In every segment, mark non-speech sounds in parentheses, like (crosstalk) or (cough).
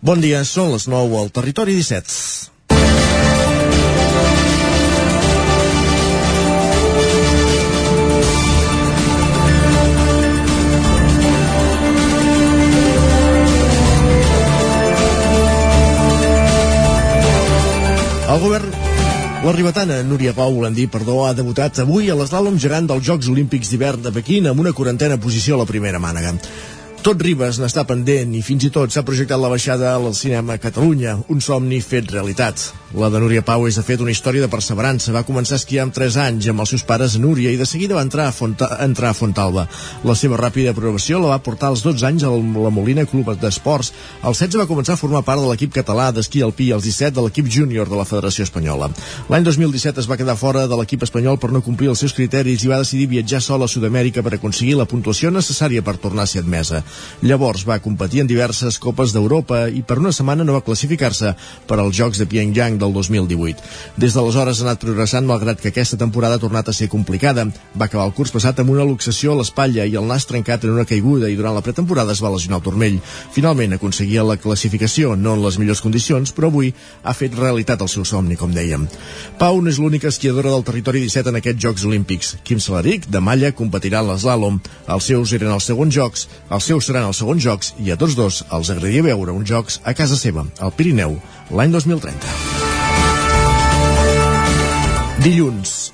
Bon dia, són les 9 al Territori 17. El govern la ribetana Núria Pau, dir, perdó, ha debutat avui a l'eslàlom gegant dels Jocs Olímpics d'hivern de Pequín amb una quarantena posició a la primera mànega. Tot Ribes n'està pendent i fins i tot s'ha projectat la baixada al cinema Catalunya, un somni fet realitat. La de Núria Pau és de fet una història de perseverança. Va començar a esquiar amb 3 anys amb els seus pares Núria i de seguida va entrar a, Fonta, entrar a Fontalba. La seva ràpida progressió la va portar als 12 anys a la Molina Club d'Esports. Als 16 va començar a formar part de l'equip català d'esquí alpí i als 17 de l'equip júnior de la Federació Espanyola. L'any 2017 es va quedar fora de l'equip espanyol per no complir els seus criteris i va decidir viatjar sola a Sud-amèrica per aconseguir la puntuació necessària per tornar a ser admesa. Llavors va competir en diverses Copes d'Europa i per una setmana no va classificar-se per als Jocs de Pyongyang del 2018. Des d'aleshores ha anat progressant malgrat que aquesta temporada ha tornat a ser complicada. Va acabar el curs passat amb una luxació a l'espatlla i el nas trencat en una caiguda i durant la pretemporada es va lesionar el turmell. Finalment aconseguia la classificació, no en les millors condicions, però avui ha fet realitat el seu somni, com dèiem. Pau no és l'única esquiadora del territori 17 en aquests Jocs Olímpics. Quim Salaric, de Malla, competirà en l'eslàlom. Els seus eren els segons jocs, els seus seran els segons jocs i a tots dos els agradaria veure uns jocs a casa seva, al Pirineu, l'any 2030. Dilluns,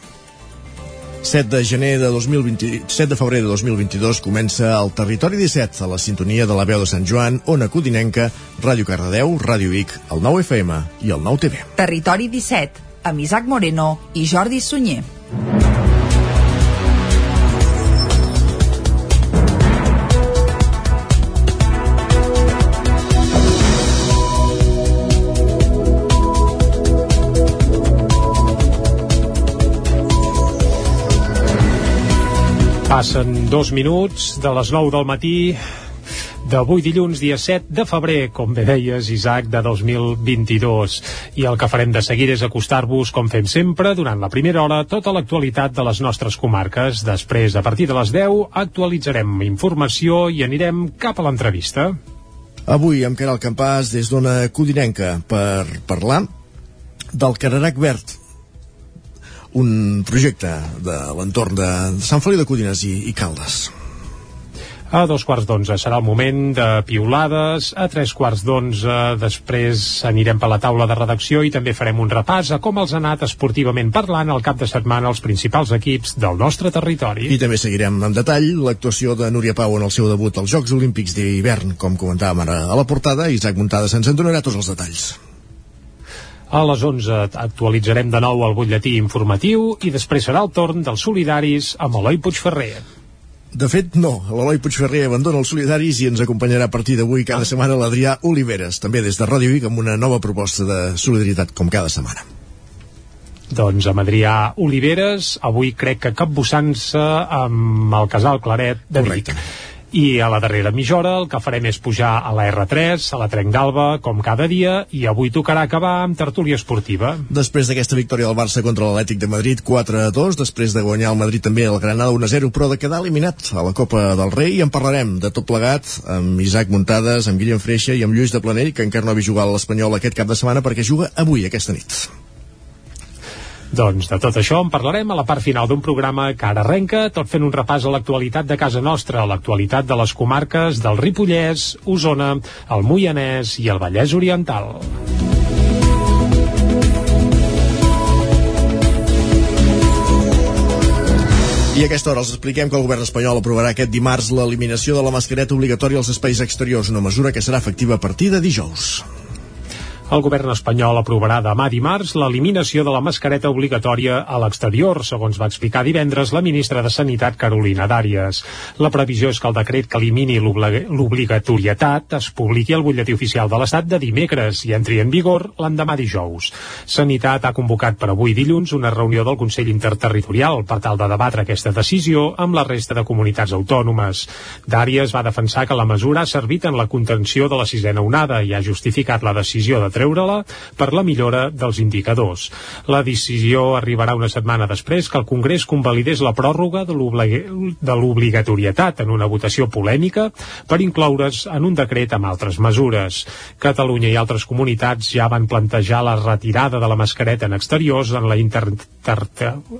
7 de gener de 2020, 7 de febrer de 2022 comença el Territori 17 a la sintonia de la veu de Sant Joan, Ona Codinenca, Ràdio Cardedeu, Ràdio Vic, el 9 FM i el 9 TV. Territori 17, amb Isaac Moreno i Jordi Sunyer. Passen dos minuts de les 9 del matí d'avui dilluns, dia 7 de febrer, com bé deies, Isaac, de 2022. I el que farem de seguida és acostar-vos, com fem sempre, durant la primera hora, tota l'actualitat de les nostres comarques. Després, a partir de les 10, actualitzarem informació i anirem cap a l'entrevista. Avui amb Caral Campàs des d'Ona Codinenca per parlar del Cararac Verd, un projecte de l'entorn de Sant Feliu de Codines i, i Caldes. A dos quarts d'onze serà el moment de piulades, a tres quarts d'onze després anirem per la taula de redacció i també farem un repàs a com els ha anat esportivament parlant al cap de setmana els principals equips del nostre territori. I també seguirem en detall l'actuació de Núria Pau en el seu debut als Jocs Olímpics d'hivern, com comentàvem ara a la portada, Isaac Montades ens en donarà tots els detalls. A les 11 actualitzarem de nou el butlletí informatiu i després serà el torn dels solidaris amb Eloi Puigferrer. De fet, no. L'Eloi Puigferrer abandona els solidaris i ens acompanyarà a partir d'avui cada setmana l'Adrià Oliveres, també des de Ràdio Vic, amb una nova proposta de solidaritat com cada setmana. Doncs amb Adrià Oliveres, avui crec que capbussant-se amb el casal Claret de Vic. Correcte i a la darrera mitja hora el que farem és pujar a la R3, a la Trenc d'Alba, com cada dia, i avui tocarà acabar amb tertúlia esportiva. Després d'aquesta victòria del Barça contra l'Atlètic de Madrid 4-2, després de guanyar el Madrid també el Granada 1-0, però de quedar eliminat a la Copa del Rei, i en parlarem de tot plegat amb Isaac Muntades, amb Guillem Freixa i amb Lluís de Planell, que encara no ha vist jugar a l'Espanyol aquest cap de setmana perquè juga avui, aquesta nit. Doncs de tot això en parlarem a la part final d'un programa que ara arrenca, tot fent un repàs a l'actualitat de casa nostra, a l'actualitat de les comarques del Ripollès, Osona, el Moianès i el Vallès Oriental. I a aquesta hora els expliquem que el govern espanyol aprovarà aquest dimarts l'eliminació de la mascareta obligatòria als espais exteriors, una mesura que serà efectiva a partir de dijous. El govern espanyol aprovarà demà dimarts l'eliminació de la mascareta obligatòria a l'exterior, segons va explicar divendres la ministra de Sanitat Carolina Dàries. La previsió és que el decret que elimini l'obligatorietat es publiqui al butlletí oficial de l'Estat de dimecres i entri en vigor l'endemà dijous. Sanitat ha convocat per avui dilluns una reunió del Consell Interterritorial per tal de debatre aquesta decisió amb la resta de comunitats autònomes. Dàries va defensar que la mesura ha servit en la contenció de la sisena onada i ha justificat la decisió de treure-la per la millora dels indicadors. La decisió arribarà una setmana després que el Congrés convalidés la pròrroga de l'obligatorietat en una votació polèmica per incloure's en un decret amb altres mesures. Catalunya i altres comunitats ja van plantejar la retirada de la mascareta en exteriors en la inter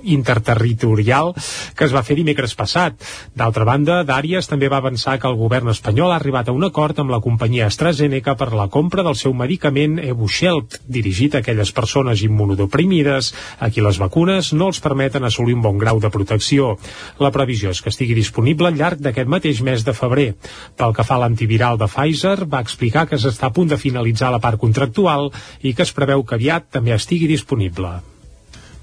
interterritorial que es va fer dimecres passat. D'altra banda, Dàries també va avançar que el govern espanyol ha arribat a un acord amb la companyia AstraZeneca per la compra del seu medicament Evusheld, dirigit a aquelles persones immunodeprimides a qui les vacunes no els permeten assolir un bon grau de protecció. La previsió és que estigui disponible al llarg d'aquest mateix mes de febrer. Pel que fa a l'antiviral de Pfizer, va explicar que s'està a punt de finalitzar la part contractual i que es preveu que aviat també estigui disponible.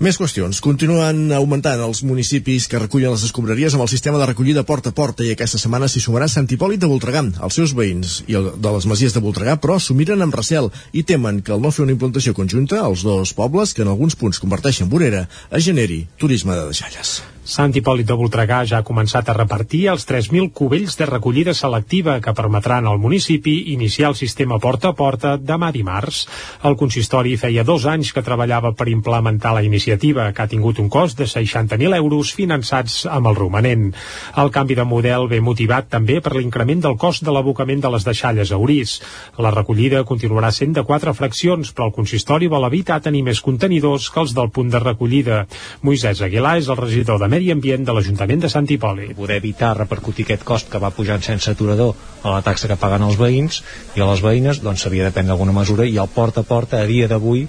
Més qüestions. Continuen augmentant els municipis que recullen les escombraries amb el sistema de recollida porta a porta i aquesta setmana s'hi sumarà Sant Hipòlit de Voltregà. Els seus veïns i el de les masies de Voltregà, però, s'ho miren amb recel i temen que al no fer una implantació conjunta, els dos pobles, que en alguns punts converteixen vorera, es generi turisme de deixalles. Sant Hipòlit de Voltregà ja ha començat a repartir els 3.000 cubells de recollida selectiva que permetran al municipi iniciar el sistema porta a porta demà dimarts. El consistori feia dos anys que treballava per implementar la iniciativa, que ha tingut un cost de 60.000 euros finançats amb el romanent. El canvi de model ve motivat també per l'increment del cost de l'abocament de les deixalles a Urís. La recollida continuarà sent de quatre fraccions, però el consistori vol evitar tenir més contenidors que els del punt de recollida. Moisès Aguilar és el regidor de Medi Ambient de l'Ajuntament de Sant Hipòlit. Poder evitar repercutir aquest cost que va pujant sense aturador a la taxa que paguen els veïns i a les veïnes, doncs s'havia de prendre alguna mesura i el porta a porta a dia d'avui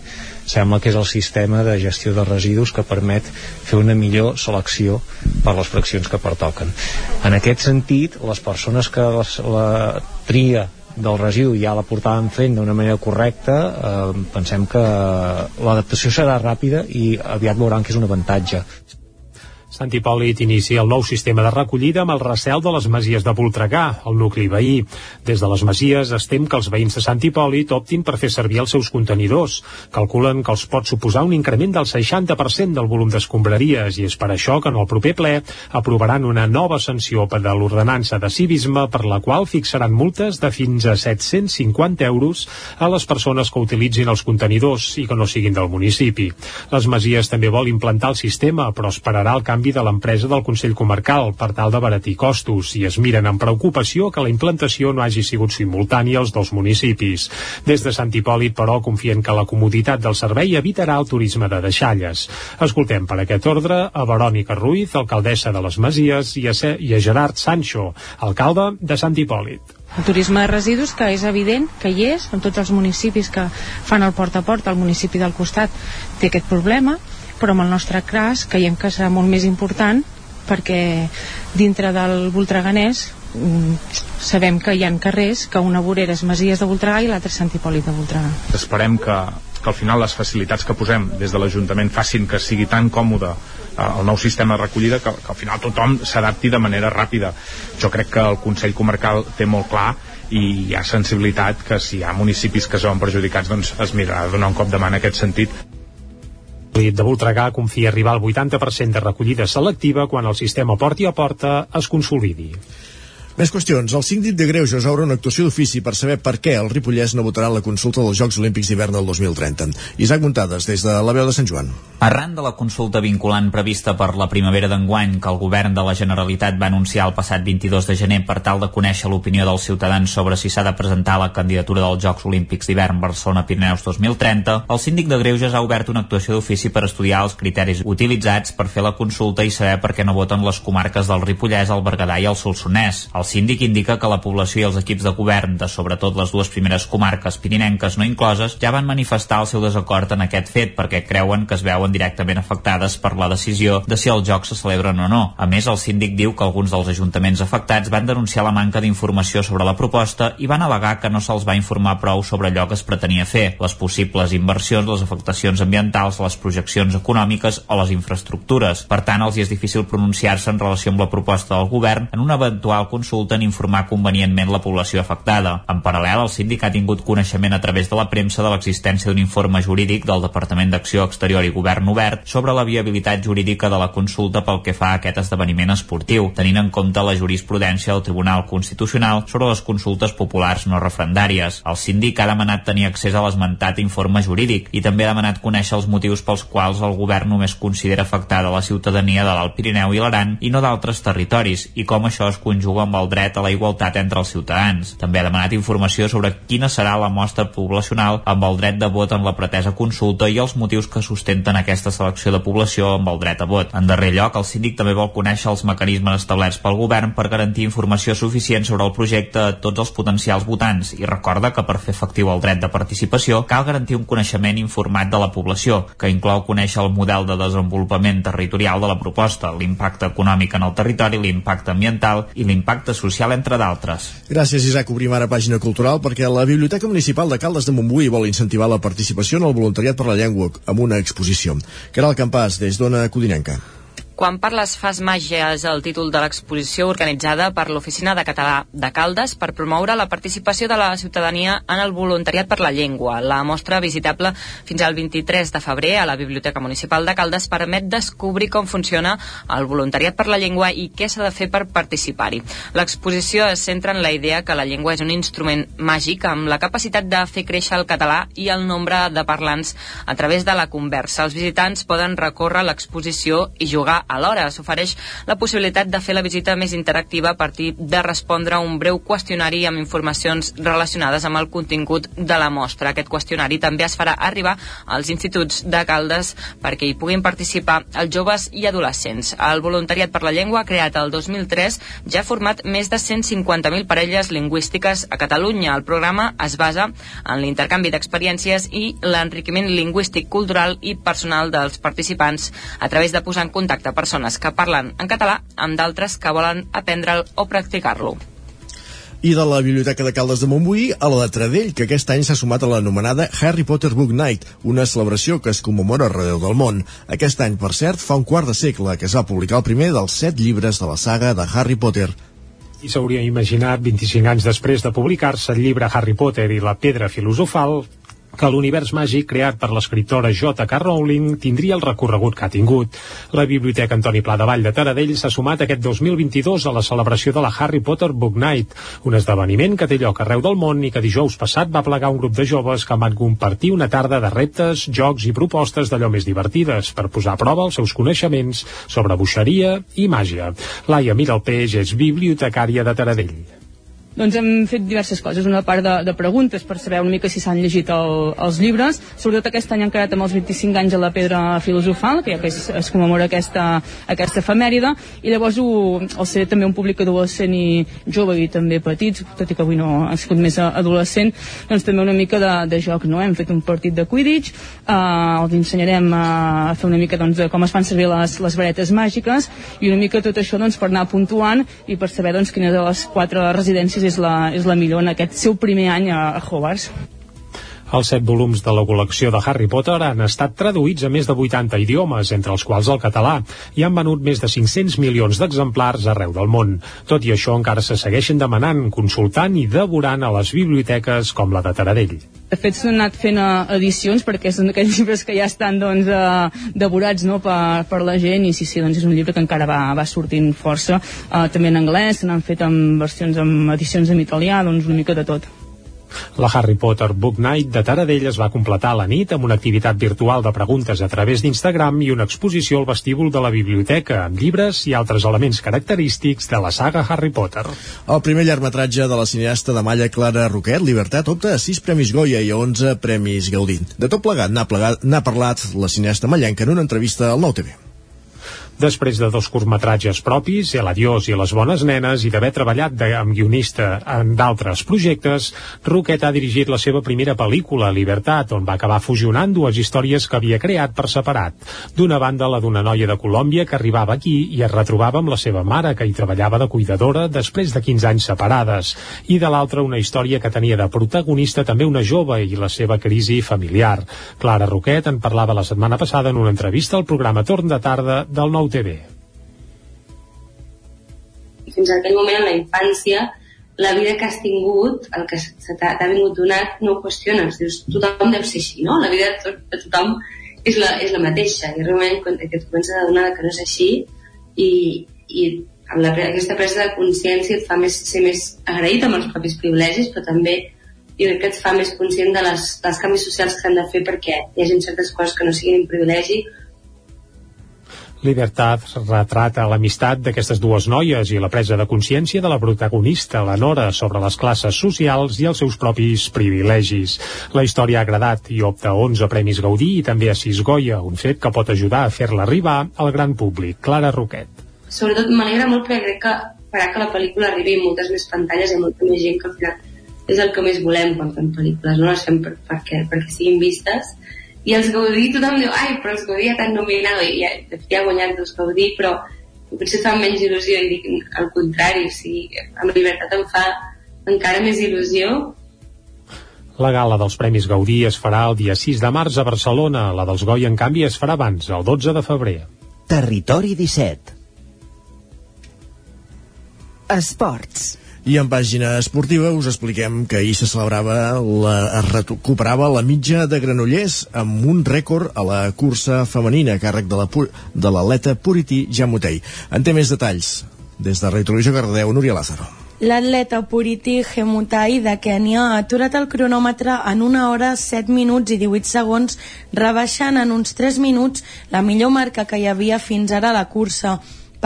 sembla que és el sistema de gestió de residus que permet fer una millor selecció per les fraccions que pertoquen. En aquest sentit, les persones que les, la tria del residu ja la portàvem fent d'una manera correcta eh, pensem que l'adaptació serà ràpida i aviat veuran que és un avantatge Sant Hipòlit inicia el nou sistema de recollida amb el recel de les masies de Voltregà, el nucli veí. Des de les masies estem que els veïns de Sant Hipòlit optin per fer servir els seus contenidors. Calculen que els pot suposar un increment del 60% del volum d'escombraries i és per això que en el proper ple aprovaran una nova sanció per de l'ordenança de civisme per la qual fixaran multes de fins a 750 euros a les persones que utilitzin els contenidors i que no siguin del municipi. Les masies també vol implantar el sistema, però esperarà el canvi canvi de l'empresa del Consell Comarcal per tal de baratir costos i es miren amb preocupació que la implantació no hagi sigut simultània als dos municipis. Des de Sant Hipòlit, però, confien que la comoditat del servei evitarà el turisme de deixalles. Escoltem per aquest ordre a Verònica Ruiz, alcaldessa de les Masies, i a, i a Gerard Sancho, alcalde de Sant Hipòlit. El turisme de residus, que és evident que hi és, en tots els municipis que fan el porta a porta, el municipi del costat té aquest problema, però amb el nostre cas creiem que serà molt més important perquè dintre del Voltreganès mm, sabem que hi ha carrers que una vorera és Masies de Voltregà i l'altra és Sant Hipòlit de Voltregà. Esperem que, que al final les facilitats que posem des de l'Ajuntament facin que sigui tan còmode eh, el nou sistema de recollida que, que al final tothom s'adapti de manera ràpida. Jo crec que el Consell Comarcal té molt clar i hi ha sensibilitat que si hi ha municipis que veuen perjudicats doncs es mirarà donar un cop de mà en aquest sentit de Voltregà confia arribar al 80% de recollida selectiva quan el sistema porti a porta es consolidi. Més qüestions. El síndic de Greuges obre una actuació d'ofici per saber per què el Ripollès no votarà la consulta dels Jocs Olímpics d'hivern del 2030. Isaac Muntades, des de la veu de Sant Joan. Arran de la consulta vinculant prevista per la primavera d'enguany que el govern de la Generalitat va anunciar el passat 22 de gener per tal de conèixer l'opinió dels ciutadans sobre si s'ha de presentar la candidatura dels Jocs Olímpics d'hivern Barcelona-Pirineus 2030, el síndic de Greuges ha obert una actuació d'ofici per estudiar els criteris utilitzats per fer la consulta i saber per què no voten les comarques del Ripollès, el Berguedà i el Solsonès. El el síndic indica que la població i els equips de govern de sobretot les dues primeres comarques pirinenques no incloses ja van manifestar el seu desacord en aquest fet perquè creuen que es veuen directament afectades per la decisió de si els jocs se celebren o no. A més, el síndic diu que alguns dels ajuntaments afectats van denunciar la manca d'informació sobre la proposta i van al·legar que no se'ls va informar prou sobre allò que es pretenia fer, les possibles inversions, les afectacions ambientals, les projeccions econòmiques o les infraestructures. Per tant, els hi és difícil pronunciar-se en relació amb la proposta del govern en una eventual consulta consulta en informar convenientment la població afectada. En paral·lel, el síndic ha tingut coneixement a través de la premsa de l'existència d'un informe jurídic del Departament d'Acció Exterior i Govern Obert sobre la viabilitat jurídica de la consulta pel que fa a aquest esdeveniment esportiu, tenint en compte la jurisprudència del Tribunal Constitucional sobre les consultes populars no referendàries. El síndic ha demanat tenir accés a l'esmentat informe jurídic i també ha demanat conèixer els motius pels quals el govern només considera afectada la ciutadania de l'Alt Pirineu i l'Aran i no d'altres territoris i com això es conjuga amb el dret a la igualtat entre els ciutadans. També ha demanat informació sobre quina serà la mostra poblacional amb el dret de vot en la pretesa consulta i els motius que sustenten aquesta selecció de població amb el dret a vot. En darrer lloc, el síndic també vol conèixer els mecanismes establerts pel govern per garantir informació suficient sobre el projecte a tots els potencials votants i recorda que per fer efectiu el dret de participació cal garantir un coneixement informat de la població, que inclou conèixer el model de desenvolupament territorial de la proposta, l'impacte econòmic en el territori, l'impacte ambiental i l'impacte social, entre d'altres. Gràcies, Isaac. Obrim ara pàgina cultural perquè la Biblioteca Municipal de Caldes de Montbui vol incentivar la participació en el voluntariat per la llengua amb una exposició. Caral Campàs, des d'Ona Codinenca. Quan parles fas màgia és el títol de l'exposició organitzada per l'Oficina de Català de Caldes per promoure la participació de la ciutadania en el voluntariat per la llengua. La mostra visitable fins al 23 de febrer a la Biblioteca Municipal de Caldes permet descobrir com funciona el voluntariat per la llengua i què s'ha de fer per participar-hi. L'exposició es centra en la idea que la llengua és un instrument màgic amb la capacitat de fer créixer el català i el nombre de parlants a través de la conversa. Els visitants poden recórrer l'exposició i jugar Alhora, s'ofereix la possibilitat de fer la visita més interactiva a partir de respondre a un breu qüestionari amb informacions relacionades amb el contingut de la mostra. Aquest qüestionari també es farà arribar als instituts de Caldes perquè hi puguin participar els joves i adolescents. El voluntariat per la llengua, creat el 2003, ja ha format més de 150.000 parelles lingüístiques a Catalunya. El programa es basa en l'intercanvi d'experiències i l'enriquiment lingüístic, cultural i personal dels participants a través de posar en contacte persones que parlen en català amb d'altres que volen aprendre'l o practicar-lo i de la Biblioteca de Caldes de Montbui a la de Tradell, que aquest any s'ha sumat a l'anomenada Harry Potter Book Night, una celebració que es commemora arreu del món. Aquest any, per cert, fa un quart de segle que es va publicar el primer dels set llibres de la saga de Harry Potter. I s'hauria imaginat 25 anys després de publicar-se el llibre Harry Potter i la pedra filosofal que l'univers màgic creat per l'escriptora J.K. Rowling tindria el recorregut que ha tingut. La Biblioteca Antoni Pla de Vall de Taradell s'ha sumat aquest 2022 a la celebració de la Harry Potter Book Night, un esdeveniment que té lloc arreu del món i que dijous passat va plegar un grup de joves que van compartir una tarda de reptes, jocs i propostes d'allò més divertides per posar a prova els seus coneixements sobre bruixeria i màgia. Laia Miralpeix és bibliotecària de Taradell. Doncs hem fet diverses coses, una part de, de preguntes per saber una mica si s'han llegit el, els llibres, sobretot aquest any han quedat amb els 25 anys a la pedra filosofal, que ja que es, es commemora aquesta, aquesta efemèride, i llavors ho, el ser també un públic adolescent i jove i també petits, tot i que avui no ha sigut més adolescent, doncs també una mica de, de joc, no? Hem fet un partit de Quidditch, eh, els ensenyarem a, a fer una mica doncs, de com es fan servir les, les varetes màgiques, i una mica tot això doncs, per anar puntuant i per saber doncs, quines de les quatre residències és la, és la millor en aquest seu primer any a, a Hogwarts. Els set volums de la col·lecció de Harry Potter han estat traduïts a més de 80 idiomes, entre els quals el català, i han venut més de 500 milions d'exemplars arreu del món. Tot i això encara se segueixen demanant, consultant i devorant a les biblioteques com la de Taradell. De fet, s'han anat fent eh, edicions perquè són aquells (laughs) llibres que ja estan doncs, eh, devorats no, per, per la gent i sí, sí, doncs és un llibre que encara va, va sortint força. Eh, també en anglès, se n'han fet amb versions, amb edicions en italià, doncs una mica de tot. La Harry Potter Book Night de Taradell es va completar a la nit amb una activitat virtual de preguntes a través d'Instagram i una exposició al vestíbul de la biblioteca amb llibres i altres elements característics de la saga Harry Potter. El primer llargmetratge de la cineasta de Malla Clara Roquet, Libertat, opta a 6 Premis Goya i a 11 Premis Gaudí. De tot plegat n'ha parlat la cineasta mallenca en una entrevista al Nou TV. Després de dos curtmetratges propis, El adiós i Les bones nenes, i d'haver treballat de, amb guionista en d'altres projectes, Roquet ha dirigit la seva primera pel·lícula, Libertat, on va acabar fusionant dues històries que havia creat per separat. D'una banda, la d'una noia de Colòmbia que arribava aquí i es retrobava amb la seva mare, que hi treballava de cuidadora després de 15 anys separades, i de l'altra una història que tenia de protagonista també una jove i la seva crisi familiar. Clara Roquet en parlava la setmana passada en una entrevista al programa Torn de Tarda del Nou TV. fins a aquell moment, en la infància, la vida que has tingut, el que t'ha vingut donat, no ho qüestiones. Dius, tothom deu ser així, no? La vida de, tot, de tothom és la, és la mateixa. I realment, quan que et comences a adonar que no és així, i, i amb la, aquesta presa de consciència et fa més, ser més agraït amb els propis privilegis, però també jo crec que et fa més conscient de les, dels canvis socials que s'han de fer perquè hi hagi certes coses que no siguin un privilegi Libertat retrata l'amistat d'aquestes dues noies i la presa de consciència de la protagonista, la Nora, sobre les classes socials i els seus propis privilegis. La història ha agradat i opta 11 Premis Gaudí i també a 6 Goya, un fet que pot ajudar a fer-la arribar al gran públic. Clara Roquet. Sobretot m'alegra molt perquè crec que farà que la pel·lícula arribi a moltes més pantalles i molta més gent que al final és el que més volem quan fem pel·lícules, no les fem per, perquè, perquè siguin vistes i els Gaudí tothom diu ai, però els Gaudí ja t'han nominat i ja, de fet ja ha guanyat els Gaudí però potser fa menys il·lusió i dic al contrari, o sigui, amb llibertat em fa encara més il·lusió la gala dels Premis Gaudí es farà el dia 6 de març a Barcelona. La dels Goi, en canvi, es farà abans, el 12 de febrer. Territori 17 Esports. I en pàgina esportiva us expliquem que ahir se celebrava, la, es recuperava la mitja de Granollers amb un rècord a la cursa femenina a càrrec de l'atleta la, Puriti Jamutei. En té més detalls. Des de Radio Televisió Cardedeu, Núria Lázaro. L'atleta Puriti Gemutai de Kènia ha aturat el cronòmetre en una hora 7 minuts i 18 segons, rebaixant en uns 3 minuts la millor marca que hi havia fins ara a la cursa.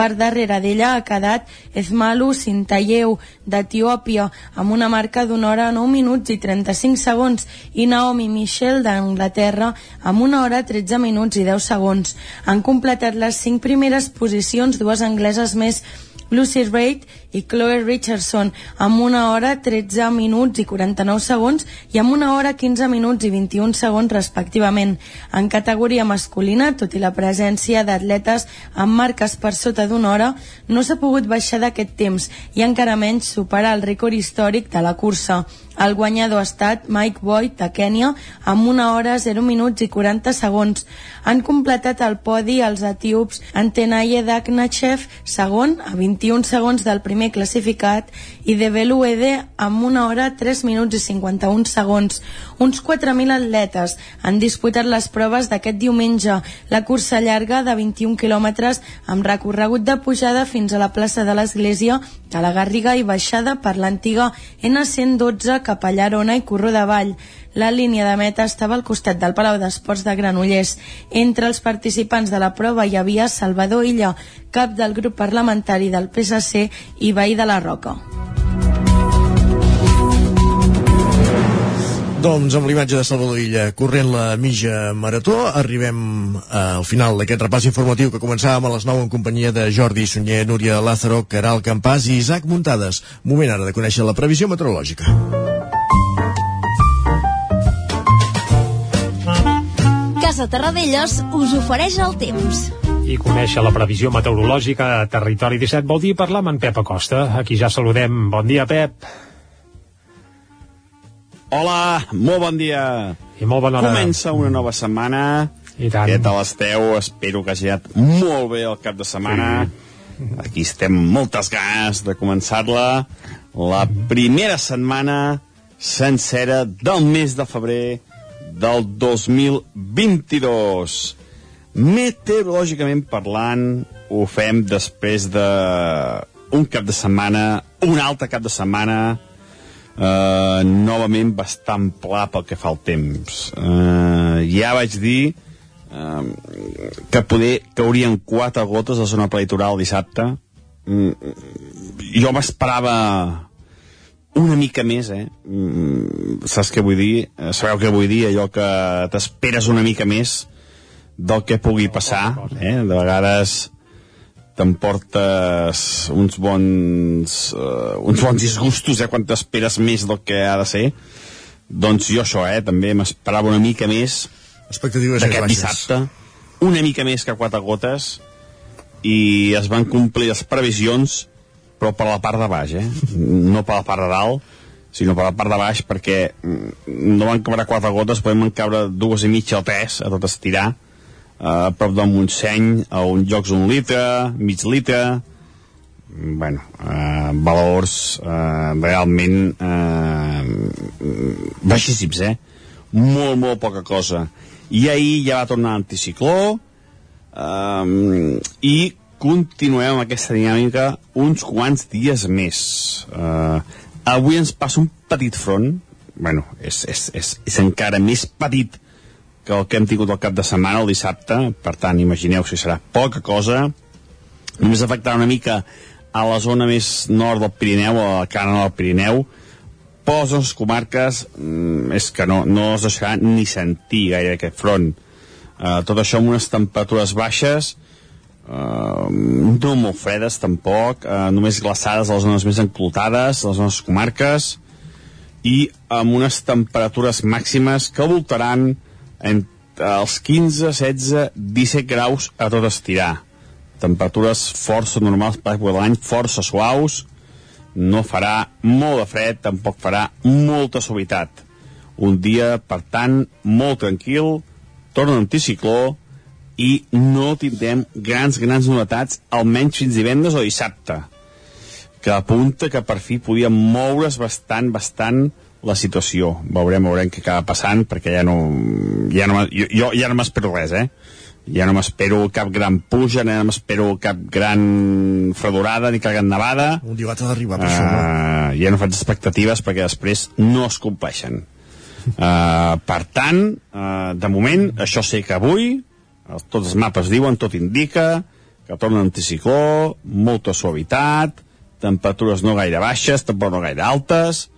Per darrere d'ella ha quedat Esmalu Sintayeu d'Etiòpia amb una marca d'una hora 9 minuts i 35 segons i Naomi Michel d'Anglaterra amb una hora 13 minuts i 10 segons. Han completat les 5 primeres posicions dues angleses més Lucy Reid i Chloe Richardson amb una hora 13 minuts i 49 segons i amb una hora 15 minuts i 21 segons respectivament. En categoria masculina, tot i la presència d'atletes amb marques per sota d'una hora, no s'ha pogut baixar d'aquest temps i encara menys superar el rècord històric de la cursa. El guanyador ha estat Mike Boyd de Kènia amb una hora 0 minuts i 40 segons. Han completat el podi els etíops Antenaye Dagnachev, segon, a 21 segons del primer classificat, i de Beluede amb una hora 3 minuts i 51 segons. Uns 4.000 atletes han disputat les proves d'aquest diumenge, la cursa llarga de 21 quilòmetres amb recorregut de pujada fins a la plaça de l'Església de la Garriga i baixada per l'antiga N112 cap a Llarona i Corró de Vall. La línia de meta estava al costat del Palau d'Esports de Granollers. Entre els participants de la prova hi havia Salvador Illa, cap del grup parlamentari del PSC i veí de la Roca. Doncs amb l'imatge de Salvador Illa corrent la mitja marató arribem al final d'aquest repàs informatiu que començàvem a les 9 en companyia de Jordi Sunyer, Núria Lázaro, Caral Campàs i Isaac Muntades. Moment ara de conèixer la previsió meteorològica. Casa Terradellos us ofereix el temps. I conèixer la previsió meteorològica a Territori 17 vol dir parlar amb en Pep Acosta. Aquí ja saludem. Bon dia, Pep. Hola, molt bon dia. I molt bona hora. Comença una nova setmana. I tant. Què tal esteu? Espero que hagi anat molt bé el cap de setmana. Sí. Aquí estem amb moltes ganes de començar-la. La primera setmana sencera del mes de febrer del 2022. Meteorològicament parlant, ho fem després de un cap de setmana, un altre cap de setmana, Uh, novament bastant pla pel que fa al temps uh, ja vaig dir uh, que poder caurien quatre gotes a la zona prelitoral dissabte uh, jo m'esperava una mica més eh? uh, saps què vull dir? sabeu què vull dir? allò que t'esperes una mica més del que pugui passar eh? de vegades t'emportes uns bons uh, uns bons disgustos eh, quan t'esperes més del que ha de ser doncs jo això, eh, també m'esperava una mica més d'aquest dissabte una mica més que quatre gotes i es van complir les previsions però per la part de baix eh? no per la part de dalt sinó per la part de baix perquè no van caure quatre gotes van caure dues i mitja o tres a tot estirar a prop del Montseny, a un llocs un litre, mig litre, bueno, eh, valors eh, realment eh, baixíssims, eh? Molt, molt poca cosa. I ahir ja va tornar l'anticicló eh, i continuem amb aquesta dinàmica uns quants dies més. Eh, avui ens passa un petit front, bueno, és, és, és, és encara més petit que el que hem tingut el cap de setmana, el dissabte, per tant, imagineu si serà poca cosa, només afectarà una mica a la zona més nord del Pirineu, a la cana del Pirineu, però les comarques mm, és que no, no es deixarà ni sentir gaire aquest front. Uh, tot això amb unes temperatures baixes, uh, no molt fredes tampoc, uh, només glaçades a les zones més enclotades, a les nostres comarques, i amb unes temperatures màximes que voltaran entre els 15, 16, 17 graus a tot estirar. Temperatures força normals per l'època de l'any, força suaus, no farà molt de fred, tampoc farà molta suavitat. Un dia, per tant, molt tranquil, torna l'anticicló i no tindrem grans, grans novetats, almenys fins divendres o dissabte, que apunta que per fi podíem moure's bastant, bastant la situació. Veurem, veurem què acaba passant, perquè ja no... Ja no jo, jo ja no m'espero res, eh? Ja no m'espero cap gran puja, ja no m'espero cap gran fredorada ni cap gran nevada. Un dia ha d'arribar per uh, això, no? Eh, ja no faig expectatives perquè després no es compleixen. Uh, per tant, uh, de moment, això sé que avui, tots els mapes diuen, tot indica, que torna anticicló, molta suavitat, temperatures no gaire baixes, tampoc no gaire altes,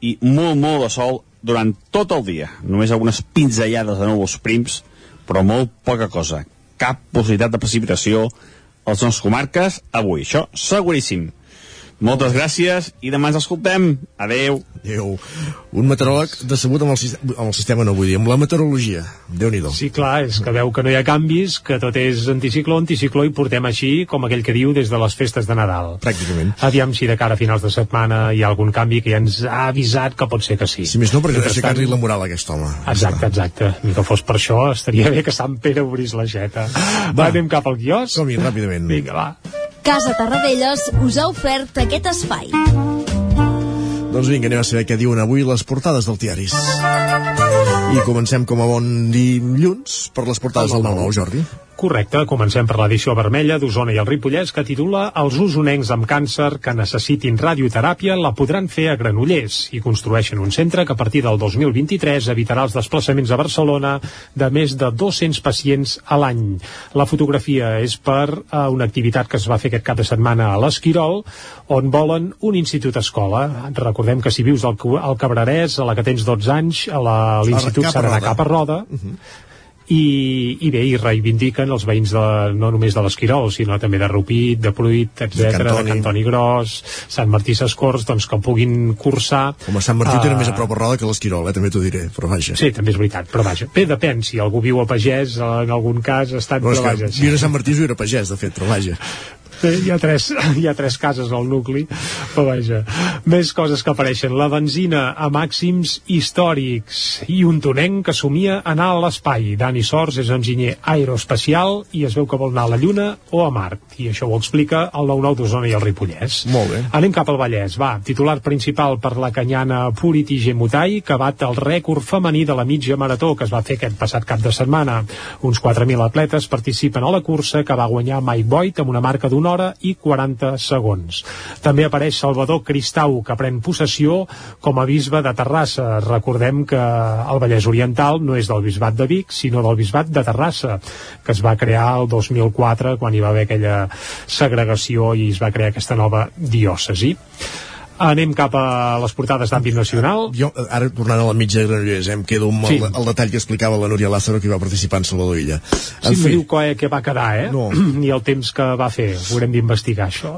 i molt, molt de sol durant tot el dia. Només algunes pinzellades de núvols prims, però molt poca cosa. Cap possibilitat de precipitació a les nostres comarques avui. Això seguríssim. Moltes gràcies i demà ens escoltem. Adeu. Adeu. Un meteoròleg decebut amb el, sistema, amb el sistema, no vull dir, amb la meteorologia. déu nhi Sí, clar, és que veu que no hi ha canvis, que tot és anticicló, anticicló, i portem així, com aquell que diu, des de les festes de Nadal. Pràcticament. Aviam si de cara a finals de setmana hi ha algun canvi que ja ens ha avisat que pot ser que sí. Si més no, perquè aixecar-li la moral a aquest home. Exacte, exacte. Ni que fos per això, estaria bé que Sant Pere obrís la xeta. Va, va anem cap al quiosc? Som-hi, ràpidament. Vinga, va. Casa Tarradellas us ha ofert aquest espai. Doncs vinga, anem a saber què diuen avui les portades dels diaris. I comencem com a bon dilluns per les portades del 9-9, Jordi. Correcte, comencem per l'edició vermella d'Osona i el Ripollès que titula Els usonencs amb càncer que necessitin radioteràpia la podran fer a Granollers i construeixen un centre que a partir del 2023 evitarà els desplaçaments a Barcelona de més de 200 pacients a l'any. La fotografia és per uh, una activitat que es va fer aquest cap de setmana a l'Esquirol on volen un institut escola. Recordem que si vius al, al Cabrerès, a la que tens 12 anys, a l'institut s'ha d'anar cap a Roda, uh -huh i, i bé, i reivindiquen els veïns de, no només de l'Esquirol, sinó també de Rupit, de Pruit, etc, de, Cantoni. de Cantoni Gros, Sant Martí Sescors, doncs que puguin cursar... Home, Sant Martí uh, té més a prop a Roda que l'Esquirol, eh, també t'ho diré, però vaja. Sí, també és veritat, però vaja. Bé, depèn, si algú viu a Pagès, en algun cas ha estat... No, però vaja, sí. a Sant Martí jo era pagès, de fet, però vaja. Hi, ha tres, (laughs) hi ha tres cases al nucli, però vaja. Més coses que apareixen. La benzina a màxims històrics i un tonenc que somia anar a l'espai. Dani Sors és enginyer aeroespacial i es veu que vol anar a la Lluna o a Mart. I això ho explica el 9-9 d'Osona i el Ripollès. Molt bé. Anem cap al Vallès. Va, titular principal per la canyana Puriti Gemutai, que bat el rècord femení de la mitja marató que es va fer aquest passat cap de setmana. Uns 4.000 atletes participen a la cursa que va guanyar Mike Boyd amb una marca d'una hora i 40 segons. També apareix Salvador Cristau, que pren possessió com a bisbe de Terrassa. Recordem que el Vallès Oriental no és del bisbat de Vic, sinó del bisbat de Terrassa, que es va crear el 2004, quan hi va haver aquella segregació i es va crear aquesta nova diòcesi. Anem cap a les portades d'àmbit nacional. Jo, ara tornant a la mitja de Granollers, eh, em quedo amb sí. el, el detall que explicava la Núria Lázaro que va participar en Salvador Illa. En sí, fi... no diu que, que va quedar, eh? No. (clears throat) Ni el temps que va fer. Haurem d'investigar això.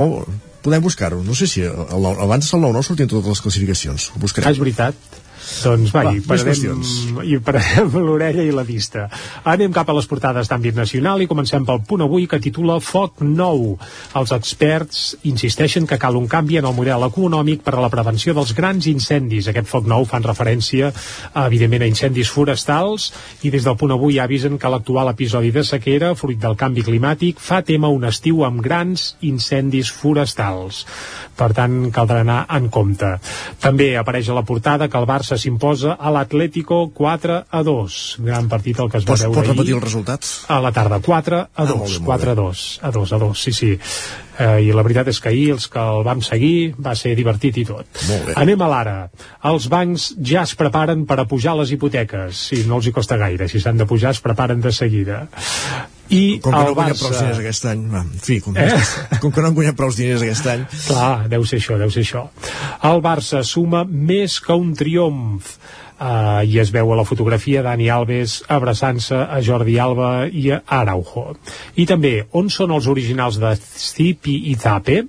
Oh, podem buscar-ho. No sé si el, abans del 9-9 sortien totes les classificacions. Ho buscarem. Ah, és veritat. Doncs va, Va, i pararem, i (laughs) pararem l'orella i la vista. Anem cap a les portades d'àmbit nacional i comencem pel punt avui que titula Foc nou. Els experts insisteixen que cal un canvi en el model econòmic per a la prevenció dels grans incendis. Aquest foc nou fan referència, evidentment, a incendis forestals i des del punt avui avisen que l'actual episodi de sequera, fruit del canvi climàtic, fa tema un estiu amb grans incendis forestals. Per tant, caldrà anar en compte. També apareix a la portada que el Barça s'imposa a l'Atlético 4 a 2. Gran partit el que es va Pots, veure pots repetir els resultats? A la tarda, 4 a 2, Ah, molt bé, molt 4 a 2, a 2, a 2, sí, sí. Eh, I la veritat és que ahir els que el vam seguir va ser divertit i tot. Anem a l'ara. Els bancs ja es preparen per a pujar les hipoteques. Si no els hi costa gaire, si s'han de pujar es preparen de seguida. I Com que no han guanyat prou Barça... diners aquest any, va, en fi, com, Eh? (laughs) com que no han guanyat prou diners aquest any, Clar, deu ser això, deu ser això. El Barça suma més que un triomf. Uh, i es veu a la fotografia Dani Alves abraçant-se a Jordi Alba i a Araujo. I també, on són els originals de Stipi i Zape?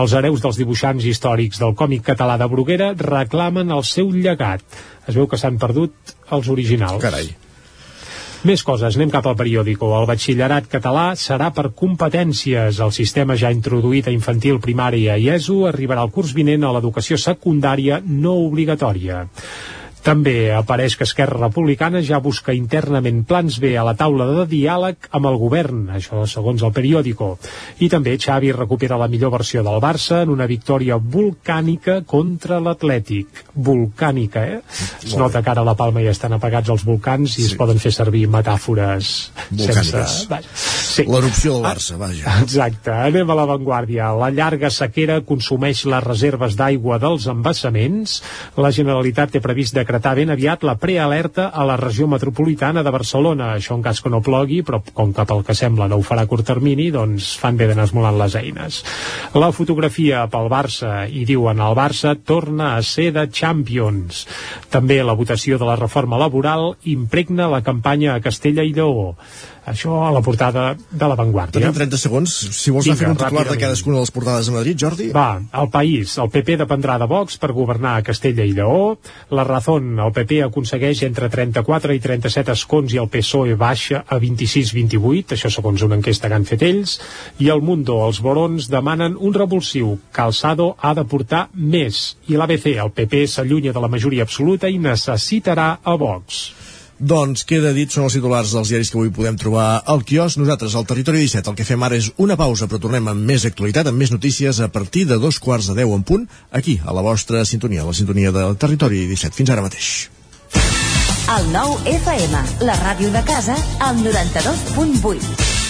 Els hereus dels dibuixants històrics del còmic català de Bruguera reclamen el seu llegat. Es veu que s'han perdut els originals. Carai. Més coses, anem cap al periòdico. El batxillerat català serà per competències. El sistema ja introduït a infantil, primària i ESO arribarà al curs vinent a l'educació secundària no obligatòria. També apareix que Esquerra Republicana ja busca internament plans B a la taula de diàleg amb el govern, això segons el periòdico. I també Xavi recupera la millor versió del Barça en una victòria volcànica contra l'Atlètic. Volcànica, eh? Es nota que ara a la Palma ja estan apagats els volcans i es poden fer servir metàfores Volcàniques. sense... Sí. l'erupció del Barça, vaja. Exacte, anem a l'avantguàrdia. La llarga sequera consumeix les reserves d'aigua dels embassaments. La Generalitat té previst decretar ben aviat la prealerta a la regió metropolitana de Barcelona. Això en cas que no plogui, però com que pel que sembla no ho farà a curt termini, doncs fan bé d'anar esmolant les eines. La fotografia pel Barça, i diuen el Barça torna a ser de Champions. També la votació de la reforma laboral impregna la campanya a Castella i Lleó. Això a la portada de l'avantguàrdia. Tenim 30 segons. Si vols Vinga, fent un titular de cadascuna de les portades de Madrid, Jordi. Va, el país, el PP dependrà de Vox per governar a Castella i Lleó. La Razón, el PP aconsegueix entre 34 i 37 escons i el PSOE baixa a 26-28, això segons una enquesta que han fet ells. I el Mundo, els Borons demanen un revulsiu. Calçado ha de portar més. I l'ABC, el PP s'allunya de la majoria absoluta i necessitarà a Vox. Doncs queda dit, són els titulars dels diaris que avui podem trobar al quiosc. Nosaltres, al Territori 17, el que fem ara és una pausa, però tornem amb més actualitat, amb més notícies a partir de dos quarts de deu en punt, aquí, a la vostra sintonia, la sintonia del Territori 17. Fins ara mateix. El nou FM, la ràdio de casa, al 92.8.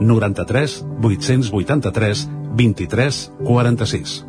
93 883 23 46.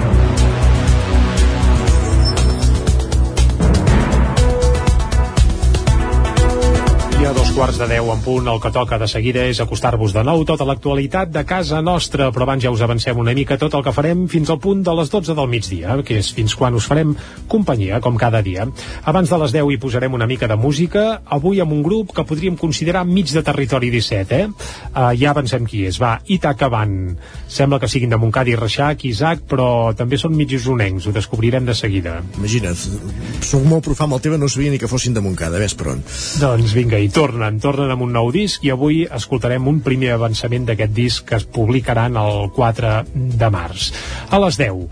Dos quarts de deu en punt, el que toca de seguida és acostar-vos de nou tota l'actualitat de casa nostra, però abans ja us avancem una mica tot el que farem fins al punt de les 12 del migdia, que és fins quan us farem companyia, com cada dia. Abans de les 10 hi posarem una mica de música, avui amb un grup que podríem considerar mig de territori 17, eh? Uh, ja avancem qui és, va, Itaca Van. Sembla que siguin de Montcada i Reixac, Isaac, però també són mig usonencs, ho descobrirem de seguida. Imagina't, soc molt profà amb el teva, no sabia ni que fossin de Montcada, ves per on. Doncs vinga, i tornen, tornen amb un nou disc i avui escoltarem un primer avançament d'aquest disc que es publicaran el 4 de març. A les 10 uh,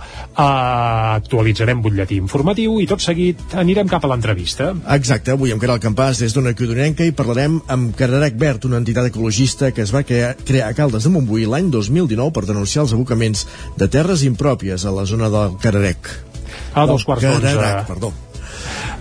actualitzarem butlletí informatiu i tot seguit anirem cap a l'entrevista. Exacte, avui amb Caral Campàs des d'una codonenca i parlarem amb Cararec Verd, una entitat ecologista que es va crear, crear a Caldes de Montbui l'any 2019 per denunciar els abocaments de terres impròpies a la zona del Cararec. A dos quarts d'onze. Cararec, perdó.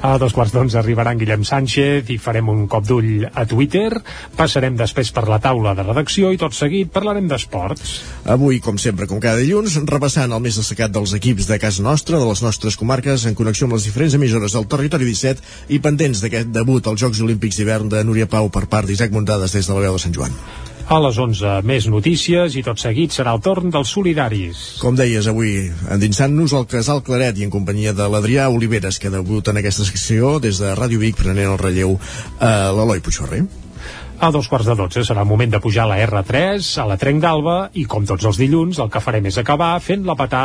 A dos quarts d'onze arribarà en Guillem Sánchez i farem un cop d'ull a Twitter. Passarem després per la taula de redacció i tot seguit parlarem d'esports. Avui, com sempre, com cada dilluns, repassant el més destacat dels equips de casa nostra, de les nostres comarques, en connexió amb les diferents emissores del territori 17 i pendents d'aquest debut als Jocs Olímpics d'hivern de Núria Pau per part d'Isaac Muntades des de la veu de Sant Joan. A les 11, més notícies i tot seguit serà el torn dels solidaris. Com deies avui, endinsant-nos al casal Claret i en companyia de l'Adrià Oliveres, que debuta en aquesta secció des de Ràdio Vic prenent el relleu a l'Eloi Puigferrer. A dos quarts de dotze serà el moment de pujar a la R3, a la Trenc d'Alba, i com tots els dilluns, el que farem és acabar fent la patà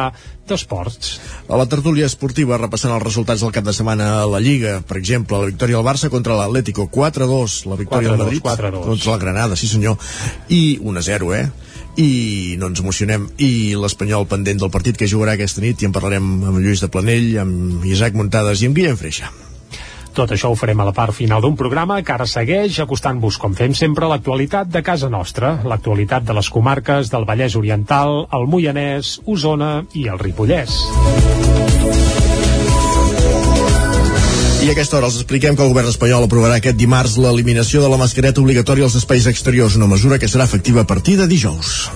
d'esports. A la tertúlia esportiva, repassant els resultats del cap de setmana a la Lliga, per exemple, la victòria del Barça contra l'Atlético 4-2, la victòria 4-2, del Madrid 4-2. contra la Granada, sí senyor, i 1-0, eh? i no ens emocionem i l'Espanyol pendent del partit que jugarà aquesta nit i en parlarem amb Lluís de Planell amb Isaac Muntades i amb Guillem Freixa Tot això ho farem a la part final d'un programa que ara segueix acostant-vos, com fem sempre, l'actualitat de casa nostra, l'actualitat de les comarques del Vallès Oriental, el Moianès, Osona i el Ripollès. I a aquesta hora els expliquem que el govern espanyol aprovarà aquest dimarts l'eliminació de la mascareta obligatòria als espais exteriors, una mesura que serà efectiva a partir de dijous.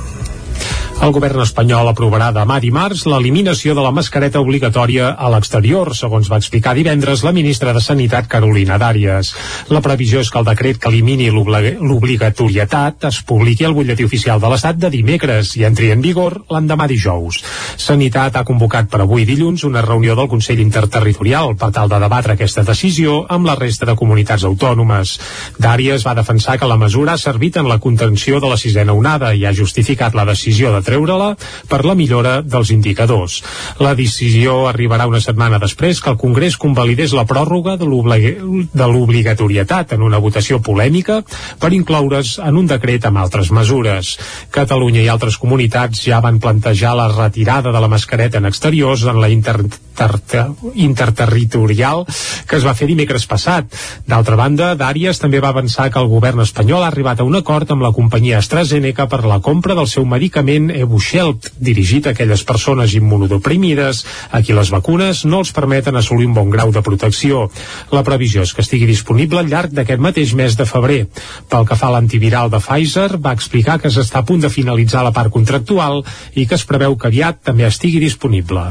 El govern espanyol aprovarà demà dimarts l'eliminació de la mascareta obligatòria a l'exterior, segons va explicar divendres la ministra de Sanitat Carolina Dàries. La previsió és que el decret que elimini l'obli- l'obligatorietat es publiqui al butlletí oficial de l'Estat de dimecres i entri en vigor l'endemà dijous. Sanitat ha convocat per avui dilluns una reunió del Consell Interterritorial per tal de debatre aquesta decisió amb la resta de comunitats autònomes. Dàries va defensar que la mesura ha servit en la contenció de la sisena onada i ha justificat la decisió de treure-la per la millora dels indicadors. La decisió arribarà una setmana després que el Congrés convalidés la pròrroga de l'obli- de l'obligatorietat en una votació polèmica per incloure's en un decret amb altres mesures. Catalunya i altres comunitats ja van plantejar la retirada de la mascareta en exteriors en la inter ter- interterritorial que es va fer dimecres passat. D'altra banda, Dàries també va avançar que el govern espanyol ha arribat a un acord amb la companyia AstraZeneca per la compra del seu medicament Evusheld, dirigit a aquelles persones immunodeprimides a qui les vacunes no els permeten assolir un bon grau de protecció. La previsió és que estigui disponible al llarg d'aquest mateix mes de febrer. Pel que fa a l'antiviral de Pfizer, va explicar que s'està a punt de finalitzar la part contractual i que es preveu que aviat també estigui disponible.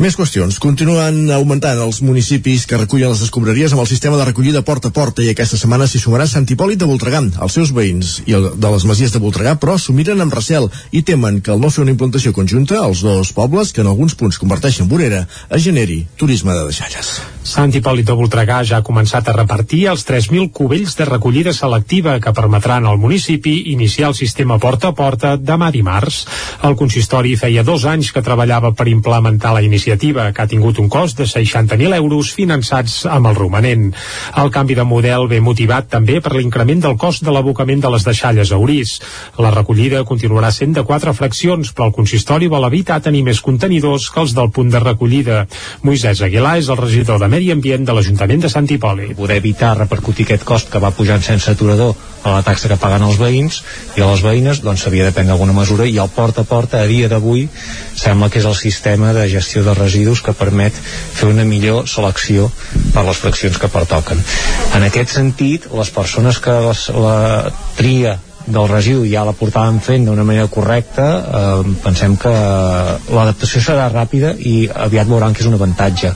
Més qüestions. Continuen augmentant els municipis que recullen les escombraries amb el sistema de recollida porta a porta i aquesta setmana s'hi sumarà Sant Hipòlit de Voltregà. Els seus veïns i el de les masies de Voltregà, però, s'ho miren amb recel i temen que al no fer una implantació conjunta, els dos pobles, que en alguns punts converteixen vorera, es generi turisme de deixalles. Sant Hipòlit de Voltregà ja ha començat a repartir els 3.000 cubells de recollida selectiva que permetran al municipi iniciar el sistema porta a porta demà dimarts. El consistori feia dos anys que treballava per implementar la iniciativa que ha tingut un cost de 60.000 euros finançats amb el romanent. El canvi de model ve motivat també per l'increment del cost de l'abocament de les deixalles a Orís. La recollida continuarà sent de quatre fraccions, però el consistori vol evitar tenir més contenidors que els del punt de recollida. Moisès Aguilar és el regidor de Medi Ambient de l'Ajuntament de Sant Hipòlit. Poder evitar repercutir aquest cost que va pujant sense aturador a la taxa que paguen els veïns i a les veïnes doncs s'havia de prendre alguna mesura i el porta a porta a dia d'avui sembla que és el sistema de gestió de residus que permet fer una millor selecció per les fraccions que pertoquen. En aquest sentit, les persones que les, la tria del residu ja la portàvem fent d'una manera correcta eh, pensem que l'adaptació serà ràpida i aviat veuran que és un avantatge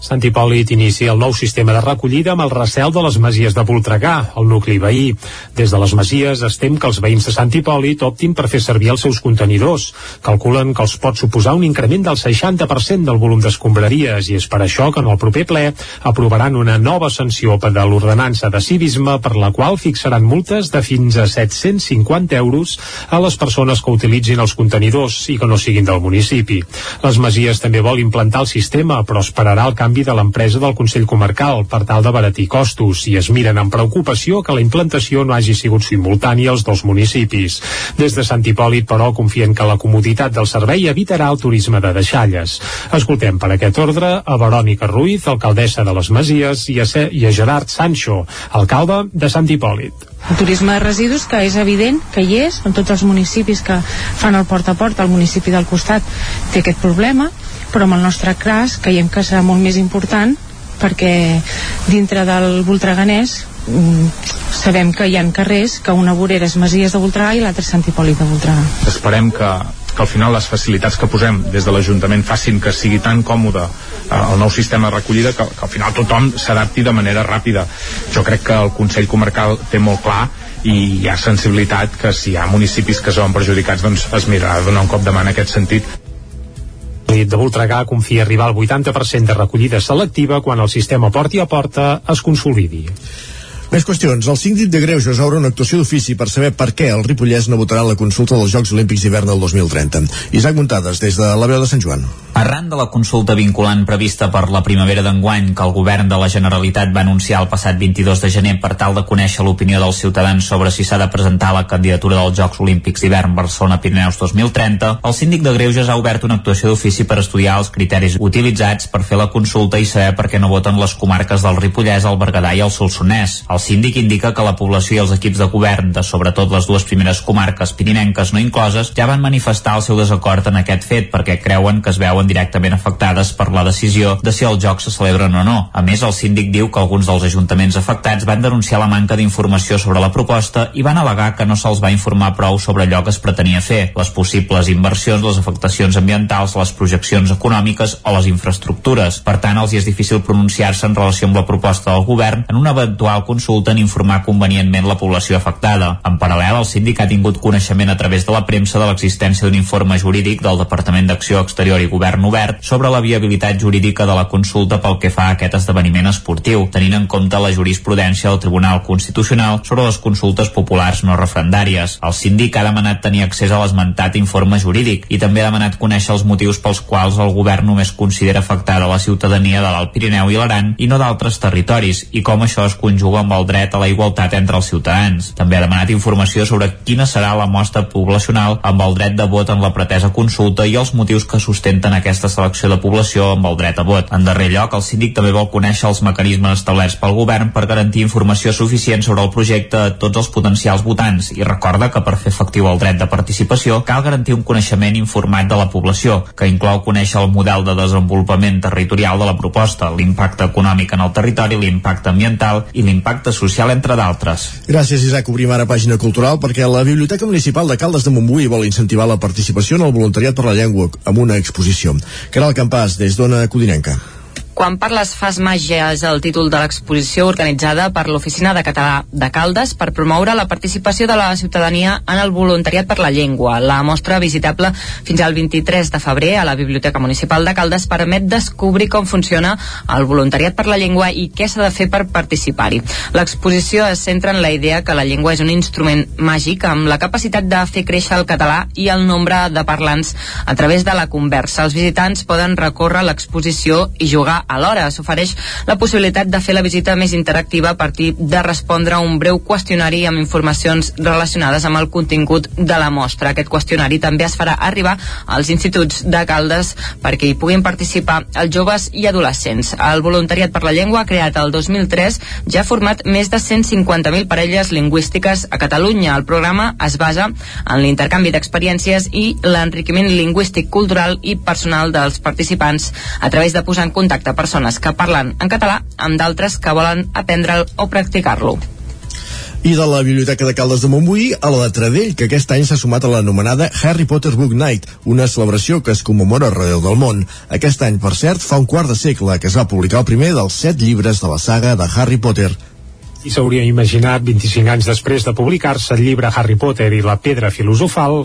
Sant Hipòlit inicia el nou sistema de recollida amb el recel de les masies de Voltregà, el nucli veí. Des de les masies estem que els veïns de Sant Hipòlit optin per fer servir els seus contenidors. Calculen que els pot suposar un increment del 60% del volum d'escombraries i és per això que en el proper ple aprovaran una nova sanció per de l'ordenança de civisme per la qual fixaran multes de fins a 750 euros a les persones que utilitzin els contenidors i que no siguin del municipi. Les masies també vol implantar el sistema però esperarà el canvi canvi de l'empresa del Consell Comarcal per tal de baratir costos i es miren amb preocupació que la implantació no hagi sigut simultània als dos municipis. Des de Sant Hipòlit, però, confien que la comoditat del servei evitarà el turisme de deixalles. Escoltem per aquest ordre a Verònica Ruiz, alcaldessa de les Masies, i a, i a Gerard Sancho, alcalde de Sant Hipòlit. El turisme de residus que és evident que hi és en tots els municipis que fan el porta a porta, el municipi del costat té aquest problema però amb el nostre CRAS creiem que serà molt més important perquè dintre del Voltreganès mm, sabem que hi ha carrers que una vorera és Masies de Voltregà i l'altra és Sant Hipòlit de Voltregà. Esperem que, que al final les facilitats que posem des de l'Ajuntament facin que sigui tan còmode eh, el nou sistema de recollida que, que al final tothom s'adapti de manera ràpida. Jo crec que el Consell Comarcal té molt clar i hi ha sensibilitat que si hi ha municipis que són perjudicats doncs es mirarà donar un cop de mà en aquest sentit de Voltregà confia arribar al 80% de recollida selectiva quan el sistema porti a porta es consolidi. Més qüestions. El síndic de Greuges obre una actuació d'ofici per saber per què el Ripollès no votarà la consulta dels Jocs Olímpics d'hivern del 2030. Isaac Muntades, des de la veu de Sant Joan. Arran de la consulta vinculant prevista per la primavera d'enguany que el govern de la Generalitat va anunciar el passat 22 de gener per tal de conèixer l'opinió dels ciutadans sobre si s'ha de presentar la candidatura dels Jocs Olímpics d'hivern Barcelona-Pirineus 2030, el síndic de Greuges ha obert una actuació d'ofici per estudiar els criteris utilitzats per fer la consulta i saber per què no voten les comarques del Ripollès, el Berguedà i el Solsonès. El síndic indica que la població i els equips de govern de sobretot les dues primeres comarques pirinenques no incloses ja van manifestar el seu desacord en aquest fet perquè creuen que es veuen directament afectades per la decisió de si els jocs se celebren o no. A més, el síndic diu que alguns dels ajuntaments afectats van denunciar la manca d'informació sobre la proposta i van al·legar que no se'ls va informar prou sobre allò que es pretenia fer, les possibles inversions, les afectacions ambientals, les projeccions econòmiques o les infraestructures. Per tant, els hi és difícil pronunciar-se en relació amb la proposta del govern en una eventual consulta en informar convenientment la població afectada. En paral·lel, el síndic ha tingut coneixement a través de la premsa de l'existència d'un informe jurídic del Departament d'Acció Exterior i Govern Obert sobre la viabilitat jurídica de la consulta pel que fa a aquest esdeveniment esportiu, tenint en compte la jurisprudència del Tribunal Constitucional sobre les consultes populars no referendàries. El síndic ha demanat tenir accés a l'esmentat informe jurídic i també ha demanat conèixer els motius pels quals el govern només considera afectada la ciutadania de l'Alt Pirineu i l'Aran i no d'altres territoris i com això es conjuga amb el dret a la igualtat entre els ciutadans. També ha demanat informació sobre quina serà la mostra poblacional amb el dret de vot en la pretesa consulta i els motius que sustenten aquesta selecció de població amb el dret a vot. En darrer lloc, el síndic també vol conèixer els mecanismes establerts pel govern per garantir informació suficient sobre el projecte a tots els potencials votants i recorda que per fer efectiu el dret de participació cal garantir un coneixement informat de la població, que inclou conèixer el model de desenvolupament territorial de la proposta, l'impacte econòmic en el territori, l'impacte ambiental i l'impacte projecte social, entre d'altres. Gràcies, Isaac. Obrim ara pàgina cultural perquè la Biblioteca Municipal de Caldes de Montbui vol incentivar la participació en el voluntariat per la llengua amb una exposició. Caral Campàs, des d'Ona Codinenca. Quan parles fas màgia és el títol de l'exposició organitzada per l'Oficina de Català de Caldes per promoure la participació de la ciutadania en el voluntariat per la llengua. La mostra visitable fins al 23 de febrer a la Biblioteca Municipal de Caldes permet descobrir com funciona el voluntariat per la llengua i què s'ha de fer per participar-hi. L'exposició es centra en la idea que la llengua és un instrument màgic amb la capacitat de fer créixer el català i el nombre de parlants a través de la conversa. Els visitants poden recórrer l'exposició i jugar alhora s'ofereix la possibilitat de fer la visita més interactiva a partir de respondre a un breu qüestionari amb informacions relacionades amb el contingut de la mostra. Aquest qüestionari també es farà arribar als instituts de Caldes perquè hi puguin participar els joves i adolescents. El voluntariat per la llengua, creat el 2003, ja ha format més de 150.000 parelles lingüístiques a Catalunya. El programa es basa en l'intercanvi d'experiències i l'enriquiment lingüístic, cultural i personal dels participants a través de posar en contacte persones que parlen en català amb d'altres que volen aprendre'l o practicar-lo. I de la Biblioteca de Caldes de Montbui a la de Tradell, que aquest any s'ha sumat a l'anomenada Harry Potter Book Night, una celebració que es commemora arreu del món. Aquest any, per cert, fa un quart de segle que es va publicar el primer dels set llibres de la saga de Harry Potter. I s'hauria imaginat 25 anys després de publicar-se el llibre Harry Potter i la pedra filosofal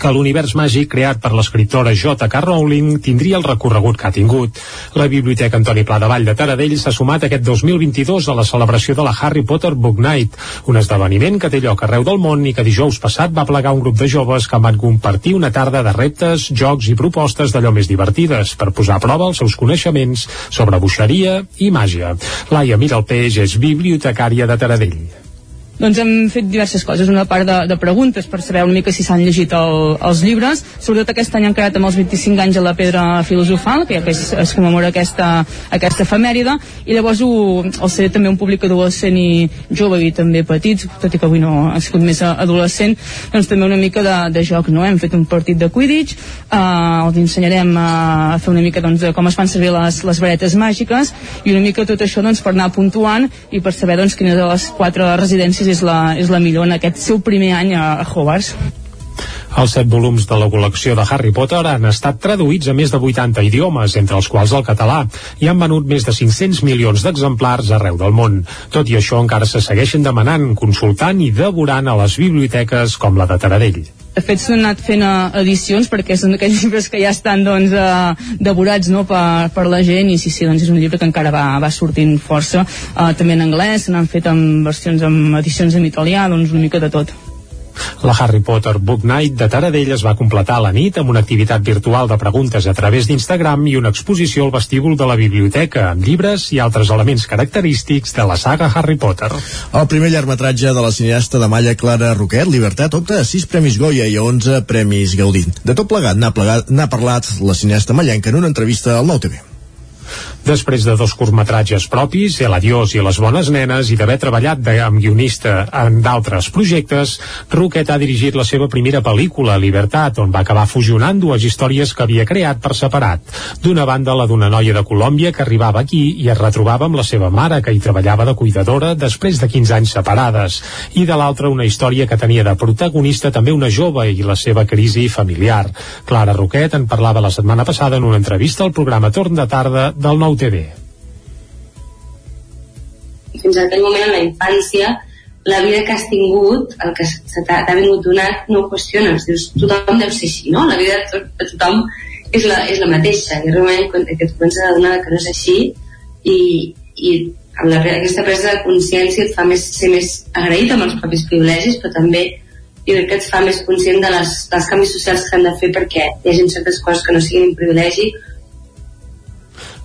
que l'univers màgic creat per l'escriptora J.K. Rowling tindria el recorregut que ha tingut. La Biblioteca Antoni Pla de Vall de Taradell s'ha sumat aquest 2022 a la celebració de la Harry Potter Book Night, un esdeveniment que té lloc arreu del món i que dijous passat va plegar un grup de joves que van compartir una tarda de reptes, jocs i propostes d'allò més divertides per posar a prova els seus coneixements sobre bruixeria i màgia. Laia Miralpeix és bibliotecària de Taradell. Doncs hem fet diverses coses, una part de, de preguntes per saber una mica si s'han llegit el, els llibres, sobretot aquest any han creat amb els 25 anys a la pedra filosofal, que ja que es, es commemora aquesta, aquesta efemèride, i llavors ho, el ser també un públic adolescent i jove i també petits, tot i que avui no ha sigut més adolescent, doncs també una mica de, de joc, no? Hem fet un partit de Quidditch, eh, els ensenyarem a fer una mica doncs, de com es fan servir les, les varetes màgiques, i una mica tot això doncs, per anar puntuant i per saber doncs, quines de les quatre residències és la, és la millor en aquest seu primer any a, Hogwarts. Els set volums de la col·lecció de Harry Potter han estat traduïts a més de 80 idiomes, entre els quals el català, i han venut més de 500 milions d'exemplars arreu del món. Tot i això encara se segueixen demanant, consultant i devorant a les biblioteques com la de Taradell. De fet, s'han anat fent uh, edicions perquè són aquells (laughs) llibres que ja estan doncs, uh, devorats no, per, per la gent i sí, sí, doncs és un llibre que encara va, va sortint força. Uh, també en anglès, se n'han fet amb versions, amb edicions en italià, doncs una mica de tot. La Harry Potter Book Night de Taradell es va completar a la nit amb una activitat virtual de preguntes a través d'Instagram i una exposició al vestíbul de la biblioteca amb llibres i altres elements característics de la saga Harry Potter. El primer llargmetratge de la cineasta de Malla Clara Roquet, Libertat, opta a 6 Premis Goya i a 11 Premis Gaudí. De tot plegat n'ha parlat la cineasta mallenca en una entrevista al Nou TV. Després de dos curtmetratges propis, El adiós i Les bones nenes, i d'haver treballat de, amb guionista en d'altres projectes, Roquet ha dirigit la seva primera pel·lícula, Libertat, on va acabar fusionant dues històries que havia creat per separat. D'una banda, la d'una noia de Colòmbia que arribava aquí i es retrobava amb la seva mare, que hi treballava de cuidadora després de 15 anys separades, i de l'altra una història que tenia de protagonista també una jove i la seva crisi familiar. Clara Roquet en parlava la setmana passada en una entrevista al programa Torn de Tarda del Nou TV. Fins a aquell moment, en la infància, la vida que has tingut, el que t'ha vingut donat, no ho qüestiones. Dius, tothom deu ser així, no? La vida de, tot, de tothom és la, és la mateixa. I realment, quan que et comences a donar que no és així, i, i amb la, aquesta presa de consciència et fa més, ser més agraït amb els propis privilegis, però també jo crec que et fa més conscient de les, dels canvis socials que han de fer perquè hi hagi certes coses que no siguin un privilegi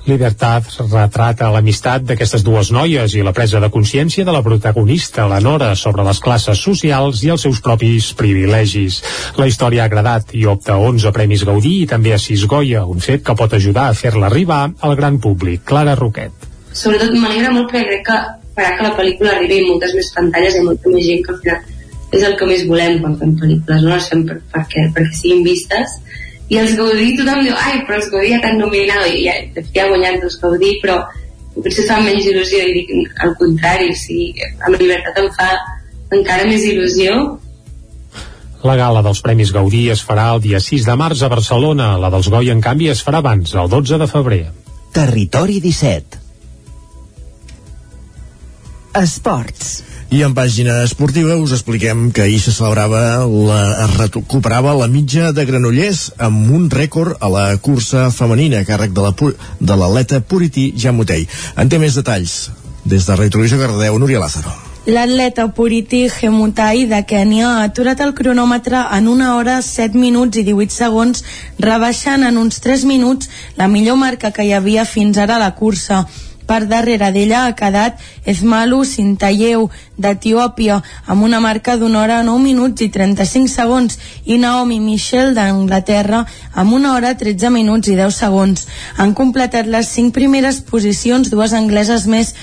Libertat retrata l'amistat d'aquestes dues noies i la presa de consciència de la protagonista, la Nora, sobre les classes socials i els seus propis privilegis. La història ha agradat i opta a 11 Premis Gaudí i també a 6 Goya, un fet que pot ajudar a fer-la arribar al gran públic. Clara Roquet. Sobretot m'alegra molt perquè crec que farà que la pel·lícula arribi a moltes més pantalles i molta més gent que al final és el que més volem quan fem pel·lícules, no les perquè, perquè siguin vistes i els Gaudí tothom diu ai però els Gaudí ja t'han nominat i ja, de fet ja ha guanyat els Gaudí però potser fa menys il·lusió i dic al contrari, o sigui, amb llibertat em fa encara més il·lusió la gala dels Premis Gaudí es farà el dia 6 de març a Barcelona. La dels Goi, en canvi, es farà abans, el 12 de febrer. Territori 17 Esports. I en pàgina esportiva us expliquem que ahir se celebrava la, es recuperava la mitja de Granollers amb un rècord a la cursa femenina a càrrec de l'atleta la, Purity Jamutei. En té més detalls. Des de Retrovisió Cardeu, Núria Lázaro. L'atleta Puriti Gemutai de Kènia ha aturat el cronòmetre en una hora 7 minuts i 18 segons, rebaixant en uns 3 minuts la millor marca que hi havia fins ara a la cursa. Per darrere d'ella ha quedat Ezmalu Sintayeu d'Etiòpia amb una marca d'una hora 9 minuts i 35 segons i Naomi Michel d'Anglaterra amb una hora 13 minuts i 10 segons. Han completat les 5 primeres posicions dues angleses més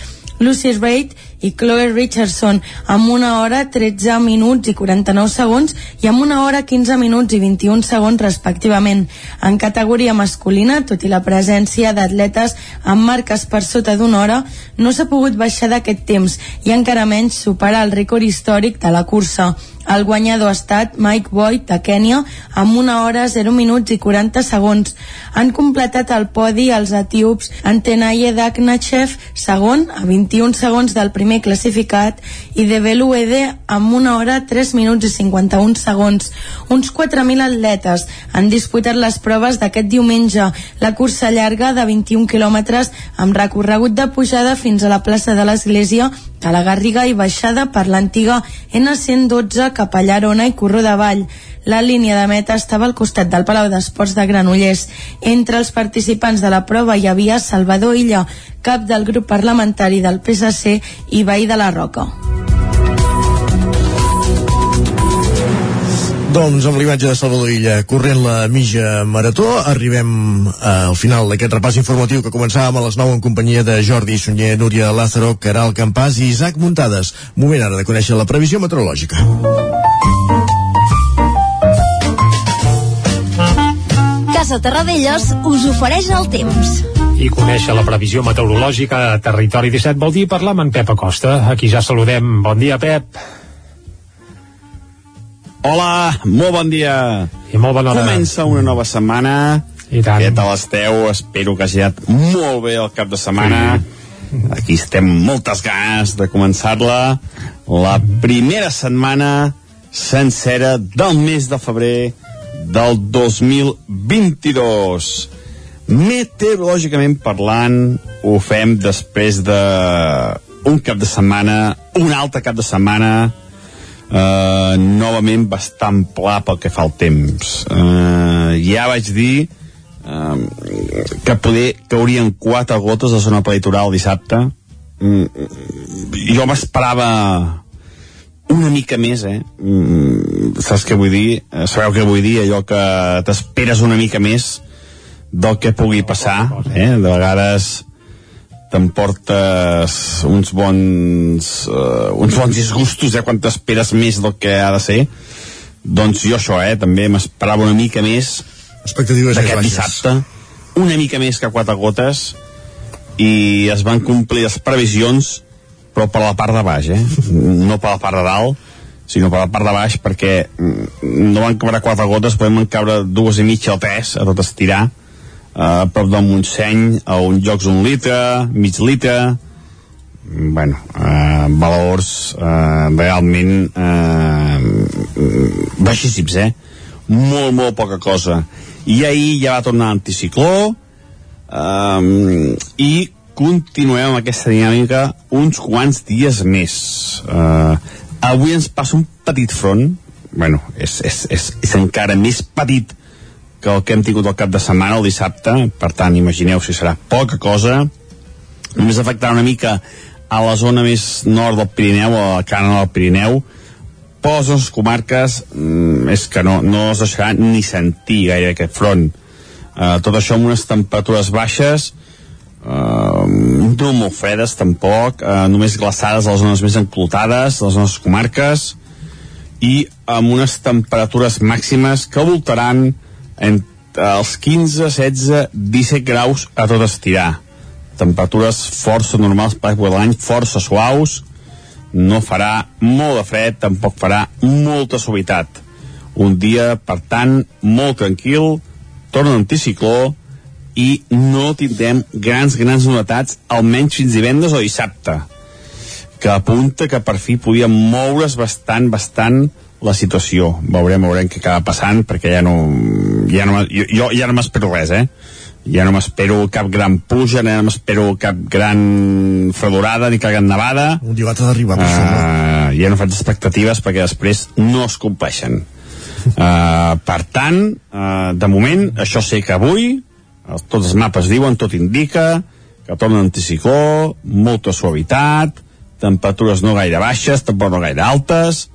Lucy Reid i Chloe Richardson amb una hora 13 minuts i 49 segons i amb una hora 15 minuts i 21 segons respectivament. En categoria masculina, tot i la presència d'atletes amb marques per sota d'una hora, no s'ha pogut baixar d'aquest temps i encara menys superar el rècord històric de la cursa. El guanyador ha estat Mike Boyd de Kènia amb una hora 0 minuts i 40 segons. Han completat el podi els etíops Antenaye Daknachev, segon, a 21 segons del primer classificat, i de Beluede amb una hora 3 minuts i 51 segons. Uns 4.000 atletes han disputat les proves d'aquest diumenge, la cursa llarga de 21 quilòmetres amb recorregut de pujada fins a la plaça de l'Església a la Garriga i baixada per l'antiga N112 cap a Llarona i Corró de Vall. La línia de meta estava al costat del Palau d'Esports de Granollers. Entre els participants de la prova hi havia Salvador Illa, cap del grup parlamentari del PSC i veí de la Roca. Doncs amb l'imatge de Salvador Illa corrent la mitja marató arribem eh, al final d'aquest repàs informatiu que començàvem a les 9 en companyia de Jordi Sunyer, Núria Lázaro, Caral Campàs i Isaac Muntades. Moment ara de conèixer la previsió meteorològica. Casa Terradellos us ofereix el temps. I conèixer la previsió meteorològica a Territori 17 vol dir parlar amb en Pep Acosta. Aquí ja saludem. Bon dia, Pep. Hola, molt bon dia. I molt bona hora. Comença una nova setmana. I tant. Què tal esteu? Espero que hagi anat molt bé el cap de setmana. Sí. Aquí estem amb moltes ganes de començar-la. La primera setmana sencera del mes de febrer del 2022. Meteorològicament parlant, ho fem després de un cap de setmana, un altre cap de setmana, Uh, novament bastant pla pel que fa al temps uh, ja vaig dir uh, que poder caurien quatre gotes a zona peritoral dissabte uh, jo m'esperava una mica més eh? Uh, saps què vull dir? sabeu què vull dir? allò que t'esperes una mica més del que pugui passar eh? de vegades t'emportes uns bons uh, uns bons disgustos ja quan t'esperes més del que ha de ser doncs jo això, eh, també m'esperava una mica més expectatives d'aquest dissabte una mica més que quatre gotes i es van complir les previsions però per la part de baix eh? no per la part de dalt sinó per la part de baix perquè no van caure quatre gotes però van caure dues i mitja o tres a tot estirar a prop del Montseny a un jocs un litre, mig litre bueno, eh, valors eh, realment eh, baixíssims eh? molt molt poca cosa i ahir ja va tornar l'anticicló eh, i continuem amb aquesta dinàmica uns quants dies més. Eh, avui ens passa un petit front. Bueno, és, és, és, és encara més petit que el que hem tingut el cap de setmana, el dissabte, per tant, imagineu si serà poca cosa, només afectarà una mica a la zona més nord del Pirineu, a la cana del Pirineu, però les nostres comarques mm, és que no, no es deixarà ni sentir gaire aquest front. Uh, tot això amb unes temperatures baixes, uh, no molt fredes tampoc, uh, només glaçades a les zones més enclotades de les nostres comarques, i amb unes temperatures màximes que voltaran entre els 15, 16, 17 graus a tot estirar. temperatures força normals per època de l'any, força suaus, no farà molt de fred, tampoc farà molta suavitat. Un dia, per tant, molt tranquil, torna l'anticicló i no tindrem grans, grans novetats, almenys fins divendres o dissabte, que apunta que per fi podíem moure's bastant, bastant la situació. Veurem, veurem què acaba passant, perquè ja no... Ja no jo, jo ja no m'espero res, eh? Ja no m'espero cap gran puja, ja no m'espero cap gran fredorada ni cap gran nevada. Un dia l'altre d'arribar, per uh, uh, Ja no faig expectatives perquè després no es compleixen. Uh, per tant, uh, de moment, això sé que avui, uh, tots els mapes diuen, tot indica, que torna anticicló, molta suavitat, temperatures no gaire baixes, tampoc no gaire altes,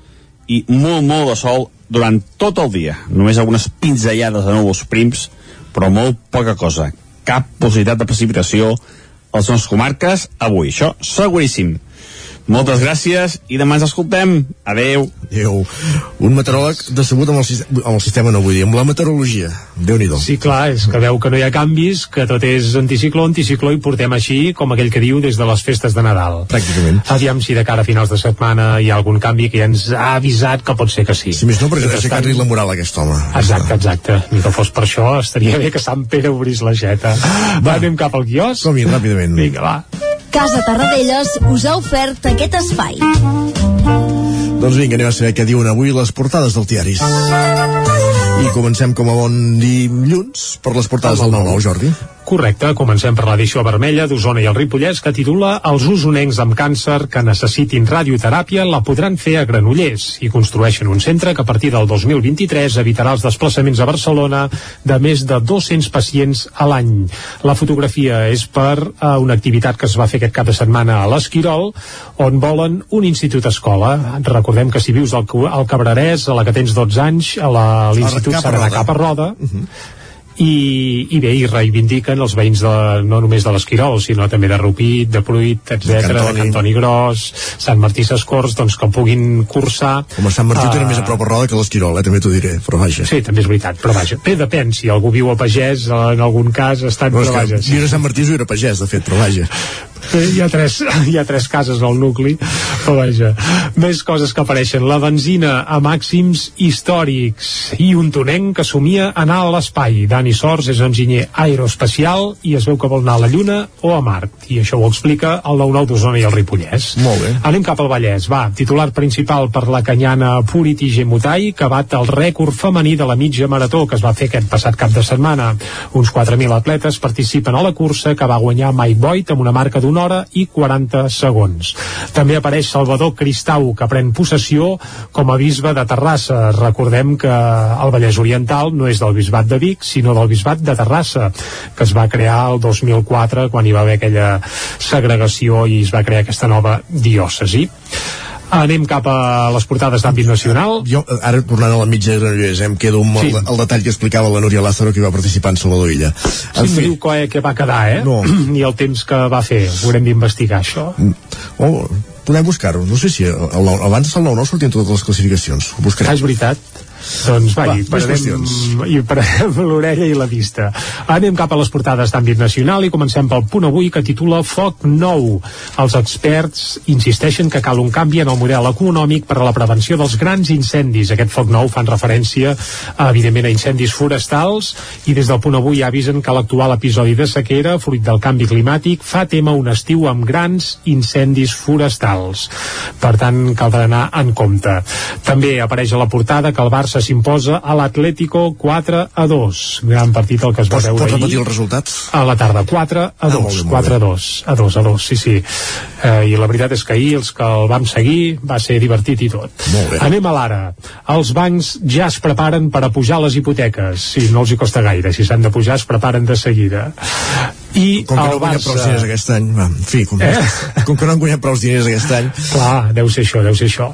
i molt, molt de sol durant tot el dia. Només algunes pinzellades de núvols prims, però molt poca cosa. Cap possibilitat de precipitació a les nostres comarques avui. Això seguríssim. Moltes gràcies i demà ens escoltem. Adeu. Adeu. Un meteoròleg decebut amb el, amb el sistema no vull dir, amb la meteorologia. déu nhi Sí, clar, és que veu que no hi ha canvis, que tot és anticicló, anticicló i portem així, com aquell que diu, des de les festes de Nadal. Pràcticament. Aviam si de cara a finals de setmana hi ha algun canvi que ja ens ha avisat que pot ser que sí. Si més no, perquè ha li la moral aquest home. Exacte, exacte. Ni que fos per això, estaria bé que Sant Pere obrís l'aixeta. Va, anem cap al quios? Som-hi, ràpidament. Vinga, va. Casa Tarradellas us ha ofert aquest espai. Doncs vinga, anem a saber què diuen avui les portades dels diaris. I comencem com a bon dilluns per les portades del 9-9, Jordi. Correcte, comencem per l'edició vermella d'Osona i el Ripollès que titula Els usonencs amb càncer que necessitin radioteràpia la podran fer a Granollers i construeixen un centre que a partir del 2023 evitarà els desplaçaments a Barcelona de més de 200 pacients a l'any. La fotografia és per uh, una activitat que es va fer aquest cap de setmana a l'Esquirol on volen un institut escola. Recordem que si vius al, al Cabrerès, a la que tens 12 anys, a l'Institut Serà Cap a Roda, uh -huh i, i bé, i reivindiquen els veïns de, no només de l'Esquirol, sinó també de Rupit, de Pruit, etc, de Cantoni, de Cantoni Gros, Sant Martí Sescors, doncs que puguin cursar... Home, Sant Martí uh, tenen més a prop a Roda que l'Esquirol, eh, també t'ho diré, però vaja. Sí, també és veritat, però vaja. Bé, depèn, si algú viu a Pagès, en algun cas, estan, però, però vaja. Sí. Sant Martí era Pagès, de fet, però vaja. Hi ha, tres, hi ha tres cases al nucli, però vaja. Més coses que apareixen. La benzina a màxims històrics i un tonenc que somia anar a l'espai. Dani Sors és enginyer aeroespacial i es veu que vol anar a la Lluna o a Mart. I això ho explica el 9-9 d'Osona i el Ripollès. Molt bé. Anem cap al Vallès. Va, titular principal per la canyana Puriti Gemutai, que bat el rècord femení de la mitja marató que es va fer aquest passat cap de setmana. Uns 4.000 atletes participen a la cursa que va guanyar Mike Boyd amb una marca d'un hora i 40 segons. També apareix Salvador Cristau, que pren possessió com a bisbe de Terrassa. Recordem que el Vallès Oriental no és del bisbat de Vic, sinó del bisbat de Terrassa, que es va crear el 2004 quan hi va haver aquella segregació i es va crear aquesta nova diòcesi. Anem cap a les portades d'àmbit nacional. Jo, ara tornant a la mitja de Granollers, em quedo amb sí. el, el, detall que explicava la Núria Lázaro que va participar en Salvador Illa. En sí, fi... diu que, que va quedar, eh? No. (clears throat) Ni el temps que va fer. Haurem d'investigar això. Mm. Oh, podem buscar-ho. No sé si el, el, abans del 9-9 sortien totes les classificacions. Ho buscarem. Ah, és veritat. Doncs va, Va i pararem, i pararem l'orella i la vista. Anem cap a les portades d'àmbit nacional i comencem pel punt avui que titula Foc nou. Els experts insisteixen que cal un canvi en el model econòmic per a la prevenció dels grans incendis. Aquest foc nou fan referència, evidentment, a incendis forestals i des del punt avui avisen que l'actual episodi de sequera, fruit del canvi climàtic, fa tema un estiu amb grans incendis forestals. Per tant, caldrà anar en compte. També apareix a la portada que el Barça Barça s'imposa a l'Atlético 4 a 2. Gran partit el que es va veure ahir. repetir els resultats? A la tarda, 4 a 2. Ah, 4 a 2. A 2 a 2, sí, sí. Eh, I la veritat és que ahir els que el vam seguir va ser divertit i tot. Anem a l'ara. Els bancs ja es preparen per a pujar les hipoteques. Sí, no els hi costa gaire. Si s'han de pujar, es preparen de seguida. I com que no han guanyat prou diners aquest any va, en fi, com, eh? (laughs) com que no han guanyat prou diners aquest any. Clar, deu ser això, deu ser això.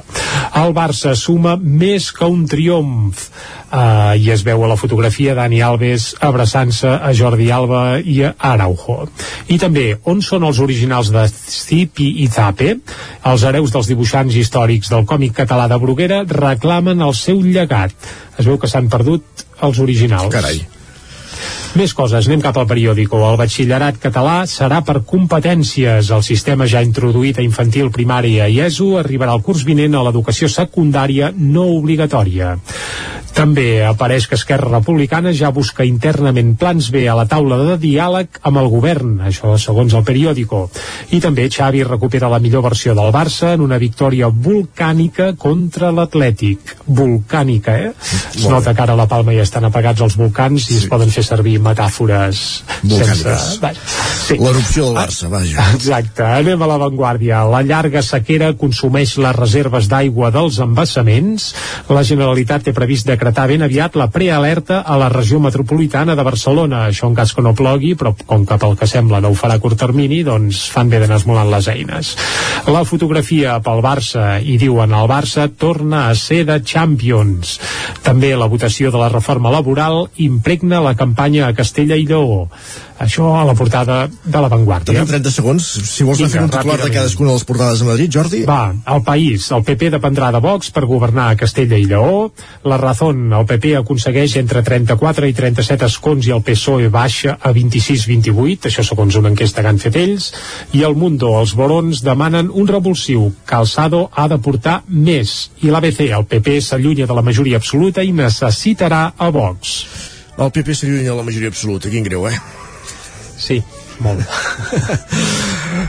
El Barça suma més que un triomf. Uh, i es veu a la fotografia Dani Alves abraçant-se a Jordi Alba i a Araujo. I també, on són els originals de Stipi i Zape? Els hereus dels dibuixants històrics del còmic català de Bruguera reclamen el seu llegat. Es veu que s'han perdut els originals. Carai Més coses, anem cap al periòdico. El batxillerat català serà per competències. El sistema ja introduït a infantil, primària i ESO arribarà al curs vinent a l'educació secundària no obligatòria. També apareix que Esquerra Republicana ja busca internament plans B a la taula de diàleg amb el govern, això segons el periòdico. I també Xavi recupera la millor versió del Barça en una victòria volcànica contra l'Atlètic. Volcànica, eh? Es nota que ara a la Palma ja estan apagats els volcans i sí. es poden fer servir metàfores sense... Sí. L'erupció del Barça, vaja. Exacte, anem a l'avantguàrdia. La llarga sequera consumeix les reserves d'aigua dels embassaments. La Generalitat té previst decretar ben aviat la prealerta a la regió metropolitana de Barcelona. Això en cas que no plogui, però com que pel que sembla no ho farà a curt termini, doncs fan bé d'anar esmolant les eines. La fotografia pel Barça, i diuen el Barça torna a ser de Champions. També la votació de la reforma laboral impregna la campanya Castella i Lleó. Això a la portada de l'avantguàrdia. Tenim 30 segons, si vols anar fent un titular de cadascuna de les portades de Madrid, Jordi. Va, el país, el PP dependrà de Vox per governar a Castella i Lleó. La Razón, el PP aconsegueix entre 34 i 37 escons i el PSOE baixa a 26-28, això segons una enquesta que han fet ells. I el Mundo, els Borons demanen un revulsiu. Calçado ha de portar més. I l'ABC, el PP s'allunya de la majoria absoluta i necessitarà a Vox. El PP s'allunya de la majoria absoluta, quin greu, eh? Sí, molt bé.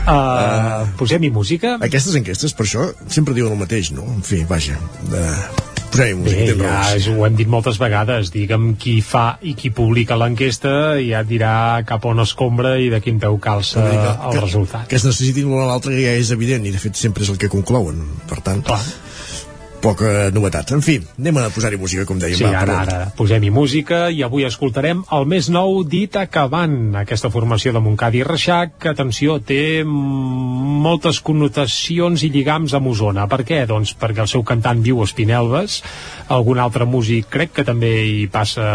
uh, (laughs) Posem-hi música. Aquestes enquestes, per això, sempre diuen el mateix, no? En fi, vaja. Uh, Posem-hi música, Bé, ja és, ho hem dit moltes vegades, digue'm qui fa i qui publica l'enquesta ja et dirà cap on escombra i de quin peu calça que- el que- resultat. Que es necessitin l'un a l'altre ja és evident i de fet sempre és el que conclouen. Per tant, Clar. Poca novetat. En fi, anem a posar-hi música, com dèiem. Sí, va, ara, ara posem-hi música i avui escoltarem el més nou dit acabant, aquesta formació de Montcada i Reixac, que, atenció, té mm, moltes connotacions i lligams amb Osona. Per què? Doncs perquè el seu cantant viu a Espinelves, algun altre músic crec que també hi passa,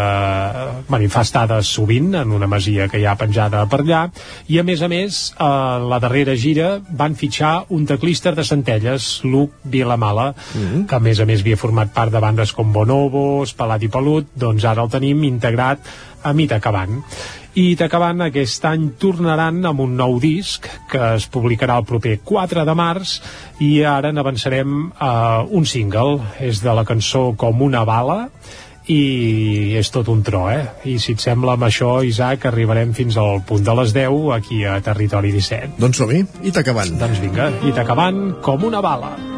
bueno, hi fa estades sovint en una masia que hi ha penjada per allà, i a més a més, a la darrera gira van fitxar un teclista de Centelles, Luc Vilamala, que a més a més havia format part de bandes com Bonobo, Espalat i Pelut, doncs ara el tenim integrat a Mitacabant. I Itacabant aquest any tornaran amb un nou disc que es publicarà el proper 4 de març i ara n'avançarem a un single, és de la cançó Com una bala i és tot un tro, eh? I si et sembla amb això, Isaac, arribarem fins al punt de les 10 aquí a Territori 17. Doncs som-hi, i t'acabant. Doncs vinga, i t'acabant com una bala.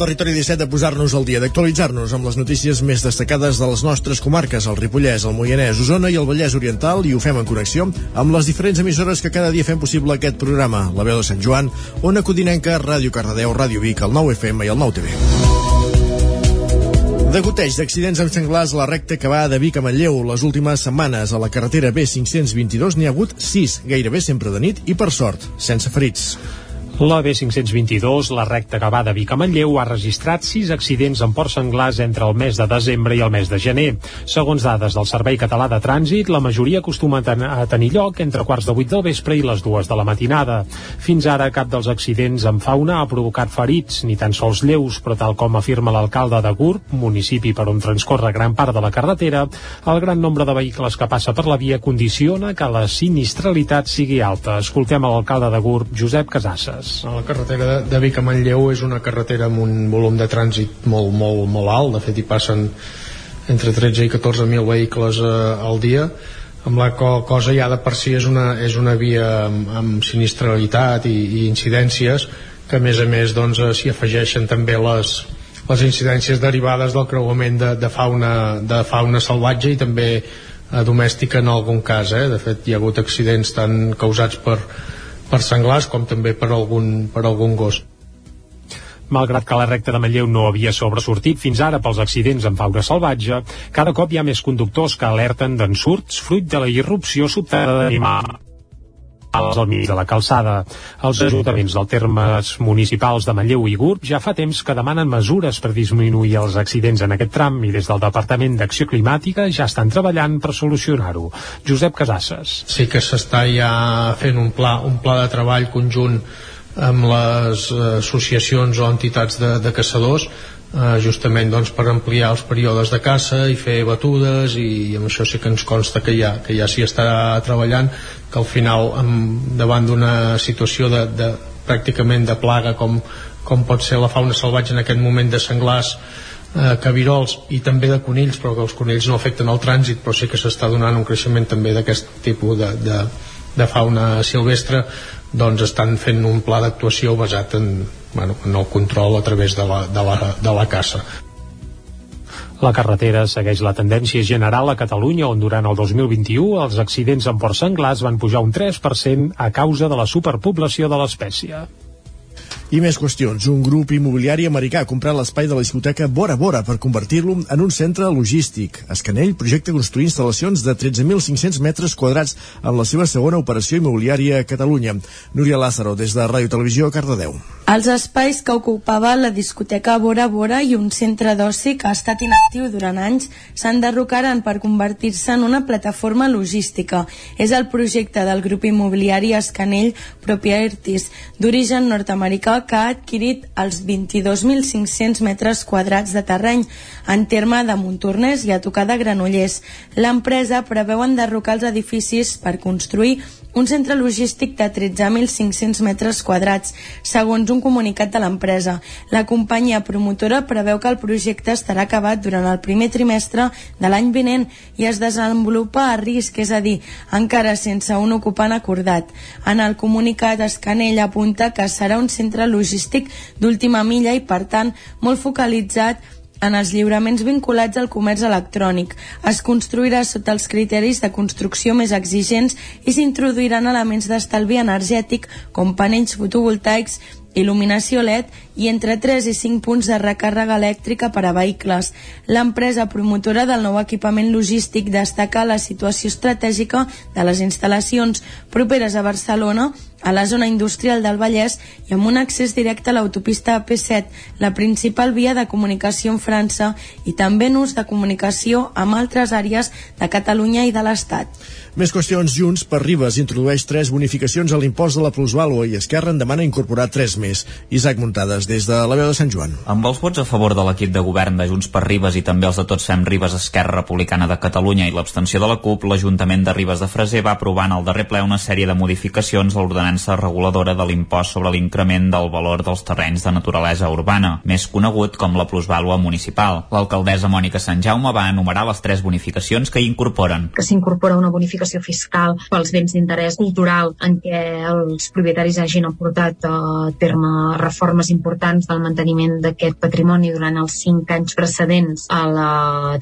Territori 17 de posar-nos al dia, d'actualitzar-nos amb les notícies més destacades de les nostres comarques, el Ripollès, el Moianès, Osona i el Vallès Oriental, i ho fem en connexió amb les diferents emissores que cada dia fem possible aquest programa. La veu de Sant Joan, Ona Codinenca, Ràdio Cardedeu, Ràdio Vic, el 9 FM i el 9 TV. Degoteig d'accidents amb senglars a la recta que va de Vic a Manlleu. Les últimes setmanes a la carretera B522 n'hi ha hagut 6, gairebé sempre de nit i per sort, sense ferits. La B522, la recta que va de Vic a Manlleu, ha registrat sis accidents amb ports senglars entre el mes de desembre i el mes de gener. Segons dades del Servei Català de Trànsit, la majoria acostuma a tenir lloc entre quarts de vuit del vespre i les dues de la matinada. Fins ara, cap dels accidents amb fauna ha provocat ferits, ni tan sols lleus, però tal com afirma l'alcalde de Gurb, municipi per on transcorre gran part de la carretera, el gran nombre de vehicles que passa per la via condiciona que la sinistralitat sigui alta. Escoltem l'alcalde de Gurb, Josep Casasses. La carretera de Vic a Manlleu és una carretera amb un volum de trànsit molt, molt, molt alt, de fet hi passen entre 13 i 14.000 vehicles eh, al dia, amb la co cosa ja de per si és una, és una via amb, amb sinistralitat i, i incidències que a més a més doncs, eh, afegeixen també les, les incidències derivades del creuament de, de, fauna, de fauna salvatge i també eh, domèstica en algun cas eh? de fet hi ha hagut accidents tant causats per per senglars com també per algun, per algun gos. Malgrat que la recta de Manlleu no havia sobresortit fins ara pels accidents amb fauna salvatge, cada cop hi ha més conductors que alerten d'ensurts fruit de la irrupció sobtada d'animals al mig de la calçada. Els ajuntaments dels termes municipals de Manlleu i Gurb ja fa temps que demanen mesures per disminuir els accidents en aquest tram i des del Departament d'Acció Climàtica ja estan treballant per solucionar-ho. Josep Casasses. Sí que s'està ja fent un pla, un pla de treball conjunt amb les associacions o entitats de, de caçadors eh, justament doncs, per ampliar els períodes de caça i fer batudes i, i amb això sí que ens consta que ja, que ja s'hi està treballant que al final amb, davant d'una situació de, de, pràcticament de plaga com, com pot ser la fauna salvatge en aquest moment de senglars eh, cabirols i també de conills però que els conills no afecten el trànsit però sí que s'està donant un creixement també d'aquest tipus de, de, de fauna silvestre doncs estan fent un pla d'actuació basat en, bueno, en el control a través de la, de la, de la caça. La carretera segueix la tendència general a Catalunya, on durant el 2021 els accidents amb porcs senglars van pujar un 3% a causa de la superpoblació de l'espècie. I més qüestions. Un grup immobiliari americà ha comprat l'espai de la discoteca Bora Bora per convertir-lo en un centre logístic. Escanell projecta construir instal·lacions de 13.500 metres quadrats en la seva segona operació immobiliària a Catalunya. Núria Lázaro, des de Ràdio Televisió, Cardedeu. Els espais que ocupava la discoteca Bora Bora i un centre d'oci que ha estat inactiu durant anys s'enderrocaren per convertir-se en una plataforma logística. És el projecte del grup immobiliari Escanell Properties, d'origen nord-americà que ha adquirit els 22.500 metres quadrats de terreny en terme de Montornès i a tocar de Granollers. L'empresa preveu enderrocar els edificis per construir un centre logístic de 13.500 metres quadrats, segons un comunicat de l'empresa. La companyia promotora preveu que el projecte estarà acabat durant el primer trimestre de l'any vinent i es desenvolupa a risc, és a dir, encara sense un ocupant acordat. En el comunicat, Escanell apunta que serà un centre logístic d'última milla i, per tant, molt focalitzat en els lliuraments vinculats al comerç electrònic. Es construirà sota els criteris de construcció més exigents i s'introduiran elements d'estalvi energètic com panells fotovoltaics il·luminació LED i entre 3 i 5 punts de recàrrega elèctrica per a vehicles. L'empresa promotora del nou equipament logístic destaca la situació estratègica de les instal·lacions properes a Barcelona a la zona industrial del Vallès i amb un accés directe a l'autopista AP7, la principal via de comunicació en França i també en ús de comunicació amb altres àrees de Catalunya i de l'Estat. Més qüestions. Junts per Ribes introdueix tres bonificacions a l'impost de la plusvàlua i Esquerra en demana incorporar tres més. Isaac Muntades, des de la veu de Sant Joan. Amb els vots a favor de l'equip de govern de Junts per Ribes i també els de Tots Fem Ribes Esquerra Republicana de Catalunya i l'abstenció de la CUP, l'Ajuntament de Ribes de Freser va aprovar en el darrer ple una sèrie de modificacions a l'ordenança l'ordenança reguladora de l'impost sobre l'increment del valor dels terrenys de naturalesa urbana, més conegut com la plusvàlua municipal. L'alcaldessa Mònica Sant Jaume va enumerar les tres bonificacions que hi incorporen. Que s'incorpora una bonificació fiscal pels béns d'interès cultural en què els propietaris hagin aportat a terme reformes importants del manteniment d'aquest patrimoni durant els cinc anys precedents a la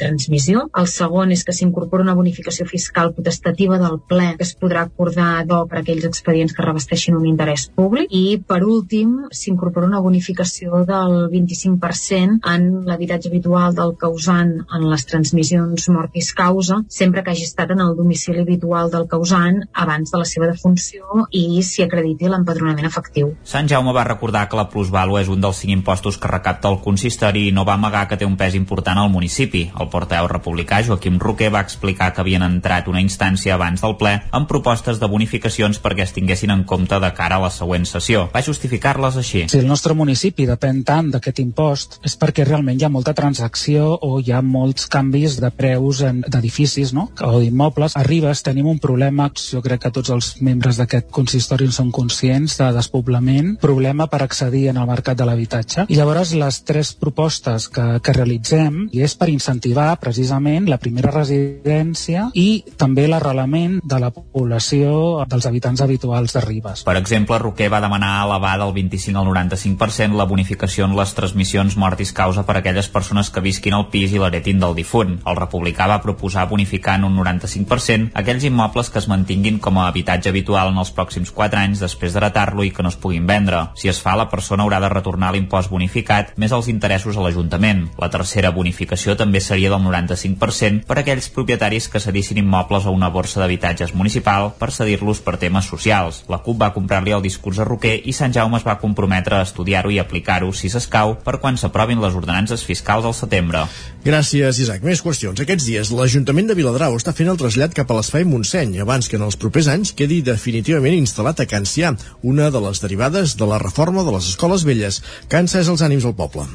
transmissió. El segon és que s'incorpora una bonificació fiscal potestativa del ple que es podrà acordar do per aquells expedients que revesteixin un interès públic i per últim s'incorpora una bonificació del 25% en l'habitatge habitual del causant en les transmissions mortis causa sempre que hagi estat en el domicili habitual del causant abans de la seva defunció i s'hi acrediti l'empadronament efectiu. Sant Jaume va recordar que la plusvàlua és un dels cinc impostos que recapta el consistori i no va amagar que té un pes important al municipi. El portaveu republicà Joaquim Roquer va explicar que havien entrat una instància abans del ple amb propostes de bonificacions perquè es tinguessin en compte de cara a la següent sessió. Va justificar-les així. Si el nostre municipi depèn tant d'aquest impost és perquè realment hi ha molta transacció o hi ha molts canvis de preus d'edificis no? o d'immobles. Ribes tenim un problema, jo crec que tots els membres d'aquest consistori són conscients, de despoblament, problema per accedir en el mercat de l'habitatge. I llavors les tres propostes que, que realitzem és per incentivar precisament la primera residència i també l'arrelament de la població dels habitants habituals de Ribes. Per exemple, Roquer va demanar elevar del 25 al 95% la bonificació en les transmissions mortis causa per a aquelles persones que visquin al pis i l'heretin del difunt. El republicà va proposar bonificar en un 95% aquells immobles que es mantinguin com a habitatge habitual en els pròxims 4 anys després d'heretar-lo i que no es puguin vendre. Si es fa, la persona haurà de retornar l'impost bonificat més els interessos a l'Ajuntament. La tercera bonificació també seria del 95% per a aquells propietaris que cedissin immobles a una borsa d'habitatges municipal per cedir-los per temes socials. La CUP va comprar-li el discurs a Roquer i Sant Jaume es va comprometre a estudiar-ho i aplicar-ho, si s'escau, per quan s'aprovin les ordenances fiscals al setembre. Gràcies, Isaac. Més qüestions. Aquests dies, l'Ajuntament de Viladrau està fent el trasllat cap a l'Espai Montseny, abans que en els propers anys quedi definitivament instal·lat a Can Cià, una de les derivades de la reforma de les escoles velles. Cansa és els ànims al poble.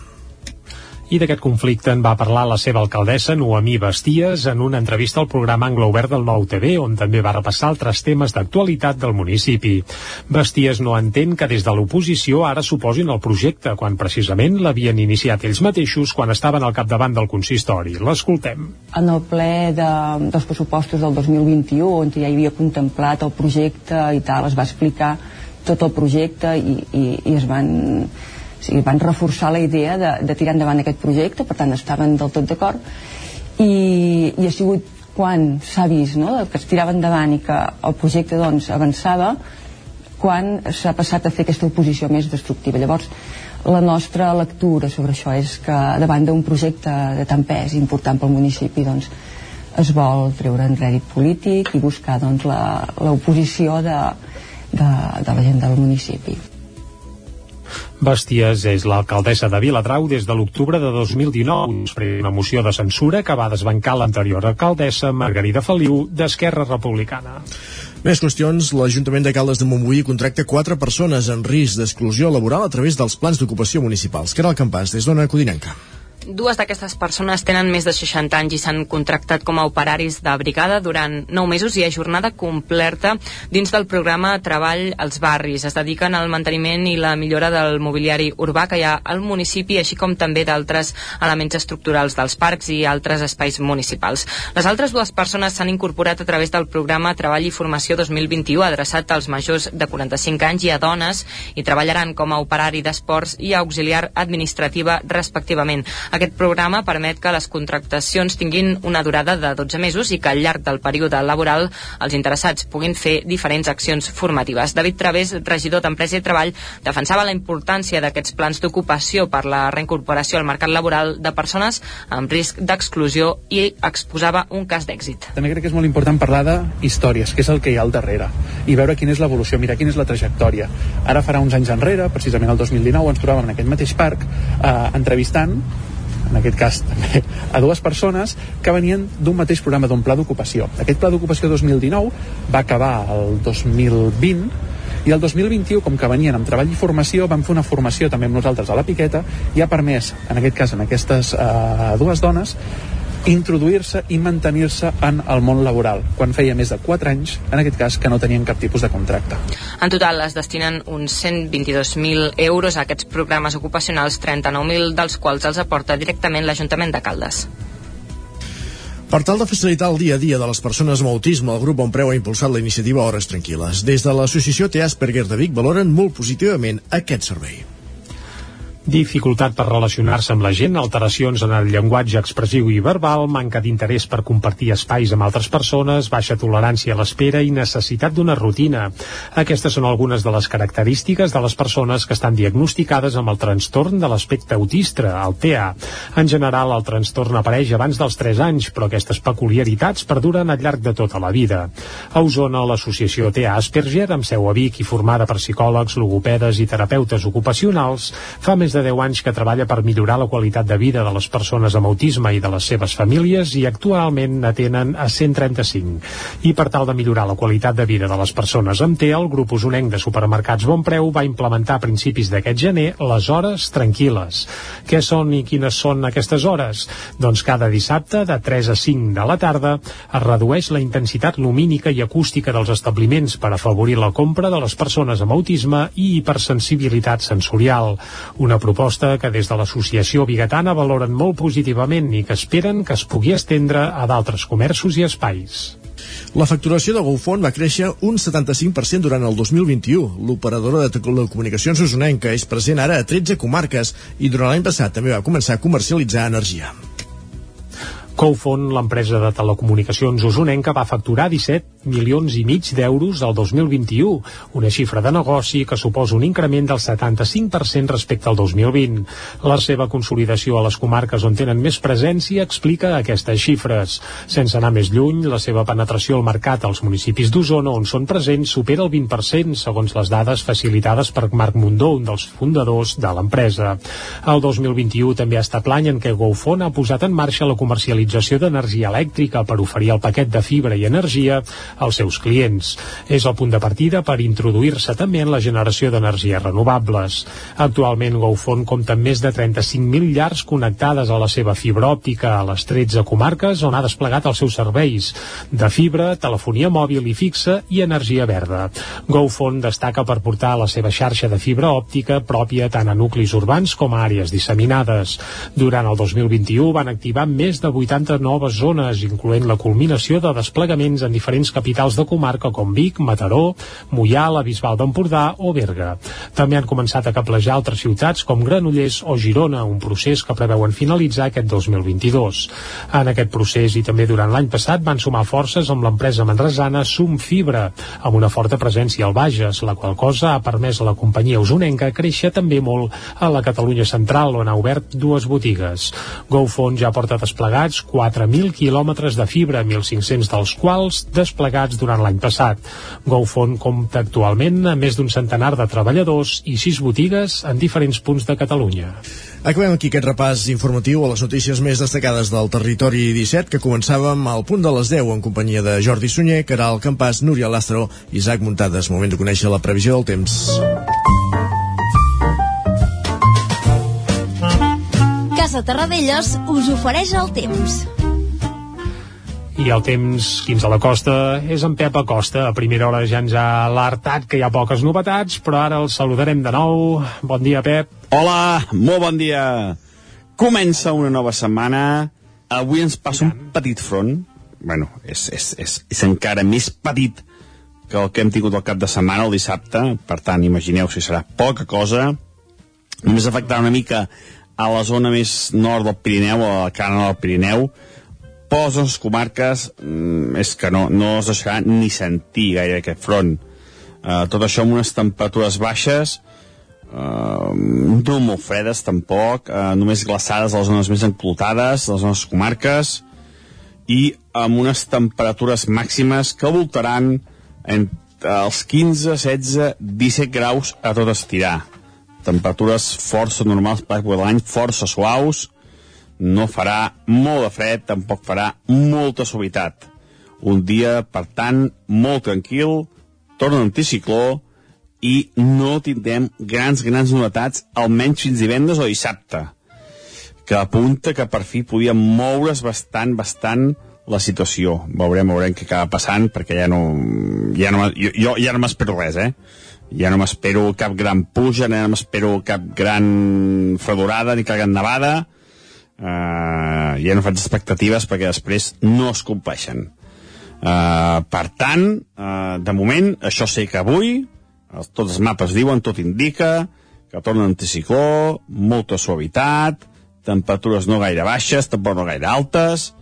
I d'aquest conflicte en va parlar la seva alcaldessa, Noemí Basties, en una entrevista al programa Anglo Obert del Nou TV, on també va repassar altres temes d'actualitat del municipi. Basties no entén que des de l'oposició ara suposin el projecte, quan precisament l'havien iniciat ells mateixos quan estaven al capdavant del consistori. L'escoltem. En el ple de, dels pressupostos del 2021, on ja hi havia contemplat el projecte i tal, es va explicar tot el projecte i, i, i es van o sigui, van reforçar la idea de, de tirar endavant aquest projecte, per tant estaven del tot d'acord i, i ha sigut quan s'ha vist no, que es tirava endavant i que el projecte doncs, avançava quan s'ha passat a fer aquesta oposició més destructiva. Llavors, la nostra lectura sobre això és que davant d'un projecte de tant pes important pel municipi doncs, es vol treure en rèdit polític i buscar doncs, l'oposició de, de, de la gent del municipi. Basties és l'alcaldessa de Viladrau des de l'octubre de 2019, després una moció de censura que va desbancar l'anterior alcaldessa Margarida Feliu d'Esquerra Republicana. Més qüestions, l'Ajuntament de Caldes de Montbui contracta quatre persones en risc d'exclusió laboral a través dels plans d'ocupació municipals. Caral Campàs, des d'Ona Codinenca. Dues d'aquestes persones tenen més de 60 anys i s'han contractat com a operaris de brigada durant 9 mesos i a jornada completa dins del programa Treball als barris. Es dediquen al manteniment i la millora del mobiliari urbà que hi ha al municipi, així com també d'altres elements estructurals dels parcs i altres espais municipals. Les altres dues persones s'han incorporat a través del programa Treball i Formació 2021 adreçat als majors de 45 anys i a dones i treballaran com a operari d'esports i auxiliar administrativa respectivament. Aquest programa permet que les contractacions tinguin una durada de 12 mesos i que al llarg del període laboral els interessats puguin fer diferents accions formatives. David Través, regidor d'Empresa i Treball, defensava la importància d'aquests plans d'ocupació per la reincorporació al mercat laboral de persones amb risc d'exclusió i exposava un cas d'èxit. També crec que és molt important parlar de històries, que és el que hi ha al darrere, i veure quina és l'evolució, mirar quina és la trajectòria. Ara farà uns anys enrere, precisament el 2019, ens trobàvem en aquest mateix parc eh, entrevistant en aquest cas també, a dues persones que venien d'un mateix programa, d'un pla d'ocupació. Aquest pla d'ocupació 2019 va acabar el 2020 i el 2021, com que venien amb treball i formació, vam fer una formació també amb nosaltres a la Piqueta i ha permès, en aquest cas, en aquestes eh, dues dones, introduir-se i mantenir-se en el món laboral, quan feia més de 4 anys, en aquest cas, que no tenien cap tipus de contracte. En total es destinen uns 122.000 euros a aquests programes ocupacionals, 39.000 dels quals els aporta directament l'Ajuntament de Caldes. Per tal de facilitar el dia a dia de les persones amb autisme, el grup Bonpreu ha impulsat la iniciativa Hores Tranquil·les. Des de l'associació T. Asperger de Vic valoren molt positivament aquest servei. Dificultat per relacionar-se amb la gent, alteracions en el llenguatge expressiu i verbal, manca d'interès per compartir espais amb altres persones, baixa tolerància a l'espera i necessitat d'una rutina. Aquestes són algunes de les característiques de les persones que estan diagnosticades amb el trastorn de l'aspecte autista, el TEA. En general, el trastorn apareix abans dels 3 anys, però aquestes peculiaritats perduren al llarg de tota la vida. A Osona, l'associació TEA Asperger, amb seu a Vic i formada per psicòlegs, logopedes i terapeutes ocupacionals, fa més de 10 anys que treballa per millorar la qualitat de vida de les persones amb autisme i de les seves famílies i actualment n'atenen a 135. I per tal de millorar la qualitat de vida de les persones amb TEA, el grup usonenc de supermercats Bon Preu va implementar a principis d'aquest gener les hores tranquil·les. Què són i quines són aquestes hores? Doncs cada dissabte, de 3 a 5 de la tarda, es redueix la intensitat lumínica i acústica dels establiments per afavorir la compra de les persones amb autisme i hipersensibilitat sensorial. Una proposta que des de l'associació bigatana valoren molt positivament i que esperen que es pugui estendre a d'altres comerços i espais. La facturació de GoFon va créixer un 75% durant el 2021. L'operadora de telecomunicacions usonenca és present ara a 13 comarques i durant l'any passat també va començar a comercialitzar energia. Coufon, l'empresa de telecomunicacions usonenca, va facturar 17 milions i mig d'euros al 2021, una xifra de negoci que suposa un increment del 75% respecte al 2020. La seva consolidació a les comarques on tenen més presència explica aquestes xifres. Sense anar més lluny, la seva penetració al mercat als municipis d'Osona on són presents supera el 20%, segons les dades facilitades per Marc Mundó, un dels fundadors de l'empresa. El 2021 també ha estat l'any en què GoFon ha posat en marxa la comercialització d'energia elèctrica per oferir el paquet de fibra i energia als seus clients. És el punt de partida per introduir-se també en la generació d'energies renovables. Actualment GoFon compta amb més de 35.000 llars connectades a la seva fibra òptica a les 13 comarques on ha desplegat els seus serveis de fibra, telefonia mòbil i fixa i energia verda. GoFon destaca per portar la seva xarxa de fibra òptica pròpia tant a nuclis urbans com a àrees disseminades. Durant el 2021 van activar més de 80 noves zones, incloent la culminació de desplegaments en diferents capitals de comarca com Vic, Mataró, Mollà, la Bisbal d'Empordà o Berga. També han començat a caplejar altres ciutats com Granollers o Girona, un procés que preveuen finalitzar aquest 2022. En aquest procés i també durant l'any passat van sumar forces amb l'empresa manresana Sum Fibra, amb una forta presència al Bages, la qual cosa ha permès a la companyia usonenca créixer també molt a la Catalunya central, on ha obert dues botigues. GoFon ja porta desplegats 4.000 quilòmetres de fibra, 1.500 dels quals desplegats durant l'any passat. GoFon compta actualment amb més d'un centenar de treballadors i sis botigues en diferents punts de Catalunya. Acabem aquí aquest repàs informatiu a les notícies més destacades del territori 17 que començàvem al punt de les 10 en companyia de Jordi Sunyer, Caral Campàs, Núria Lázaro i Isaac Muntades. Moment de conèixer la previsió del temps. Casa Terradellos us ofereix el temps. I el temps, fins a la costa, és en Pep Acosta. A primera hora ja ens ha alertat que hi ha poques novetats, però ara el saludarem de nou. Bon dia, Pep. Hola, molt bon dia. Comença una nova setmana. Avui ens passa un petit front. bueno, és, és, és, és encara més petit que el que hem tingut el cap de setmana, el dissabte. Per tant, imagineu si serà poca cosa. Només afectarà una mica a la zona més nord del Pirineu, a la cana del Pirineu, nostres comarques mm, és que no, no es deixarà ni sentir gaire aquest front. Uh, tot això amb unes temperatures baixes, uh, no molt fredes tampoc, uh, només glaçades a les zones més enclotades de les nostres comarques, i amb unes temperatures màximes que voltaran entre els 15, 16, 17 graus a tot estirar temperatures força normals per l'any, força suaus, no farà molt de fred, tampoc farà molta suavitat. Un dia, per tant, molt tranquil, torna l'anticicló i no tindrem grans, grans novetats, almenys fins divendres o dissabte. que apunta que per fi podia moure's bastant, bastant la situació. Veurem, veurem què acaba passant, perquè ja no... Ja no jo, jo ja no m'espero res, eh? Ja no m'espero cap gran puja, ja no m'espero cap gran fredorada ni cap gran nevada. Uh, ja no faig expectatives perquè després no es compleixen. Uh, per tant, uh, de moment, això sé que avui, els, tots els mapes diuen, tot indica, que torna anticicló, molta suavitat, temperatures no gaire baixes, tampoc no gaire altes,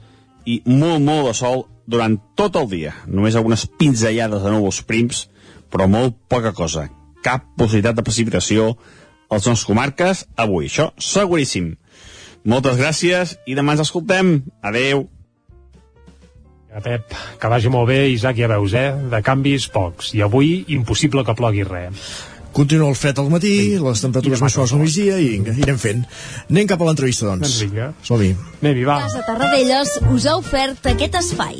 i molt, molt de sol durant tot el dia. Només algunes pinzellades de núvols prims, però molt poca cosa. Cap possibilitat de precipitació a les nostres comarques avui. Això seguríssim. Moltes gràcies i demà ens escoltem. Adeu. Ja, Pep, que vagi molt bé, Isaac, ja veus, eh? De canvis, pocs. I avui, impossible que plogui res. Continua el fred al matí, sí. les temperatures més suaves al migdia i vinga, irem fent. Anem cap a l'entrevista, doncs. Doncs vinga. Som-hi. Anem-hi, va. Casa Tarradellas us ha ofert aquest espai.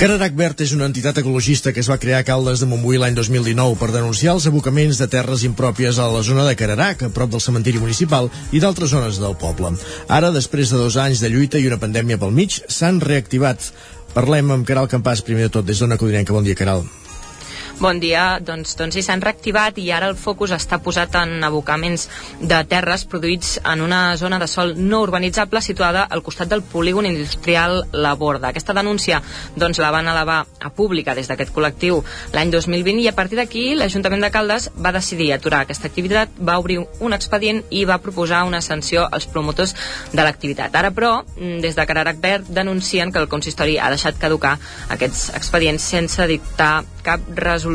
Cararac Verd és una entitat ecologista que es va crear a Caldes de Montbui l'any 2019 per denunciar els abocaments de terres impròpies a la zona de Cararac, a prop del cementiri municipal i d'altres zones del poble. Ara, després de dos anys de lluita i una pandèmia pel mig, s'han reactivat. Parlem amb Caral Campàs, primer de tot, des d'Ona Codinenca. Bon dia, Caral. Bon dia, doncs, doncs sí, s'han reactivat i ara el focus està posat en abocaments de terres produïts en una zona de sol no urbanitzable situada al costat del polígon industrial La Borda. Aquesta denúncia doncs, la van elevar a pública des d'aquest col·lectiu l'any 2020 i a partir d'aquí l'Ajuntament de Caldes va decidir aturar aquesta activitat, va obrir un expedient i va proposar una sanció als promotors de l'activitat. Ara, però, des de Cararac Verd denuncien que el consistori ha deixat caducar aquests expedients sense dictar cap resolució.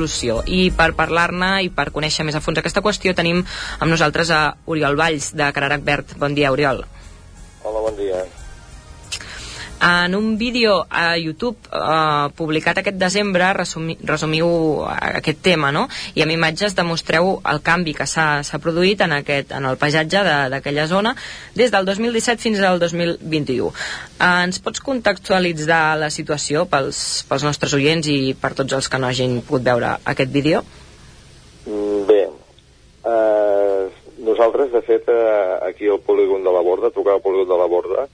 I per parlar-ne i per conèixer més a fons aquesta qüestió tenim amb nosaltres a Oriol Valls, de Cararac Verd. Bon dia, Oriol. Hola, bon dia. En un vídeo a YouTube eh, publicat aquest desembre resumi, resumiu aquest tema, no? I amb imatges demostreu el canvi que s'ha produït en, aquest, en el paisatge d'aquella zona des del 2017 fins al 2021. Eh, ens pots contextualitzar la situació pels, pels nostres oients i per tots els que no hagin pogut veure aquest vídeo? Bé, eh, nosaltres, de fet, eh, aquí al polígon de la Borda, tocar al polígon de la Borda,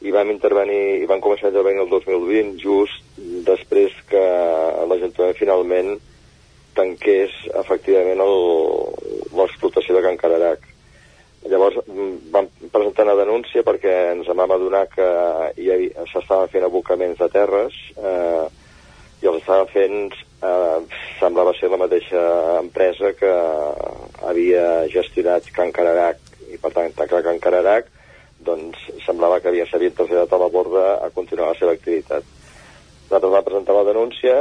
i vam intervenir, i vam començar a intervenir el 2020 just després que l'Ajuntament finalment tanqués efectivament l'explotació de Can Cararac. Llavors vam presentar una denúncia perquè ens vam adonar que s'estaven fent abocaments de terres eh, i els estaven fent eh, semblava ser la mateixa empresa que havia gestionat Can Cararac i per tant tancar Can Cararac doncs semblava que havia s'havia traslladat a la borda a continuar la seva activitat. Nosaltres vam presentar la denúncia,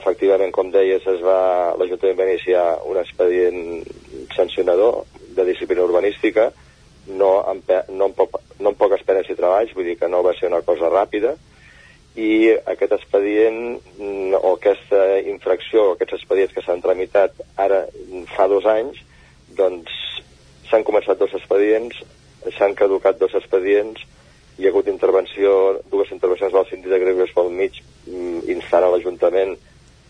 efectivament, com deies, es va, l'Ajuntament va iniciar un expedient sancionador de disciplina urbanística, no amb, no, amb poc, no amb poques penes i treballs, vull dir que no va ser una cosa ràpida, i aquest expedient o aquesta infracció, aquests expedients que s'han tramitat ara fa dos anys, doncs s'han començat dos expedients, s'han caducat dos expedients, hi ha hagut intervenció, dues intervencions del síndic de Greuges pel mig instant a l'Ajuntament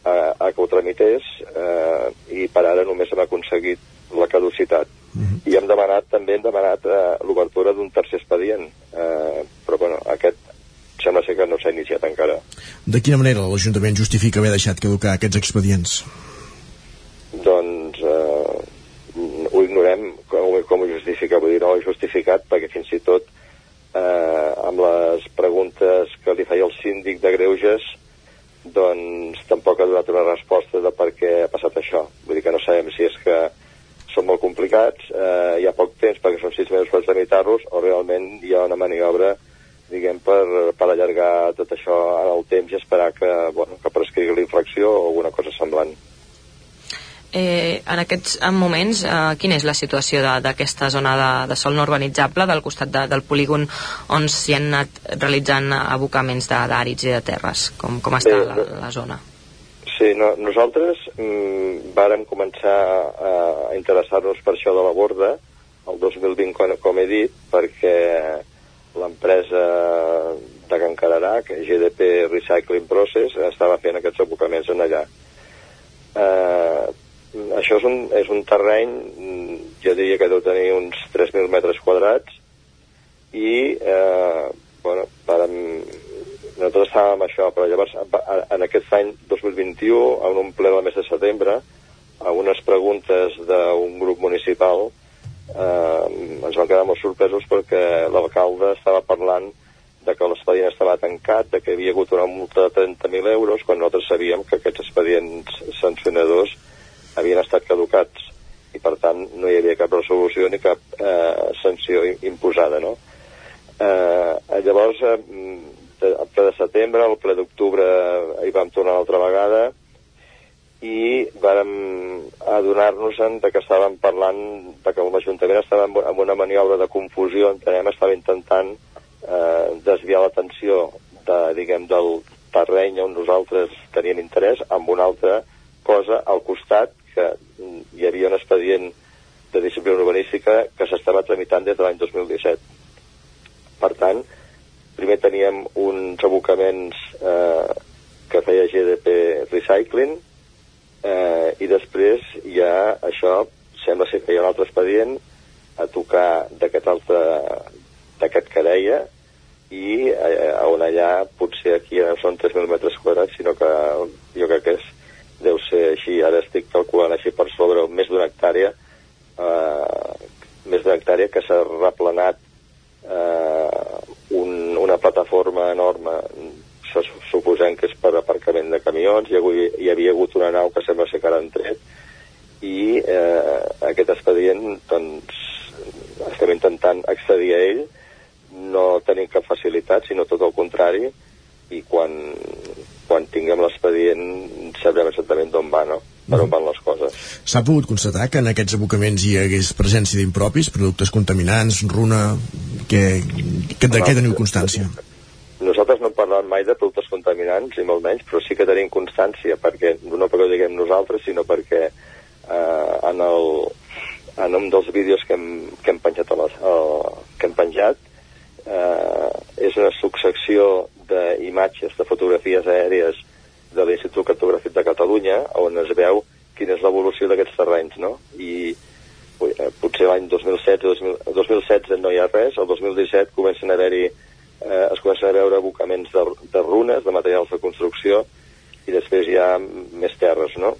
a, a que ho tramités eh, i per ara només hem aconseguit la caducitat. Mm -hmm. I hem demanat, també hem demanat eh, l'obertura d'un tercer expedient, eh, però bueno, aquest sembla ser que no s'ha iniciat encara. De quina manera l'Ajuntament justifica haver deixat caducar aquests expedients? Doncs eh, ho ignorem com, ho justifica, vull dir, no ho he justificat perquè fins i tot eh, amb les preguntes que li feia el síndic de Greuges doncs tampoc ha donat una resposta de per què ha passat això. Vull dir que no sabem si és que són molt complicats, eh, hi ha poc temps perquè són sis mesos per tramitar-los o realment hi ha una maniobra diguem, per, per allargar tot això en el temps i esperar que, bueno, que prescrigui la infracció o alguna cosa semblant. Eh, en aquests moments, eh, quina és la situació de- d'aquesta zona de, de sol no urbanitzable del costat de, del polígon on s'hi han anat realitzant abocaments d'àrids i de terres? Com, com està Bé, la, no- la zona? Sí, no, nosaltres mm, vàrem començar a, a interessar-nos per això de la borda el 2020, com, com he dit, perquè l'empresa de Can Cararà, que GDP Recycling Process, estava fent aquests abocaments en allà. Eh, això és un, és un terreny, mm, jo diria que deu tenir uns 3.000 metres quadrats, i, eh, bueno, vàrem, nosaltres estàvem això, però llavors en aquest any 2021, en un ple del mes de setembre, a unes preguntes d'un grup municipal, eh, ens van quedar molt sorpresos perquè l'alcalde estava parlant de que l'expedient estava tancat, de que hi havia hagut una multa de 30.000 euros, quan nosaltres sabíem que aquests expedients sancionadors havien estat caducats i per tant no hi havia cap resolució ni cap eh, sanció imposada, no? Eh, llavors, eh, el ple de setembre, el ple d'octubre eh, hi vam tornar altra vegada i vàrem adonar-nos-en de que estàvem parlant de que l'Ajuntament estava en una maniobra de confusió, entenem, estava intentant eh, desviar l'atenció de, diguem, del terreny on nosaltres teníem interès amb una altra cosa al costat que hi havia un expedient de disciplina urbanística que s'estava tramitant des de l'any 2017. Per tant, primer teníem uns abocaments eh, que feia GDP Recycling eh, i després ja això sembla ser que hi ha un altre expedient a tocar d'aquest altre d'aquest que deia i eh, on allà potser aquí ja no són 3.000 metres quadrats sinó que jo crec que és, deu ser així, ara estic calculant així per sobre més d'una hectàrea eh, més d'una hectàrea que s'ha replanat eh, un, una plataforma enorme se su- suposem que és per aparcament de camions, hi, havia, hi havia hagut una nau que sembla ser que ara han tret, i eh, aquest expedient, doncs, estem intentant accedir a ell, no tenim cap facilitat, sinó tot el contrari, i quan, quan tinguem l'expedient sabrem exactament d'on va, no? Per on van les coses. S'ha pogut constatar que en aquests abocaments hi hagués presència d'impropis, productes contaminants, runa... Que, que, de què teniu constància? Nosaltres no hem parlat mai de productes contaminants, ni molt menys, però sí que tenim constància, perquè no perquè ho diguem nosaltres, sinó perquè eh, en, el, en un dels vídeos que hem, que hem penjat, a les, uh, que hem penjat eh, és una successió d'imatges, de fotografies aèries de l'Institut Cartogràfic de Catalunya, on es veu quina és l'evolució d'aquests terrenys, no? I eh, potser l'any 2016, 2000, 2016 no hi ha res, el 2017 comencen a haver-hi eh, es comencen a veure abocaments de, de runes, de materials de construcció, i després hi ha més terres, no?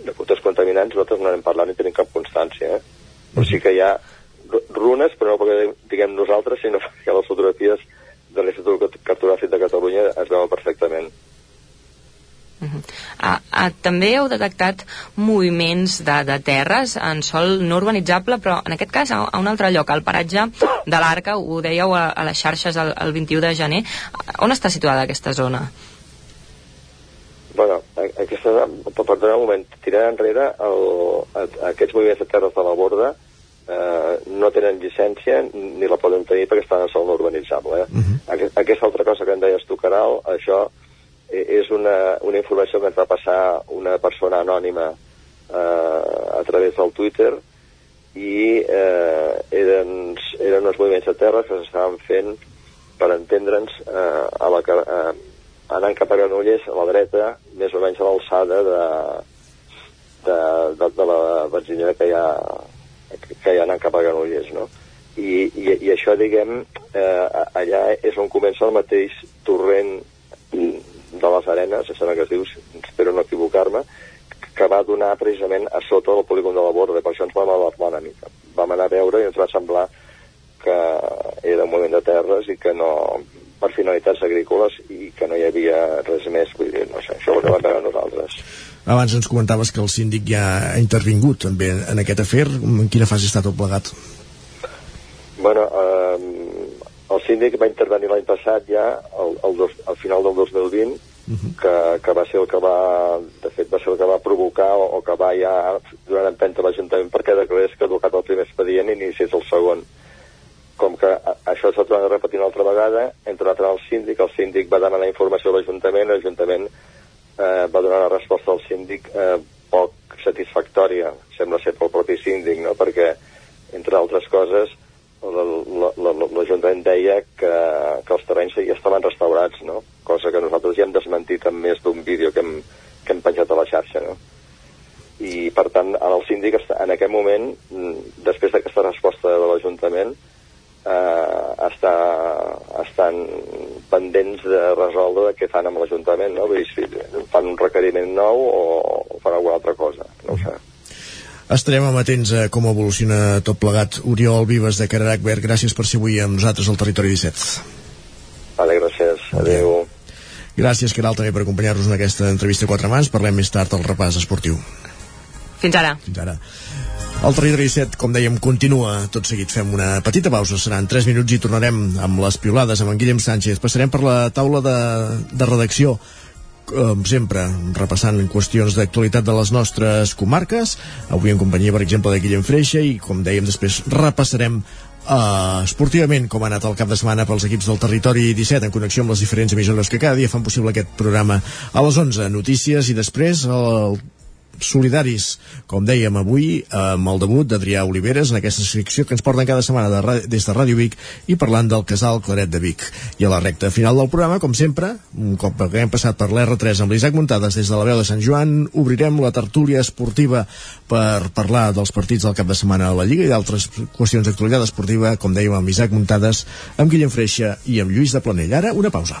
De productes contaminants nosaltres no n'hem parlat ni tenim cap constància, eh? Però sí que hi ha ru- runes, però no perquè diguem nosaltres, sinó perquè les fotografies de l'Institut Cartogràfic de Catalunya es veuen perfectament. Ah, ah, també heu detectat moviments de, de terres en sol no urbanitzable, però en aquest cas a, a un altre lloc, al paratge de l'Arca, ho dèieu a, a les xarxes el, el 21 de gener. On està situada aquesta zona? Bueno, aquesta, per perdona un moment, tirant enrere, el, a, aquests moviments de terres de la borda eh, no tenen llicència ni la poden tenir perquè estan en sol no urbanitzable. Eh? Aqu aquesta altra cosa que em deies tu, Caral, això és una, una informació que ens va passar una persona anònima eh, a través del Twitter i eh, eren, eren uns moviments de terra que s'estaven fent per entendre'ns eh, a la, eh, anant cap a Granollers a la dreta, més o menys a l'alçada de, de, de, de la benzinera que hi ha que hi ha cap a Granollers, no? I, i, i això, diguem, eh, allà és on comença el mateix torrent de les arenes, em sembla que es diu, espero no equivocar-me, que va donar precisament a sota del polígon de la borda, per això ens vam alarmar una mica. Vam anar a veure i ens va semblar que era un moviment de terres i que no, per finalitats agrícoles i que no hi havia res més, vull dir, no sé, això ho vam veure nosaltres. Abans ens comentaves que el síndic ja ha intervingut també en aquest afer. En quina fase estat el plegat? Bueno, eh, el síndic va intervenir l'any passat ja, al, al, dos, al final del 2020, que, que va ser el que va, de fet, va ser el que va provocar o, o que va ja donar empenta a l'Ajuntament perquè declarés caducat el primer expedient i iniciés el segon. Com que a, això s'ha tornat a repetir una altra vegada, a anar al síndic, el síndic va demanar informació a l'Ajuntament, l'Ajuntament eh, va donar una resposta al síndic eh, poc satisfactòria, sembla ser pel propi síndic, no? perquè, entre altres coses, l'Ajuntament deia que, que els terrenys ja estaven restaurats, no? cosa que nosaltres ja hem desmentit amb més d'un vídeo que hem, que hem penjat a la xarxa. No? I, per tant, en el síndic, en aquest moment, mm, després d'aquesta resposta de l'Ajuntament, eh, està, estan pendents de resoldre què fan amb l'Ajuntament, no? Vull dir, si fan un requeriment nou o fan alguna altra cosa, no ho sé. Estarem amatents a com evoluciona tot plegat. Oriol Vives de Cararac Verd, gràcies per ser avui amb nosaltres al Territori 17. Vale, gràcies. Adéu. Gràcies, Caral, també per acompanyar-nos en aquesta entrevista a quatre mans. Parlem més tard al repàs esportiu. Fins ara. Fins ara. El Territori 17, com dèiem, continua. Tot seguit fem una petita pausa. Seran 3 minuts i tornarem amb les piolades amb en Guillem Sánchez. Passarem per la taula de, de redacció com sempre, repassant qüestions d'actualitat de les nostres comarques, avui en companyia, per exemple, de Guillem Freixa, i com dèiem, després repassarem Uh, esportivament com ha anat el cap de setmana pels equips del territori 17 en connexió amb les diferents emissores que cada dia fan possible aquest programa a les 11 notícies i després el solidaris, com dèiem avui, amb el debut d'Adrià Oliveres en aquesta secció que ens porten cada setmana de, des de Ràdio Vic i parlant del casal Claret de Vic. I a la recta final del programa, com sempre, un cop que hem passat per l'R3 amb l'Isaac Muntades des de la veu de Sant Joan, obrirem la tertúlia esportiva per parlar dels partits del cap de setmana a la Lliga i d'altres qüestions d'actualitat esportiva, com dèiem, amb Isaac Muntades, amb Guillem Freixa i amb Lluís de Planell. Ara, una pausa.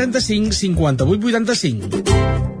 35 58 85.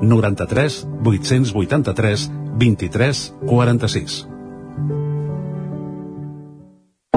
93 883 23 46.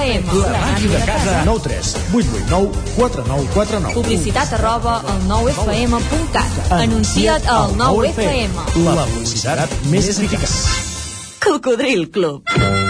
9FM. La màquina de casa 9 3 8 8 9 4 9 4 9 Publicitat arroba al 9FM.cat. Anuncia't al 9FM. La publicitat més eficaç. Cocodril Club.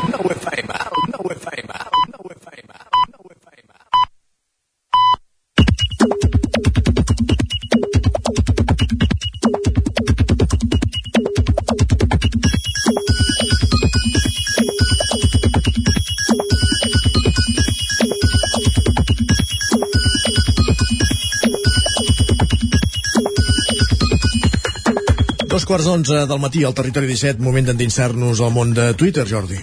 9 FM, el quarts d'onze del matí al Territori 17, moment d'endinsar-nos al món de Twitter, Jordi.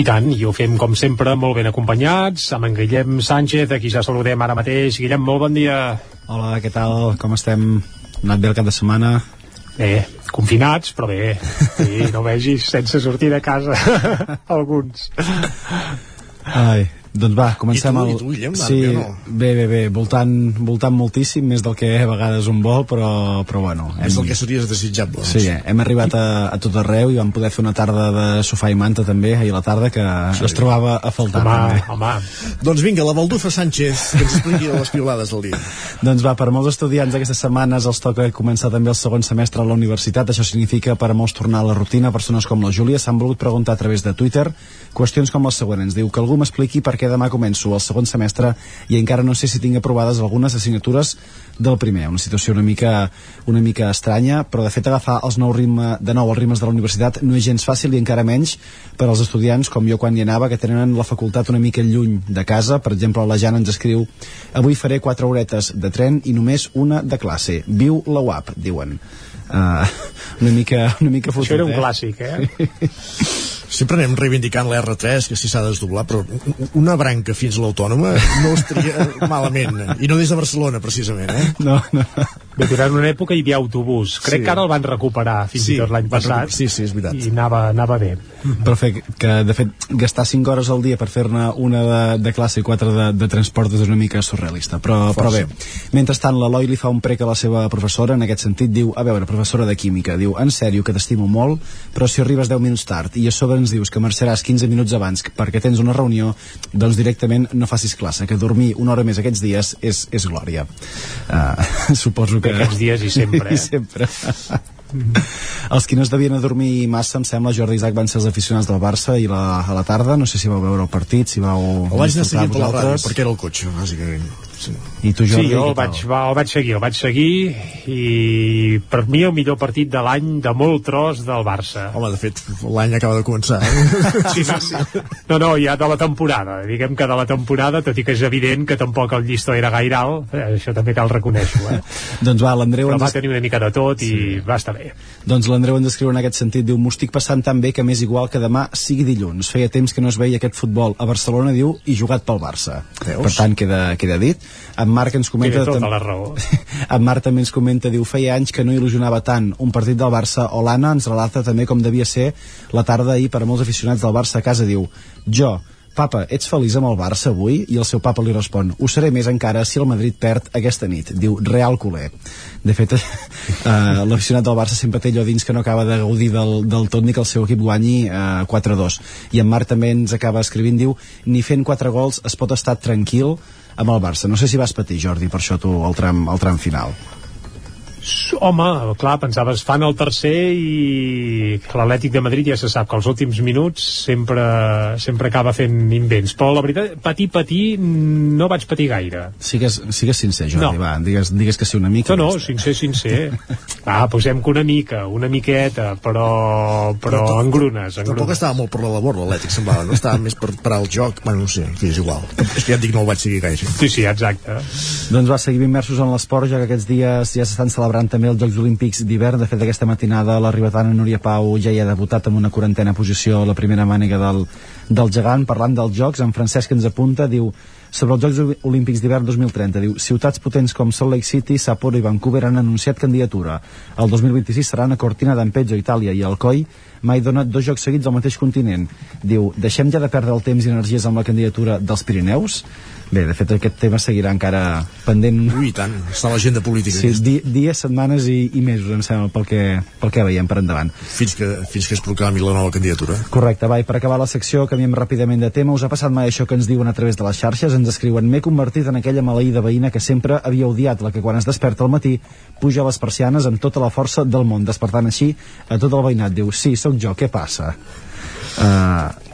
I tant, i ho fem com sempre molt ben acompanyats, amb en Guillem Sánchez, a qui ja saludem ara mateix. Guillem, molt bon dia. Hola, què tal? Com estem? Ha anat bé el cap de setmana? Bé, confinats, però bé. Sí, no vegis sense sortir de casa (laughs) alguns. Ai, doncs va, comencem I tu, el... i tu, Guillem, sí, no? bé, bé, bé, voltant, voltant moltíssim, més del que a vegades un vol, però, però bueno. És el que series desitjable. doncs. Sí, eh, hem arribat a, a tot arreu i vam poder fer una tarda de sofà i manta també ahir a la tarda que sí. es trobava a faltar Home, també. home. Doncs vinga, la Baldufa Sánchez, que ens expliqui les piolades del dia. Doncs va, per molts estudiants aquestes setmanes els toca començar també el segon semestre a la universitat. Això significa per a molts tornar a la rutina. Persones com la Júlia s'han volgut preguntar a través de Twitter qüestions com les següents. Ens diu que algú m'expliqui per què demà començo el segon semestre i encara no sé si tinc aprovades algunes assignatures del primer. Una situació una mica, una mica estranya, però de fet agafar els nou ritme, de nou els ritmes de la universitat no és gens fàcil i encara menys per als estudiants com jo quan hi anava que tenen la facultat una mica lluny de casa. Per exemple, la Jana ens escriu avui faré quatre horetes de tren i només una de classe. Viu la UAP, diuen. Uh, (laughs) una mica, una mica fotut, Això era un eh? clàssic, eh? Sempre anem reivindicant l'R3, que sí s'ha de desdoblar, però una branca fins a l'Autònoma no estaria (laughs) malament. I no des de Barcelona, precisament, eh? No, no. Bé, durant una època hi havia autobús. Crec Sí. que ara el van recuperar fins Sí, i tot l'any passat. recuperar- sí, sí, és veritat. I anava, anava bé. però fer, que de fet gastar 5 hores al dia per fer-ne una de, de classe i 4 de, de transport és una mica surrealista però, però bé, mentrestant l'Eloi li fa un prec a la seva professora, en aquest sentit diu, a veure, professora de química, diu, en sèrio que t'estimo molt, però si arribes 10 minuts tard i a sobre ens dius que marxaràs 15 minuts abans perquè tens una reunió doncs directament no facis classe, que dormir una hora més aquests dies és, és glòria uh, (laughs) suposo que Aquests dies i sempre, eh? (laughs) I sempre els qui no es devien adormir massa, em sembla, Jordi Isaac van ser els aficionats del Barça i la, a la tarda, no sé si vau veure el partit, si vau... El vaig anar seguint per la ràdio, perquè era el cotxe, bàsicament. Sí. I tu, Jordi, sí, jo el vaig, va, el vaig seguir, el vaig seguir i per mi el millor partit de l'any de molt tros del Barça. Home, de fet, l'any acaba de començar. Eh? (laughs) Sí, sí, sí. No, no, ja de la temporada. Diguem que de la temporada, tot i que és evident que tampoc el llistó era gaire alt, eh, això també cal reconèixer-ho, eh? (laughs) Doncs va, l'Andreu Però ens, va tenir una mica de tot i sí. va estar bé. doncs l'Andreu ens escriu en aquest sentit, diu, m'ho estic passant tan bé que m'és igual que demà sigui dilluns. Feia temps que no es veia aquest futbol a Barcelona, diu, i jugat pel Barça. Veus? Per tant, queda, queda dit. En Marc ens comenta... Té tota la raó. (laughs) En Marc també ens comenta, diu, feia anys que no il·lusionava tant un partit del Barça o l'Anna ens relata també com devia ser la tarda ahir per a molts aficionats del Barça a casa, diu, jo, Papa, ets feliç amb el Barça avui? I el seu papa li respon, ho seré més encara si el Madrid perd aquesta nit. Diu, real culer. De fet, (laughs) eh, l'aficionat del Barça sempre té allò dins que no acaba de gaudir del, del tot ni que el seu equip guanyi eh, 4-2. I en Marc també ens acaba escrivint, diu, ni fent 4 gols es pot estar tranquil amb el Barça. No sé si vas patir, Jordi, per això tu, el tram, el tram final. Home, clar, pensaves, fan el tercer i l'Atlètic de Madrid ja se sap que els últims minuts sempre, sempre acaba fent invents. Però la veritat, patir, patir, no vaig patir gaire. Sigues, sigues sincer, Jordi, No. va, digues, digues que sí una mica. No, no, està. sincer, sincer. (laughs) Ah, posem que una mica, una miqueta, però, però to- engrunes, Tampoc engrunes. estava molt per la labor, l'Atlètic, semblava. No estava més per, per al joc. Bueno, no sé, en és igual. És que ja et dic, no el vaig seguir gaire. Sí, sí, exacte. Doncs va, seguim immersos en l'esport, ja que aquests dies ja s'estan celebrant també els Jocs Olímpics d'hivern. De fet, aquesta matinada la ribetana Núria Pau ja hi ha debutat amb una quarantena posició a la primera màniga del, del gegant. Parlant dels Jocs, en Francesc ens apunta, diu sobre els Jocs Olímpics d'hivern 2030, diu ciutats potents com Salt Lake City, Sapporo i Vancouver han anunciat candidatura. El 2026 seran a Cortina d'Ampezzo, Itàlia, i Alcoi mai dona dos jocs seguits al mateix continent. Diu, deixem ja de perdre el temps i energies amb la candidatura dels Pirineus? Bé, de fet, aquest tema seguirà encara pendent. Ui, tant, està l'agenda política. Sí, di, dies, setmanes i, i mesos, em sembla, pel que, pel que veiem per endavant. Fins que, fins que es proclami la nova candidatura. Correcte, va, i per acabar la secció, canviem ràpidament de tema. Us ha passat mai això que ens diuen a través de les xarxes? Ens escriuen, m'he convertit en aquella maleïda veïna que sempre havia odiat, la que quan es desperta al matí puja a les persianes amb tota la força del món, despertant així a tot el veïnat. Diu, sí, sóc jo, què passa? Uh,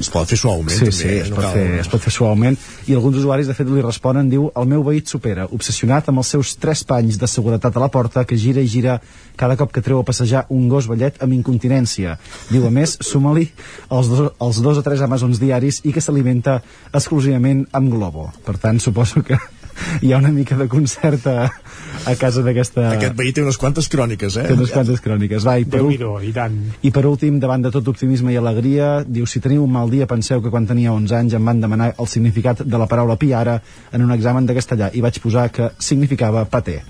es pot fer suaument, sí, també, sí, eh? es, No pot cal- fer, es pot fer suaument i alguns usuaris de fet li responen diu, el meu veí et supera, obsessionat amb els seus tres panys de seguretat a la porta que gira i gira cada cop que treu a passejar un gos vellet amb incontinència diu a més, suma-li els, dos, els dos o tres Amazons diaris i que s'alimenta exclusivament amb Globo per tant suposo que hi ha una mica de concert a, a casa d'aquesta... Aquest veí té unes quantes cròniques, eh? Té unes quantes cròniques. Va, i per, déu i tant. i per últim, davant de tot optimisme i alegria, diu, si teniu un mal dia, penseu que quan tenia 11 anys em van demanar el significat de la paraula piara en un examen de castellà i vaig posar que significava paté.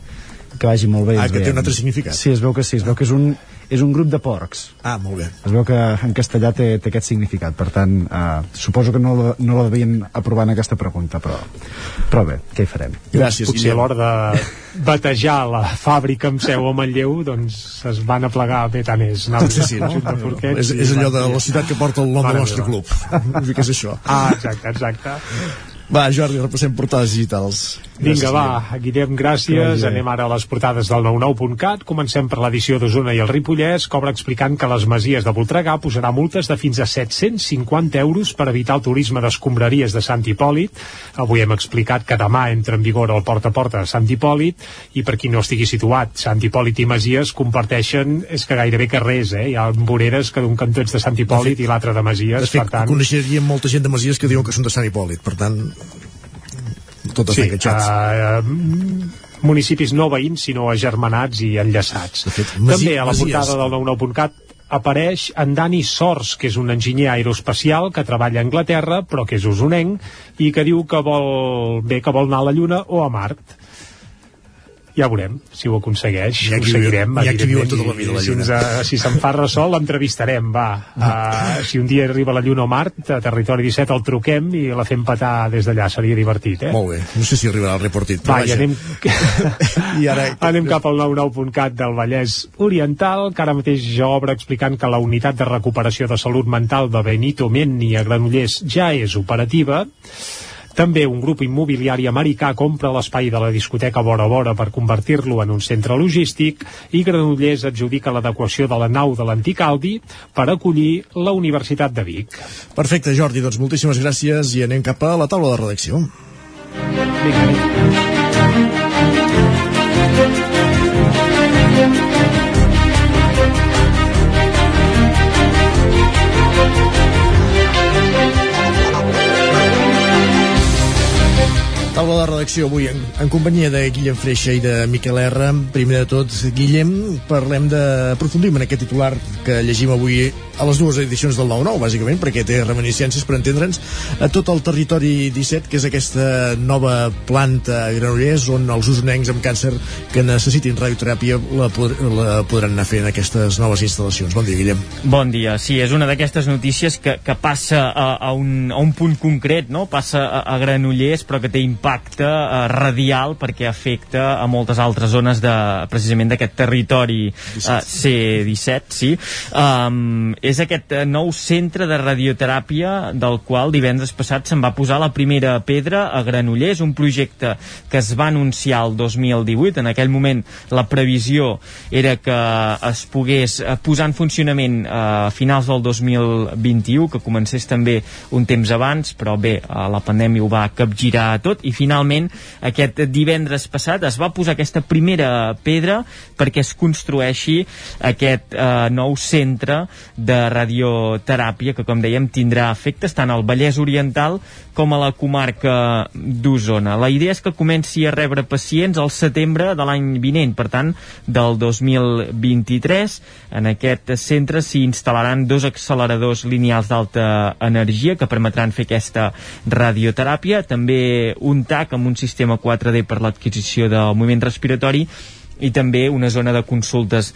Que vagi molt bé. Ah, que té un altre significat. Sí, es veu que sí, es veu que és un, és un grup de porcs. Ah, molt bé. Es veu que en castellà té, té aquest significat, per tant, eh, suposo que no, la- no la devien aprovar en aquesta pregunta, però, però bé, què hi farem? Potser a l'hora de batejar la fàbrica amb seu a Manlleu, doncs es van aplegar bé tant és. Anar Sí, sí, no? de porquets és, és allò de dir- la ciutat que porta el nom del nostre club. (laughs) Una mica és això. Ah, exacte, exacte. Va, Jordi, repassem portades digitals. Vinga, Gràcies, va, Guillem, gràcies. bé. Anem ara a les portades del 99.cat. Comencem per l'edició d'Osona i el Ripollès. Cobra explicant que les masies de Voltregà posarà multes de fins a 750 euros per evitar el turisme d'escombraries de Sant Hipòlit. Avui hem explicat que demà entra en vigor el porta a porta de Sant Hipòlit i per qui no estigui situat, Sant Hipòlit i Masies comparteixen, és que gairebé carrers, eh? Hi ha voreres que d'un cantó ets de Sant Hipòlit i l'altre de Masies, De fet, per tant... coneixeríem molta gent de Masies que diuen que són de Sant Hipòlit, per tant, tot està sí, uh, municipis no veïns, sinó agermanats i enllaçats. Masi- També a la portada del 99.cat apareix en Dani Sors, que és un enginyer aeroespacial que treballa a Anglaterra, però que és usonenc, i que diu que vol, bé que vol anar a la Lluna o a Mart. Ja veurem si ho aconsegueix. Hi ha ho qui seguirem. hi ha qui viu tota la vida a la Lluna. eh, si se'n fa ressò, l'entrevistarem, va. Uh, si un dia arriba a la Lluna o Mart, a Territori 17 el truquem i la fem petar des d'allà. Seria divertit, eh? Molt bé, no sé si arribarà el reportit, però Va, i anem, (laughs) I ara... anem cap al 99.cat del Vallès Oriental, que ara mateix ja obre explicant que la unitat de recuperació de salut mental de Benito Menni a Granollers ja és operativa. També un grup immobiliari americà compra l'espai de la discoteca Bora Bora per convertir-lo en un centre logístic i Granollers adjudica l'adequació de la nau de l'antic Aldi per acollir la Universitat de Vic. Perfecte, Jordi, doncs moltíssimes gràcies i anem cap a la taula de redacció. Taula de redacció avui en, en companyia de Guillem Freixa i de Miquel R. Primer de tot, Guillem, parlem de... aprofundim en aquest titular que llegim avui a les dues edicions del 9-9, bàsicament, perquè té reminiscències per entendre'ns a tot el territori 17, que és aquesta nova planta a Granollers on els usonencs amb càncer que necessitin radioteràpia la, pod la podran anar fent en aquestes noves instal·lacions. Bon dia, Guillem. Bon dia, sí, és una d'aquestes notícies que, que passa a, a, un, a un punt concret, no? passa a, a Granollers, però que té impacte uh, radial perquè afecta a moltes altres zones de, precisament d'aquest territori uh, C17, sí. Um, és aquest eh, nou centre de radioteràpia del qual divendres passat se'n va posar la primera pedra a Granollers, un projecte que es va anunciar el 2018. En aquell moment la previsió era que es pogués eh, posar en funcionament eh, a finals del 2021, que comencés també un temps abans, però bé, eh, la pandèmia ho va capgirar tot i finalment aquest divendres passat es va posar aquesta primera pedra perquè es construeixi aquest eh, nou centre de radioteràpia que com dèiem tindrà efectes tant al Vallès Oriental com a la comarca d'Osona. La idea és que comenci a rebre pacients al setembre de l'any vinent, per tant del 2023 en aquest centre s'hi instal·laran dos acceleradors lineals d'alta energia que permetran fer aquesta radioteràpia, també un TAC amb un sistema 4D per l'adquisició del moviment respiratori i també una zona de consultes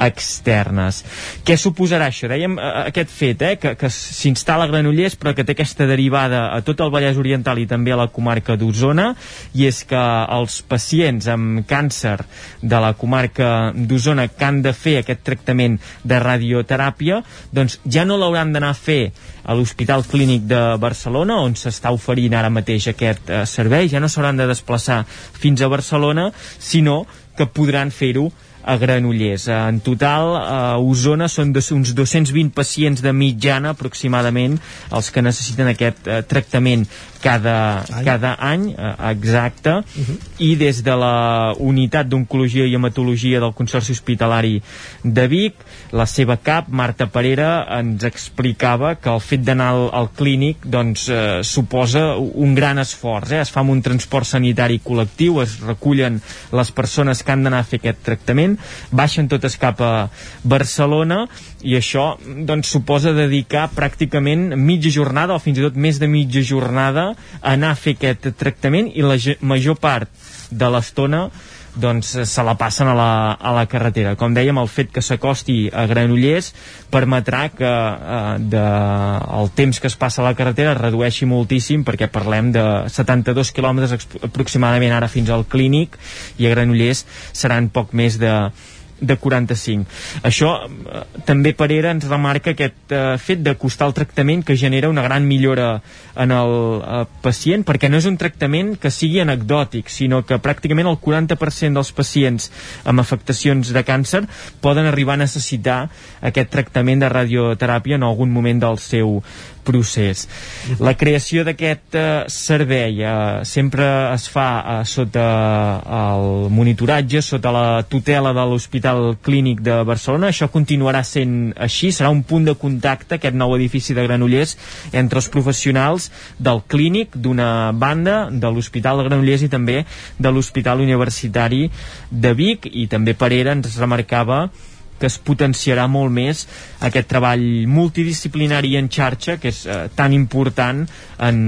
externes. Què suposarà això? Dèiem eh, aquest fet, eh, que, que s'instal·la Granollers però que té aquesta derivada a tot el Vallès Oriental i també a la comarca d'Osona i és que els pacients amb càncer de la comarca d'Osona que han de fer aquest tractament de radioteràpia doncs ja no l'hauran d'anar a fer a l'Hospital Clínic de Barcelona on s'està oferint ara mateix aquest eh, servei, ja no s'hauran de desplaçar fins a Barcelona, sinó que podran fer-ho a Granollers. Eh, En total, a Osona són uns 220 pacients de mitjana aproximadament els que necessiten aquest eh, tractament cada any, cada any eh, exacte, uh -huh. i des de la unitat d'oncologia i hematologia del Consorci Hospitalari de Vic, la seva cap, Marta Parera, ens explicava que el fet d'anar al, al clínic doncs, eh, suposa un gran esforç. Eh? Es fa amb un transport sanitari col·lectiu, es recullen les persones que han d'anar a fer aquest tractament, baixen totes cap a Barcelona i això doncs, suposa dedicar pràcticament mitja jornada o fins i tot més de mitja jornada anar a fer aquest tractament i la major part de l'estona doncs se la passen a la, a la carretera. Com dèiem, el fet que s'acosti a Granollers permetrà que eh, de, el temps que es passa a la carretera es redueixi moltíssim perquè parlem de 72 quilòmetres aproximadament ara fins al clínic i a Granollers seran poc més de de 45. Això eh, també Parera ens remarca aquest eh, fet d'acostar el tractament que genera una gran millora en el eh, pacient perquè no és un tractament que sigui anecdòtic sinó que pràcticament el 40% dels pacients amb afectacions de càncer poden arribar a necessitar aquest tractament de radioteràpia en algun moment del seu procés. La creació d'aquest eh, servei eh, sempre es fa eh, sota el monitoratge, sota la tutela de l'Hospital Clínic de Barcelona. Això continuarà sent així, serà un punt de contacte, aquest nou edifici de Granollers, entre els professionals del clínic, d'una banda, de l'Hospital de Granollers i també de l'Hospital Universitari de Vic, i també Parera ens remarcava que es potenciarà molt més aquest treball multidisciplinari en xarxa que és eh, tan important en,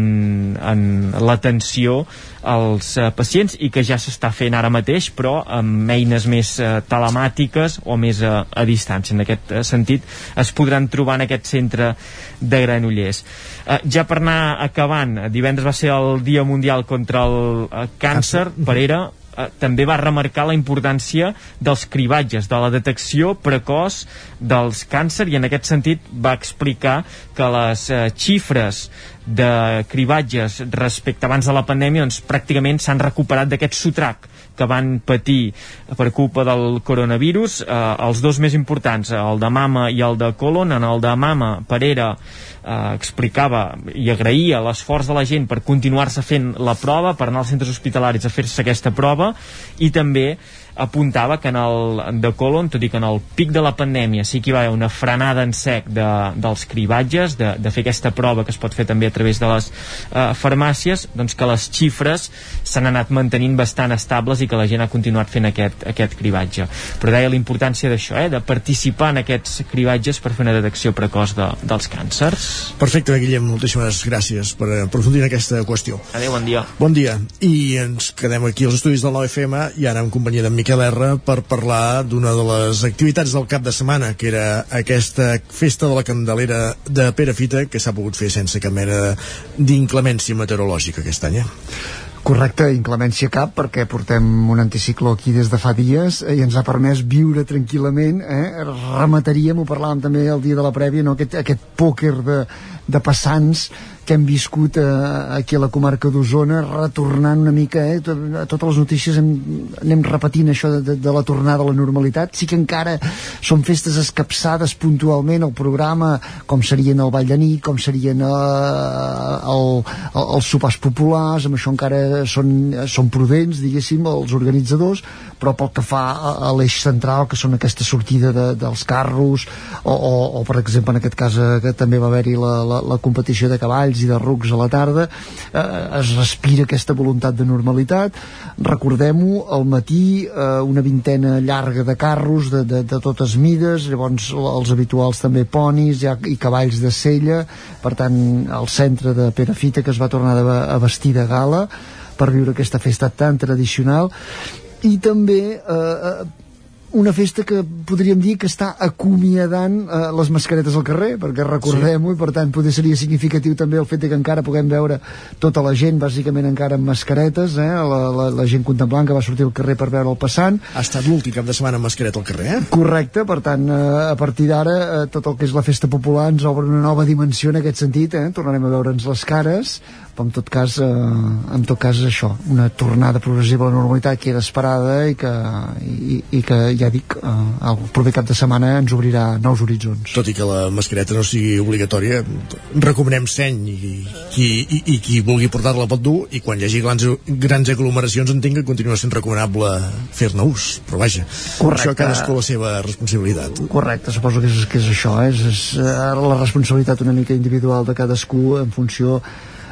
en l'atenció als eh, pacients i que ja s'està fent ara mateix però amb eines més eh, telemàtiques o més eh, a distància. En aquest eh, sentit es podran trobar en aquest centre de Granollers. Eh, ja per anar acabant eh, divendres va ser el Dia Mundial contra el eh, Càncer Parera eh, també va remarcar la importància dels cribatges, de la detecció precoç dels càncer i en aquest sentit va explicar que les eh, xifres de cribatges respecte abans de la pandèmia doncs pràcticament s'han recuperat d'aquest sotrac que van patir per culpa del coronavirus. Eh, els dos més importants, el de mama i el de colon, en el de mama Parera eh, explicava i agraïa l'esforç de la gent per continuar-se fent la prova, per anar als centres hospitalaris a fer-se aquesta prova i també apuntava que en el de colon, tot i que en el pic de la pandèmia sí que hi va haver una frenada en sec de, dels cribatges, de, de fer aquesta prova que es pot fer també a través de les eh, farmàcies, doncs que les xifres s'han anat mantenint bastant estables i que la gent ha continuat fent aquest, aquest cribatge. Però deia la importància d'això, eh, de participar en aquests cribatges per fer una detecció precoç de, dels càncers. Perfecte, Guillem, moltíssimes gràcies per aprofundir en aquesta qüestió. Adéu, bon dia. Bon dia. I ens quedem aquí als estudis del 9FM i ara en companyia d'en Miquel R per parlar d'una de les activitats del cap de setmana, que era aquesta festa de la Candelera de Perafita que s'ha pogut fer sense cap mena d'inclemència meteorològica aquest any. Eh? Correcte, inclemència cap, perquè portem un anticicló aquí des de fa dies eh, i ens ha permès viure tranquil·lament. Eh? Remataríem, ho parlàvem també el dia de la prèvia, no? aquest, aquest pòquer de, de passants que hem viscut eh, aquí a la comarca d'Osona, retornant una mica, eh, a totes les notícies hem, anem repetint això de, de, de la tornada a la normalitat. Sí que encara són festes escapçades puntualment al programa, com serien el Ball de Nit, com serien eh, el, el, els sopars populars, amb això encara són, són prudents, diguéssim, els organitzadors, però pel que fa a, a l'eix central, que són aquesta sortida de, dels carros, o, o, o per exemple en aquest cas eh, que també va haver-hi la, la, la competició de cavalls i de rucs a la tarda, eh, es respira aquesta voluntat de normalitat. Recordem-ho, al matí eh, una vintena llarga de carros de, de, de totes mides, llavors els habituals també ponis ja, i cavalls de sella, per tant al centre de Perafita que es va tornar a vestir de gala per viure aquesta festa tan tradicional i també eh, eh, una festa que podríem dir que està acomiadant eh, les mascaretes al carrer, perquè recordem-ho, i per tant poder seria significatiu també el fet de que encara puguem veure tota la gent, bàsicament encara amb mascaretes, eh, la, la, la gent contemplant que va sortir al carrer per veure el passant. Ha estat l'últim cap de setmana amb mascareta al carrer, eh? Correcte, per tant, eh, a partir d'ara eh, tot el que és la festa popular ens obre una nova dimensió en aquest sentit, eh? tornarem a veure'ns les cares, però en tot cas, eh, en tot cas això, una tornada progressiva a la normalitat que era esperada i que, i, i que ja dic, eh, el proper cap de setmana ens obrirà nous horitzons. Tot i que la mascareta no sigui obligatòria, recomanem seny i qui, i, i qui vulgui portar-la pot dur i quan hi hagi grans, grans aglomeracions entenc que continua sent recomanable fer-ne ús, però vaja, Correcte. això cadascú la seva responsabilitat. Correcte, suposo que és, que és això, eh? és, és eh, la responsabilitat una mica individual de cadascú en funció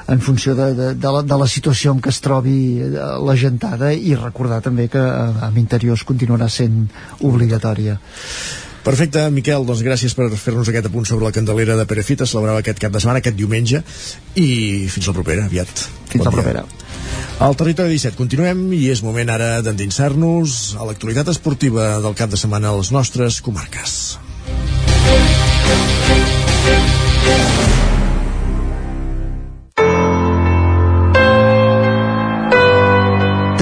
en funció de, de, de, la, de la situació en què es trobi eh, la gentada i recordar també que eh, amb interiors continuarà sent obligatòria. Perfecte, Miquel, doncs gràcies per fer-nos aquest apunt sobre la Candelera de Perefita, celebrava aquest cap de setmana, aquest diumenge, i fins la propera, aviat. Fins Bon la dia. propera. Al territori 17 continuem i és moment ara d'endinsar-nos a l'actualitat esportiva del cap de setmana a les nostres comarques.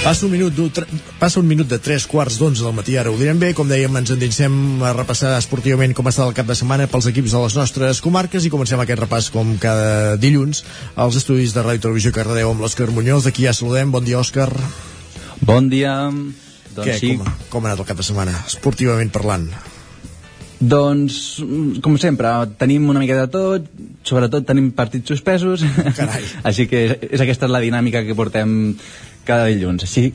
Passa un minut, passa un minut de 3 quarts d'11 del matí, ara ho direm bé, com dèiem, ens endinsem a repassar esportivament com ha estat el cap de setmana pels equips de les nostres comarques i comencem aquest repàs com cada dilluns als estudis de Ràdio Televisió Cardedeu amb l'Òscar Muñoz, d'aquí ja saludem, bon dia Òscar. Bon dia. Doncs Què, sí. com, com ha anat el cap de setmana, esportivament parlant? Doncs, com sempre, tenim una mica de tot, sobretot tenim partits suspesos, Carai. (laughs) així que és, és aquesta la dinàmica que portem cada dilluns. Així,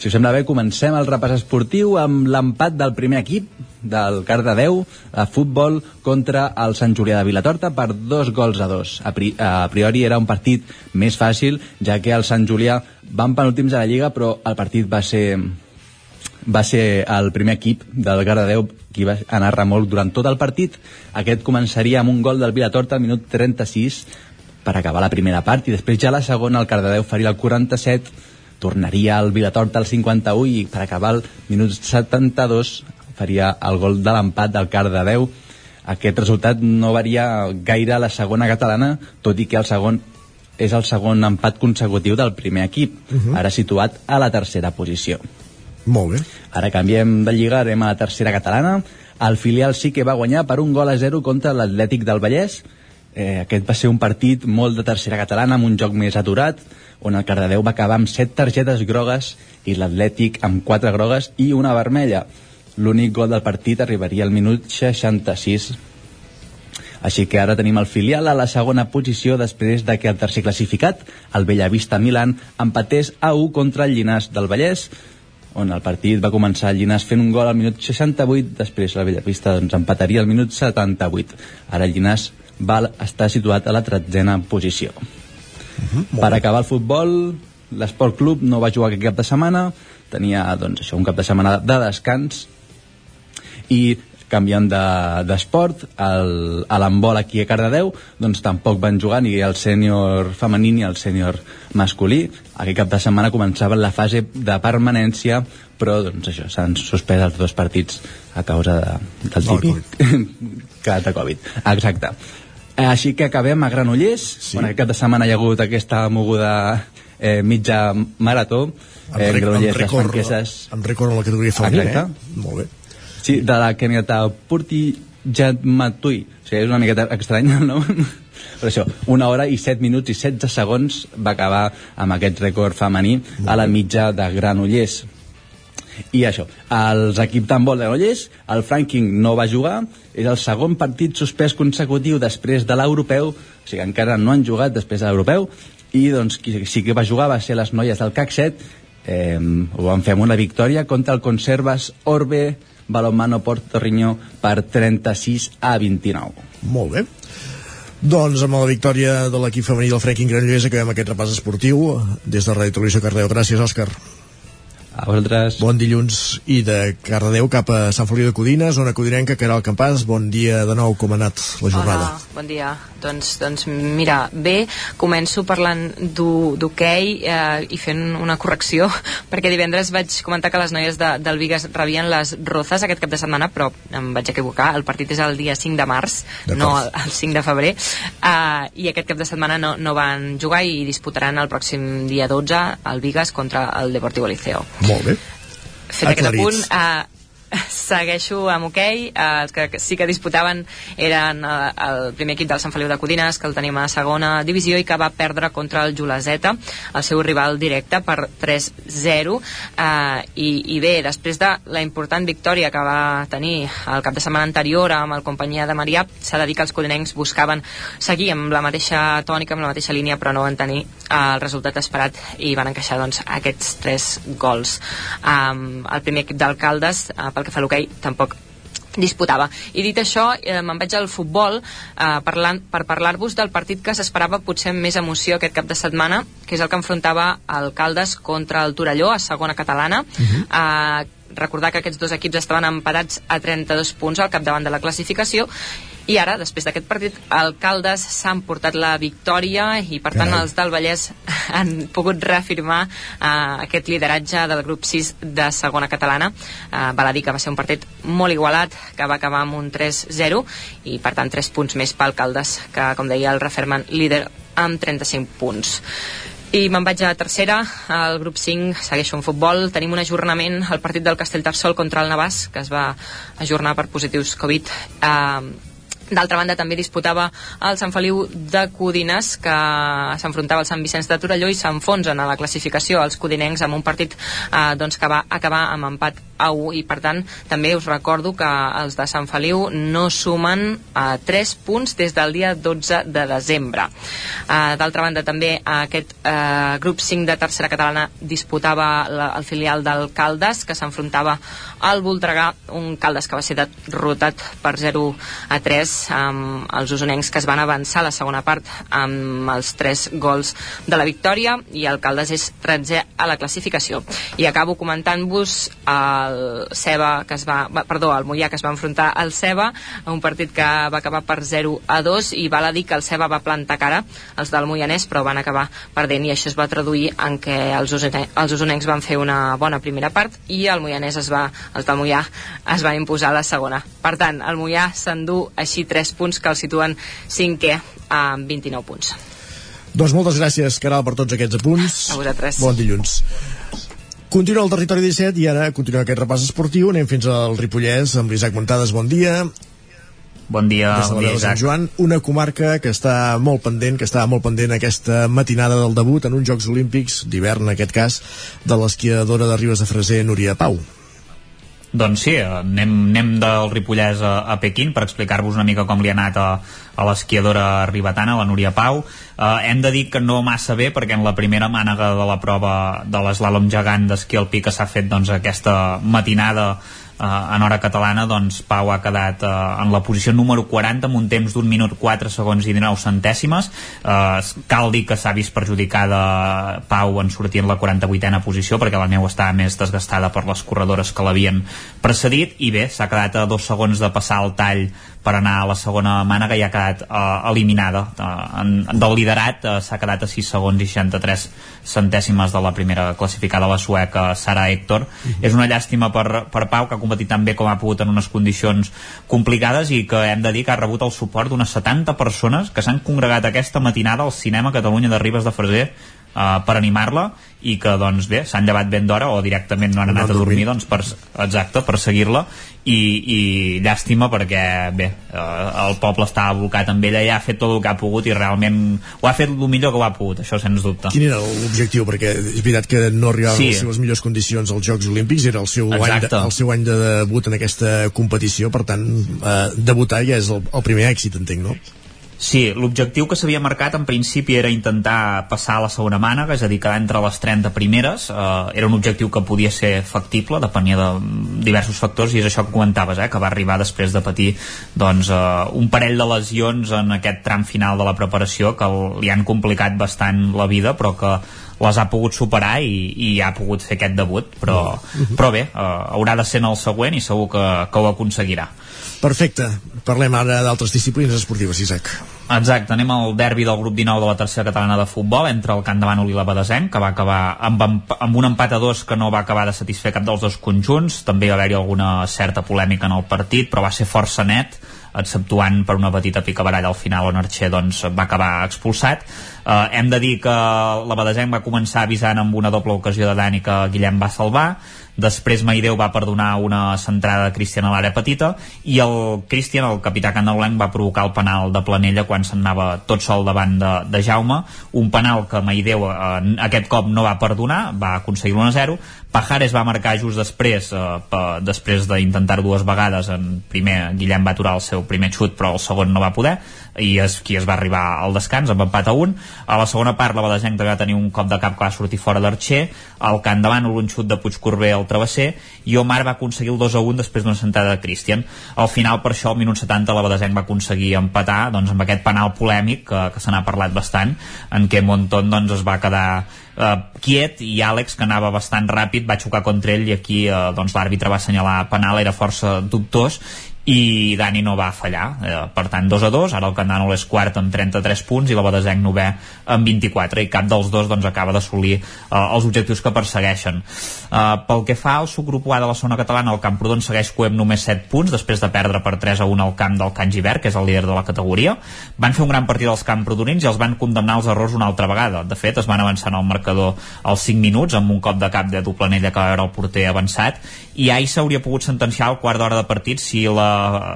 si us sembla bé, comencem el repàs esportiu amb l'empat del primer equip del Cardedeu a futbol contra el Sant Julià de Vilatorta per dos gols a dos. A, pri a priori era un partit més fàcil, ja que el Sant Julià van penúltims a la Lliga, però el partit va ser va ser el primer equip del Cardedeu qui va anar remolc durant tot el partit. Aquest començaria amb un gol del Vilatorta al minut 36 per acabar la primera part i després ja la segona el Cardedeu faria el 47 tornaria al Vilatorta al 51 i per acabar el minut 72 faria el gol de l'empat del Cardedeu aquest resultat no varia gaire a la segona catalana tot i que el segon és el segon empat consecutiu del primer equip Mhm. ara situat a la tercera posició Molt bé. Ara canviem de lliga, anem a la tercera catalana. El filial sí que va guanyar per un gol a zero contra l'Atlètic del Vallès. Eh, aquest va ser un partit molt de tercera catalana, amb un joc més aturat, on el Cardedeu va acabar amb set targetes grogues i l'Atlètic amb quatre grogues i una vermella. L'únic gol del partit arribaria al minut 66. Així que ara tenim el filial a la segona posició després de que el tercer classificat, el Bellavista Milan, empatés a 1 contra el Llinàs del Vallès, on el partit va començar el Llinàs fent un gol al minut 68, després el Bellavista doncs, empataria al minut 78. Ara el Llinàs va estar situat a la tretzena posició. Per acabar el futbol, l'Esport Club no va jugar aquest cap de setmana, tenia doncs, això, un cap de setmana de descans, i canviant de- d'esport, de, a l'handbol aquí a Cardedeu, doncs tampoc van jugar ni el sènior femení ni el sènior masculí. Aquest cap de setmana començava la fase de permanència, però doncs això, s'han suspès els dos partits a causa de, del Del típic cas (laughs) de Covid. Exacte. Eh, Així que acabem a Granollers, sí. on aquest cap de setmana hi ha hagut aquesta moguda eh, mitja marató, Amb, eh, amb, Granollers, les rècord, franqueses amb rècord en la categoria femenina, eh? Molt bé. Sí, de la Kenyatta Purti Jatmatui. O sigui, és una miqueta estrany el nom. Però això, una hora i 7 minuts i 16 segons va acabar amb aquest rècord femení a la mitja de Granollers. I això, els equips d'handbol de Granollers, el Franking no va jugar, és el segon partit suspès consecutiu després de l'europeu, o sigui, encara no han jugat després de l'europeu, i doncs qui sí que va jugar va ser les noies del CAC 7, eh, ho van fer amb una victòria contra el Conservas Orbe Balomano Portorriño per 36 a 29. Molt bé. Doncs amb la victòria de l'equip femení del Franking Granollers acabem aquest repàs esportiu des de Ràdio Televisió Cardeu. Gràcies, Òscar. A vosaltres. Bon dilluns i de Cardedeu cap a Sant Feliu de Codines, zona codinenca, Caral Campàs, bon dia de nou, com ha anat la jornada? Hola, bon dia. Doncs, doncs mira, bé, començo parlant d'ho- d'hoquei eh, i fent una correcció, (laughs) perquè divendres vaig comentar que les noies de, del Vigas rebien les rozes aquest cap de setmana, però em vaig equivocar, el partit és el dia 5 de març, no el, el 5 de febrer, eh, i aquest cap de setmana no, no van jugar i disputaran el pròxim dia 12 el Vigas contra el Deportivo Liceo. Molt bé. Fet aquest apunt, eh, (laughs) segueixo amb hoquei, eh, els que sí que disputaven eren eh, el primer equip del Sant Feliu de Codines, que el tenim a segona divisió i que va perdre contra el Juleseta, el seu rival directe, per 3-0 eh, i, i bé, després de la important victòria que va tenir el cap de setmana anterior amb el companyia de Marià, s'ha de dir que els codinencs buscaven seguir amb la mateixa tònica, amb la mateixa línia, però no van tenir eh, el resultat esperat i van encaixar doncs, aquests tres gols. Um, el primer equip d'alcaldes, uh, pel que fa a l'hoquei, tampoc disputava. I dit això, eh, me'n vaig al futbol eh, parlant, per parlar-vos del partit que s'esperava potser més emoció aquest cap de setmana, que és el que enfrontava Alcaldes contra el Torelló a segona catalana. Uh -huh. eh, recordar que aquests dos equips estaven empatats a 32 punts al capdavant de la classificació i ara, després d'aquest partit, Alcaldes s'han portat la victòria i, per tant, Carai. els del Vallès (laughs) han pogut reafirmar uh, aquest lideratge del grup 6 de segona catalana. Uh, val a dir que va ser un partit molt igualat, que va acabar amb un 3-0 i, per tant, 3 punts més per Alcaldes, que, com deia, el refermen líder amb 35 punts. I me'n vaig a tercera, al grup 5 segueixo en futbol, tenim un ajornament al partit del Castellterçol contra el Navàs, que es va ajornar per positius Covid. Uh, D'altra banda, també disputava el Sant Feliu de Codines, que s'enfrontava al Sant Vicenç de Torelló i s'enfonsen a la classificació els codinencs amb un partit eh, doncs, que va acabar amb empat a 1 i, per tant, també us recordo que els de Sant Feliu no sumen eh, 3 punts des del dia 12 de desembre. Eh, D'altra banda, també aquest eh, grup 5 de tercera catalana disputava la, el filial del Caldes, que s'enfrontava al Voltregà, un Caldes que va ser derrotat per 0 a 3 amb els usonencs que es van avançar a la segona part amb els 3 gols de la victòria i el Caldes és 13 a la classificació. I acabo comentant-vos el Ceba que es va, perdó, el Mollà que es va enfrontar al Ceba, un partit que va acabar per 0 a 2 i val a dir que el Ceba va plantar cara als del Moianès però van acabar perdent i això es va traduir en què els, usone, els usonencs van fer una bona primera part i el Moianès es va, els del Mollà es van imposar a la segona. Per tant, el Mollà s'endú així 3 punts que el situen cinquè amb 29 punts. Doncs moltes gràcies, Caral, per tots aquests apunts. A vosaltres. Bon dilluns. Continua el territori 17 i ara continua aquest repàs esportiu. Anem fins al Ripollès amb l'Isaac Montades. Bon dia. Bon dia, de bon dia, Sant Isaac. Joan, una comarca que està molt pendent, que està molt pendent aquesta matinada del debut en uns Jocs Olímpics d'hivern, en aquest cas, de l'esquiadora de Ribes de Freser, Núria Pau. Doncs sí, anem, anem del Ripollès a, a Pequín per explicar-vos una mica com li ha anat a, a l'esquiadora ribetana, la Núria Pau. Eh, hem de dir que no massa bé perquè en la primera mànega de la prova de l'eslàlom gegant d'esquí alpí que s'ha fet doncs, aquesta matinada eh, en hora catalana, doncs Pau ha quedat eh, en la posició número 40 amb un temps d'un minut 4 segons i 19 centèsimes. Eh, cal dir que s'ha vist perjudicada Pau en sortir en la 48a posició perquè la neu estava més desgastada per les corredores que l'havien precedit i bé, s'ha quedat a dos segons de passar el tall per anar a la segona mànega i ha quedat eh, eliminada. Eh, en, del liderat eh, s'ha quedat a 6 segons i 63 centèsimes de la primera classificada, la sueca Sara Héctor. És una llàstima per, per Pau, que ha competit tan bé com ha pogut en unes condicions complicades i que hem de dir que ha rebut el suport d'unes 70 persones que s'han congregat aquesta matinada al cinema Catalunya de Ribes de Freser Uh, per animar-la i que doncs bé, s'han llevat ben d'hora o directament no han anat a dormir doncs, per, exacte, per seguir-la i, i llàstima perquè bé, uh, el poble estava blocat amb ella i ha fet tot el que ha pogut i realment ho ha fet el millor que ho ha pogut, això sens dubte Quin era l'objectiu? Perquè és veritat que no arribava Sí. a les seves millors condicions als Jocs Olímpics, era el seu, any de, Exacte. el seu any de debut en aquesta competició, per tant, eh, debutar ja és el, el primer èxit, entenc, no? Sí, l'objectiu que s'havia marcat en principi era intentar passar a la segona mànega, és a dir, quedar entre les 30 primeres. Eh, era un objectiu que podia ser factible, depenia de diversos factors, i és això que comentaves, eh, que va arribar després de patir doncs, eh, un parell de lesions en aquest tram final de la preparació que li han complicat bastant la vida, però que les ha pogut superar i, i ha pogut fer aquest debut però, però bé, uh, haurà de ser en el següent i segur que, que ho aconseguirà Perfecte. Parlem ara d'altres disciplines esportives, Isaac. Exacte, anem al derbi del grup 19 de la tercera catalana de futbol entre el Camp de Bànol i la Badesenc, que va acabar amb, amb, un empat a dos que no va acabar de satisfer cap dels dos conjunts. També va haver-hi alguna certa polèmica en el partit, però va ser força net exceptuant per una petita picabaralla al final on Archer doncs, va acabar expulsat eh, hem de dir que la Badesenc va començar avisant amb una doble ocasió de Dani que Guillem va salvar després Maideu va perdonar una centrada de Cristian a l'àrea petita i el Cristian, el capità candaulenc va provocar el penal de Planella quan se'n anava tot sol davant de, de Jaume. Un penal que Maideu eh, aquest cop no va perdonar, va aconseguir l'1-0 Pajares va marcar just després eh, pa, després d'intentar dues vegades. En primer Guillem va aturar el seu primer xut però el segon no va poder i és qui es va arribar al descans amb empat a un. A la segona part la Badesenc va tenir un cop de cap que va sortir fora d'Archer. Al Camp davant un xut de Puigcorbé al travesser. I Omar va aconseguir el 2 a 1 després d'una sentada de Christian. Al final per això al minut 70 la Badesenc va aconseguir empatar doncs, amb aquest penal polèmic que, que se n'ha parlat bastant en què Monton doncs, es va quedar eh, quiet i Àlex que anava bastant ràpid va xocar contra ell i aquí eh, doncs, l'àrbitre va assenyalar penal era força dubtós i Dani no va fallar. Eh, per tant 2 a 2, ara el Candànol és quart amb 33 punts i la Badesenc novè amb 24 i cap dels dos doncs, acaba d'assolir eh, els objectius que persegueixen. Eh, pel que fa al subgrup A de la zona catalana el Camprodon segueix coem només 7 punts després de perdre per 3 a 1 al camp del Can Givert que és el líder de la categoria. Van fer un gran partit als camprodonins i els van condemnar els errors una altra vegada. De fet es van avançar al marcador als 5 minuts amb un cop de cap de Duplanella que va veure el porter avançat. I ahir s'hauria pogut sentenciar al quart d'hora de partit si la,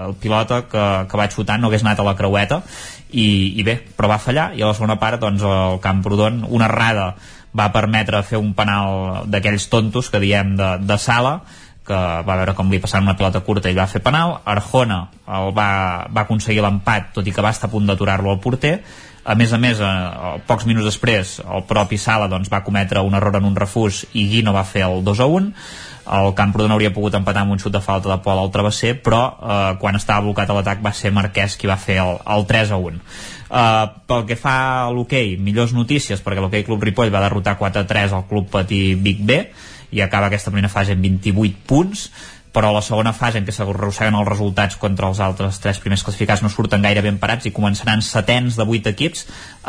el pilota que, que va xutar no hagués anat a la creueta i, i bé, però va fallar. I a la segona part doncs el Camprodon una errada va permetre fer un penal d'aquells tontos que diem de, de sala que va veure com li passaven una pilota curta i va fer penal, Arjona el va, va aconseguir l'empat tot i que va estar a punt d'aturar-lo al porter. A més a més, eh, pocs minuts després el propi Sala doncs, va cometre un error en un refús i Guino va fer el 2 a 1 el Camprodon hauria pogut empatar amb un xut de falta de Pol al travesser però eh, quan estava blocat a l'atac va ser Marquès qui va fer el, el 3 a 1 Uh, pel que fa a l'hoquei, millors notícies perquè l'hoquei Club Ripoll va derrotar 4-3 al Club Patí Big B i acaba aquesta primera fase amb 28 punts però la segona fase en què s'arrosseguen els resultats contra els altres tres primers classificats no surten gaire ben parats i començaran setens de 8 equips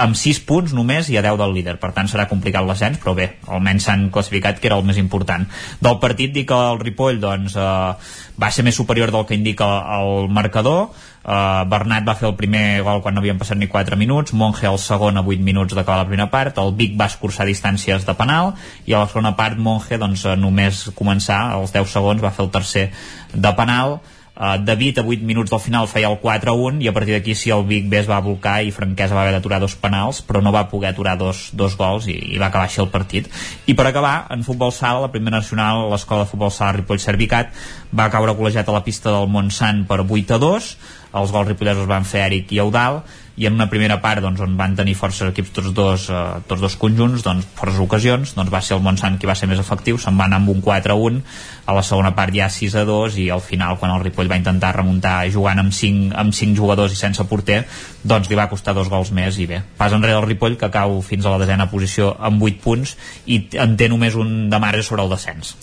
amb 6 punts només i a 10 del líder. Per tant serà complicat l'ascens però bé, almenys s'han classificat que era el més important. Del partit dic que el Ripoll doncs, eh, va ser més superior del que indica el marcador Uh, Bernat va fer el primer gol quan no havien passat ni 4 minuts, Monge el segon a 8 minuts d'acabar la primera part, el Vic va escurçar distàncies de penal i a la segona part Monge doncs, només començar, als 10 segons va fer el tercer de penal. Uh, David a 8 minuts del final feia el 4-1 i a partir d'aquí sí el Vic B es va volcar i Franquesa va haver d'aturar dos penals però no va poder aturar dos, dos gols i, i va acabar així el partit. I per acabar, en futbol sala, la primera nacional l'escola de futbol sala Ripoll Servicat va caure col·legiat a la pista del Montsant per 8 a 2 els gols ripollesos van fer Eric i Eudal i en una primera part doncs, on van tenir forces equips tots dos, eh, tots dos conjunts doncs, forces ocasions, doncs va ser el Montsant qui va ser més efectiu, se'n va anar amb un 4-1 a la segona part ja 6-2 i al final quan el Ripoll va intentar remuntar jugant amb 5, amb 5 jugadors i sense porter doncs li va costar dos gols més i bé, pas enrere el Ripoll que cau fins a la desena posició amb 8 punts i en té només un de marge sobre el descens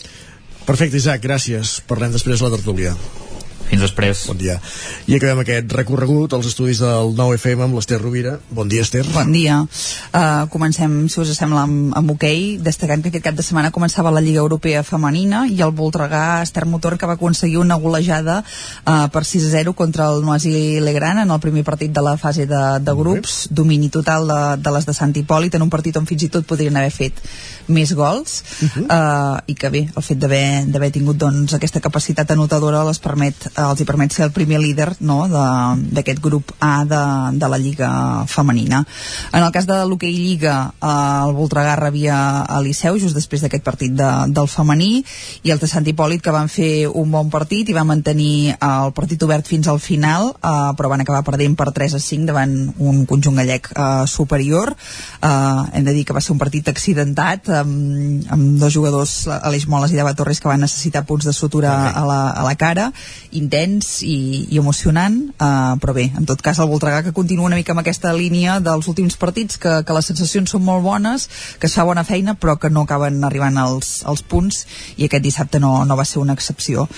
Perfecte, Isaac, gràcies. Parlem després de la tertúlia. Fins després. Bon dia. I acabem aquest recorregut als estudis del 9FM amb l'Ester Rovira. Bon dia, Ester. Bon dia. Uh, comencem, si us sembla, amb, amb hoquei, okay, destacant que aquest cap de setmana començava la Lliga Europea Femenina i el Voltregà Ester Motor que va aconseguir una golejada uh, per 6 a 0 contra el Noisy Legrand en el primer partit de la fase de, de grups, domini total de, de les de Sant Hipòlit, en un partit on fins i tot podrien haver fet més gols uh -huh. uh, i que bé, el fet d'haver tingut doncs, aquesta capacitat anotadora les permet, uh, els hi permet ser el primer líder no, d'aquest grup A de, de la Lliga femenina. En el cas de l'hoquei Lliga, uh, el Voltregà rebia a Liceu just després d'aquest partit de, del femení i els de Sant Hipòlit que van fer un bon partit i van mantenir uh, el partit obert fins al final, uh, però van acabar perdent per 3 a 5 davant un conjunt gallec uh, superior. Uh, hem de dir que va ser un partit accidentat amb, amb dos jugadors, Aleix Moles i Dava Torres, que van necessitar punts de sutura a la, a la cara. Intens i, i emocionant, uh, però bé, en tot cas el Voltregà que continua una mica amb aquesta línia dels últims partits, que, que les sensacions són molt bones, que es fa bona feina, però que no acaben arribant als, als punts, i aquest dissabte no, no va ser una excepció.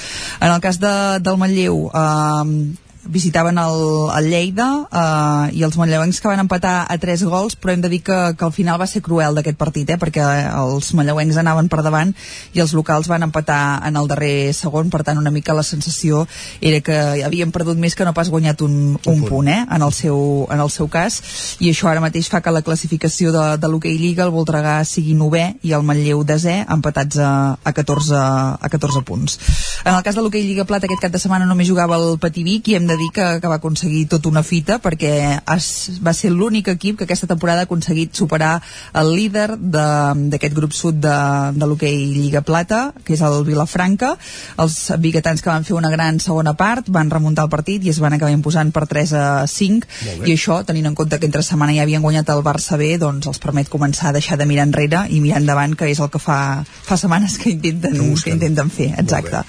En el cas de, del Manlleu, uh, visitaven el, el Lleida eh, i els manlleuencs que van empatar a 3 gols però hem de dir que, que al final va ser cruel d'aquest partit eh, perquè els manlleuencs anaven per davant i els locals van empatar en el darrer segon. Per tant una mica la sensació era que havien perdut més que no pas guanyat un, un, un punt. eh, en, el seu, en el seu cas. I això ara mateix fa que la classificació de, de l'Hockey Lliga el Voltregà sigui novè i el Manlleu desè empatats a, a, 14, a 14 punts. En el cas de l'Hockey Lliga Plata aquest cap de setmana només jugava el Patí Vic i hem de de dir que, que va aconseguir tot una fita perquè es, va ser l'únic equip que aquesta temporada ha aconseguit superar el líder d'aquest grup sud de, de l'hoquei Lliga Plata, que és el Vilafranca. Els biguetans que van fer una gran segona part van remuntar el partit i es van acabar imposant per 3 a 5 i això, tenint en compte que entre setmana ja havien guanyat el Barça B, doncs els permet començar a deixar de mirar enrere i mirar endavant, que és el que fa, fa setmanes que intenten, que intenten fer. Exacte.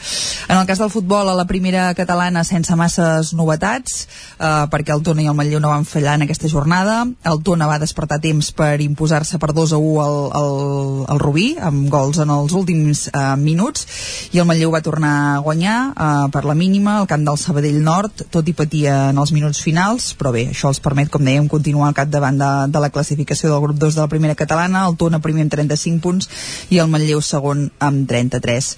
En el cas del futbol, a la primera catalana sense masses novetats eh, perquè el Tona i el Manlleu no van fallar en aquesta jornada. El Tona va despertar temps per imposar-se per 2 a 1 al, al, al Rubí amb gols en els últims eh, minuts i el Manlleu va tornar a guanyar eh, per la mínima al camp del Sabadell Nord tot i patia en els minuts finals però bé, això els permet, com dèiem, continuar al capdavant de, de la classificació del grup 2 de la primera catalana, el Tona primer amb 35 punts i el Manlleu segon amb 33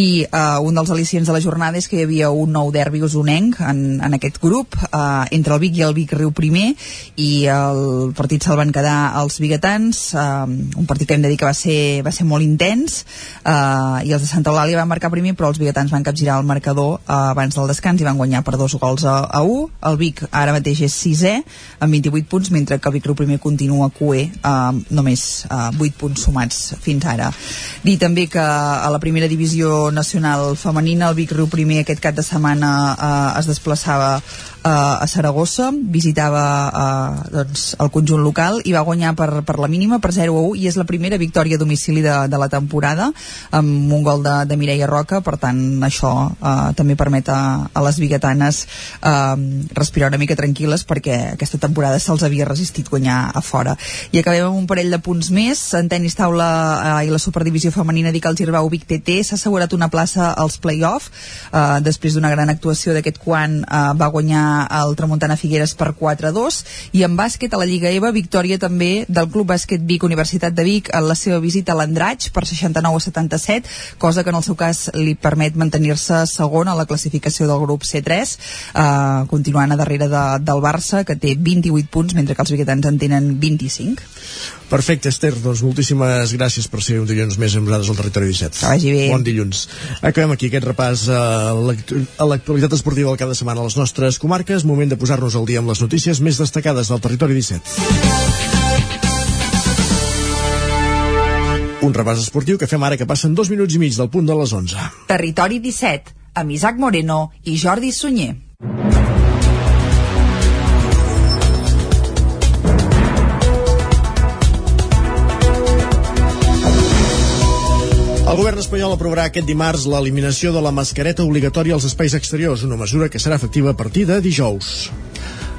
i eh, un dels al·licients de la jornada és que hi havia un nou derbi usonenc en, en aquest grup eh, entre el Vic i el Vic Riu primer i el partit se'l van quedar els biguetans eh, un partit que hem de dir que va ser, va ser molt intens eh, i els de Santa Eulàlia van marcar primer però els biguetans van capgirar el marcador eh, abans del descans i van guanyar per dos gols a, a 1 el Vic ara mateix és sisè amb 28 punts mentre que el Vic Riu primer continua cué eh, només eh, 8 punts sumats fins ara. Dir també que a la primera divisió nacional femenina el Vic Riu primer aquest cap de setmana eh, es desplaçava estava eh, a Saragossa, visitava eh, doncs, el conjunt local i va guanyar per, per la mínima, per 0 a 1, i és la primera victòria a domicili de, de la temporada, amb un gol de, de Mireia Roca, per tant això eh, també permet a, a les biguetanes eh, respirar una mica tranquil·les perquè aquesta temporada se'ls havia resistit guanyar a fora. I acabem amb un parell de punts més, en tenis taula eh, i la superdivisió femenina dic el Girbau Vic TT s'ha assegurat una plaça als play-off eh, després d'una gran actuació d'aquest quan eh, va guanyar el Tramuntana Figueres per 4-2 i en bàsquet a la Lliga EVA victòria també del Club Bàsquet Vic Universitat de Vic en la seva visita a l'Andratx per 69 a 77 cosa que en el seu cas li permet mantenir-se segon a la classificació del grup C3 eh, continuant a darrere de, del Barça que té 28 punts mentre que els biguetans en tenen 25 Perfecte, Esther, doncs moltíssimes gràcies per ser un dilluns més amb nosaltres al Territori 17. Que vagi bé. Bon dilluns. Acabem aquí aquest repàs a l'actualitat esportiva del cada setmana a les nostres comarques. Moment de posar-nos al dia amb les notícies més destacades del Territori 17. Un repàs esportiu que fem ara que passen dos minuts i mig del punt de les 11. Territori 17, amb Isaac Moreno i Jordi Sunyer. Govern espanyol aprovarà aquest dimarts l'eliminació de la mascareta obligatòria als espais exteriors, una mesura que serà efectiva a partir de dijous.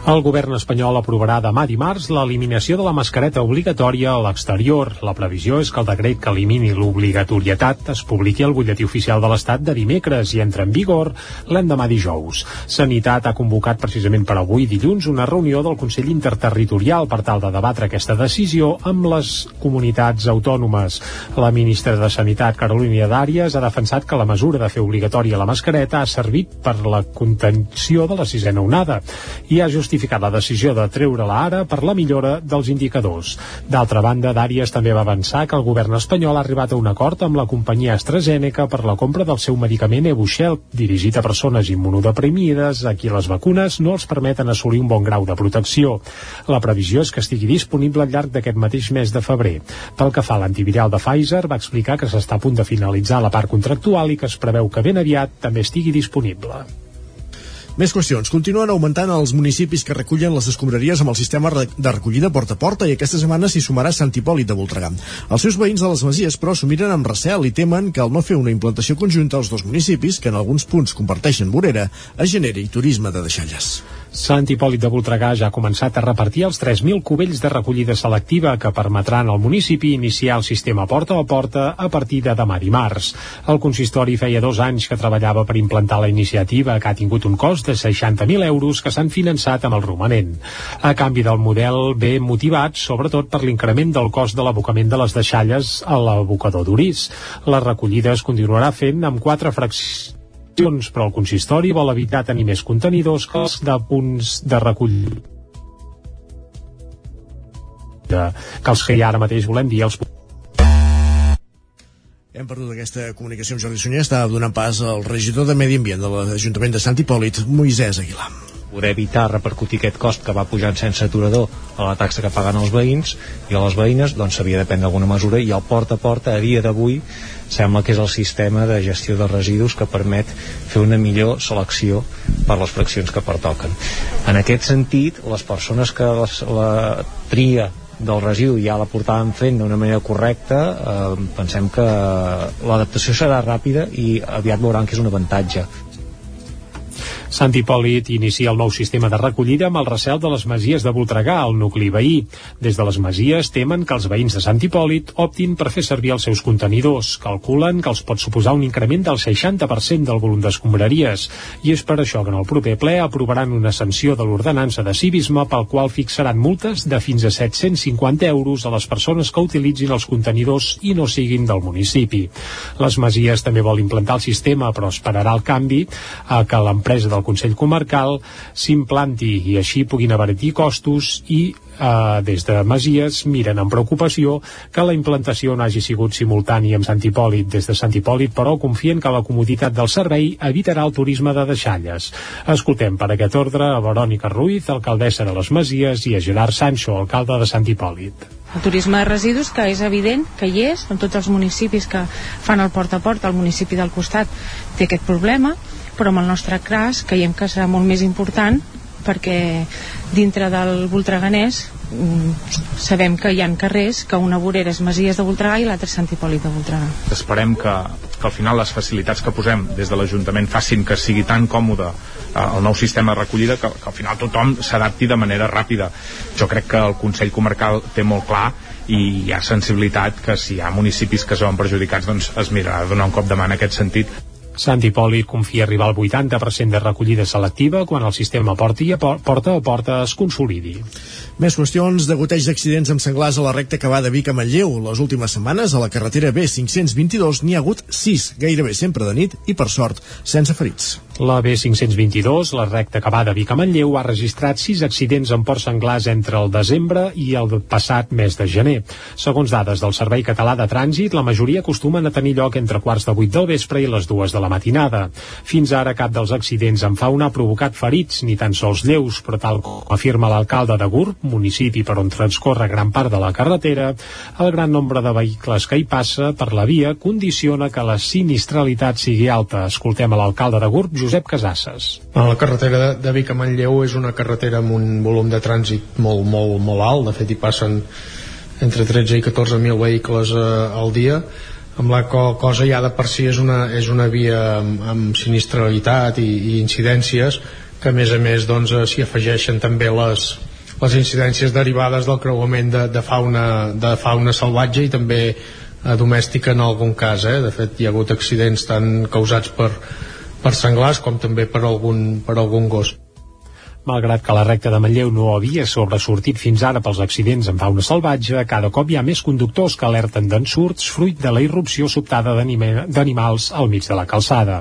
El govern espanyol aprovarà demà dimarts l'eliminació de la mascareta obligatòria a l'exterior. La previsió és que el decret que elimini l'obligatorietat es publiqui al butlletí oficial de l'Estat de dimecres i entra en vigor l'endemà dijous. Sanitat ha convocat precisament per avui dilluns una reunió del Consell Interterritorial per tal de debatre aquesta decisió amb les comunitats autònomes. La ministra de Sanitat, Carolina Dàries, ha defensat que la mesura de fer obligatòria la mascareta ha servit per la contenció de la sisena onada i ha justificat justificat la decisió de treure-la ara per la millora dels indicadors. D'altra banda, Dàries també va avançar que el govern espanyol ha arribat a un acord amb la companyia AstraZeneca per la compra del seu medicament Evusheld, dirigit a persones immunodeprimides a qui les vacunes no els permeten assolir un bon grau de protecció. La previsió és que estigui disponible al llarg d'aquest mateix mes de febrer. Pel que fa a l'antiviral de Pfizer, va explicar que s'està a punt de finalitzar la part contractual i que es preveu que ben aviat també estigui disponible. Més qüestions. Continuen augmentant els municipis que recullen les escombraries amb el sistema de recollida porta a porta i aquesta setmana s'hi sumarà Sant Hipòlit de Voltregà. Els seus veïns de les Masies, però, s'ho miren amb recel i temen que al no fer una implantació conjunta als dos municipis, que en alguns punts comparteixen vorera, es generi turisme de deixalles. Sant Hipòlit de Voltregà ja ha començat a repartir els 3.000 cubells de recollida selectiva que permetran al municipi iniciar el sistema porta a porta a partir de demà dimarts. El consistori feia dos anys que treballava per implantar la iniciativa que ha tingut un cost de 60.000 euros que s'han finançat amb el romanent. A canvi del model ve motivat sobretot per l'increment del cost de l'abocament de les deixalles a l'abocador d'Urís. La recollida es continuarà fent amb quatre fraccions però el consistori vol evitar tenir més contenidors que els de punts de recollida que els que hi ha ara mateix volem dir els Hem perdut aquesta comunicació amb Jordi Sunyer, està donant pas al regidor de Medi Ambient de l'Ajuntament de Sant Hipòlit, Moisès Aguilar. poder evitar repercutir aquest cost que va pujant sense aturador a la taxa que paguen els veïns i a les veïnes doncs s'havia de prendre alguna mesura i el porta a porta a dia d'avui sembla que és el sistema de gestió de residus que permet fer una millor selecció per les fraccions que pertoquen. En aquest sentit, les persones que les, la tria del residu ja la portaven fent d'una manera correcta eh, pensem que l'adaptació serà ràpida i aviat veuran que és un avantatge Sant Hipòlit inicia el nou sistema de recollida amb el recel de les masies de Voltregà, el nucli veí. Des de les masies temen que els veïns de Sant Hipòlit optin per fer servir els seus contenidors. Calculen que els pot suposar un increment del 60% del volum d'escombraries. I és per això que en el proper ple aprovaran una sanció de l'ordenança de civisme pel qual fixaran multes de fins a 750 euros a les persones que utilitzin els contenidors i no siguin del municipi. Les masies també vol implantar el sistema, però esperarà el canvi a que l'empresa del Consell Comarcal s'implanti i així puguin abaratir costos i eh, des de Masies miren amb preocupació que la implantació no hagi sigut simultània amb Sant Hipòlit. Des de Sant Hipòlit, però, confien que la comoditat del servei evitarà el turisme de deixalles. Escoltem per aquest ordre a Verònica Ruiz, alcaldessa de les Masies, i a Gerard Sancho, alcalde de Sant Hipòlit. El turisme de residus, que és evident que hi és, en tots els municipis que fan el porta a porta, el municipi del costat té aquest problema, però en el nostre cas creiem que serà molt més important perquè dintre del Voltreganès mm, sabem que hi ha carrers que una vorera és Masies de Voltregà i l'altra és Sant Hipòlit de Voltregà. Esperem que, que al final les facilitats que posem des de l'Ajuntament facin que sigui tan còmode eh, el nou sistema de recollida que, que al final tothom s'adapti de manera ràpida. Jo crec que el Consell Comarcal té molt clar i hi ha sensibilitat que si hi ha municipis que es veuen perjudicats doncs es mirarà donar un cop de mà en aquest sentit Sant Hipòlit confia arribar al 80% de recollida selectiva quan el sistema porta a porta a porta es consolidi. Més qüestions de goteig d'accidents amb senglars a la recta que va de Vic a Manlleu. Les últimes setmanes a la carretera B522 n'hi ha hagut 6, gairebé sempre de nit i, per sort, sense ferits. La B522, la recta de Vic a Manlleu, ha registrat 6 accidents amb ports senglars entre el desembre i el passat mes de gener. Segons dades del Servei Català de Trànsit, la majoria acostumen a tenir lloc entre quarts de 8 del vespre i les 2 de la matinada. Fins ara cap dels accidents en fauna ha provocat ferits, ni tan sols lleus, però tal com afirma l'alcalde de Gurb, municipi per on transcorre gran part de la carretera, el gran nombre de vehicles que hi passa per la via condiciona que la sinistralitat sigui alta. Escoltem a l'alcalde de Gurb, Josep Casasses. La carretera de, Vic a Manlleu és una carretera amb un volum de trànsit molt, molt, molt alt, de fet hi passen entre 13 i 14.000 vehicles eh, al dia, amb la co cosa ja de per si és una, és una via amb, amb sinistralitat i, i incidències que a més a més doncs, eh, afegeixen també les, les incidències derivades del creuament de, de, fauna, de fauna salvatge i també eh, domèstica en algun cas eh? de fet hi ha hagut accidents tant causats per, per senglars com també per algun, per algun gos Malgrat que la recta de Manlleu no havia sobresortit fins ara pels accidents en fauna salvatge, cada cop hi ha més conductors que alerten d'ensurts fruit de la irrupció sobtada d'animals al mig de la calçada.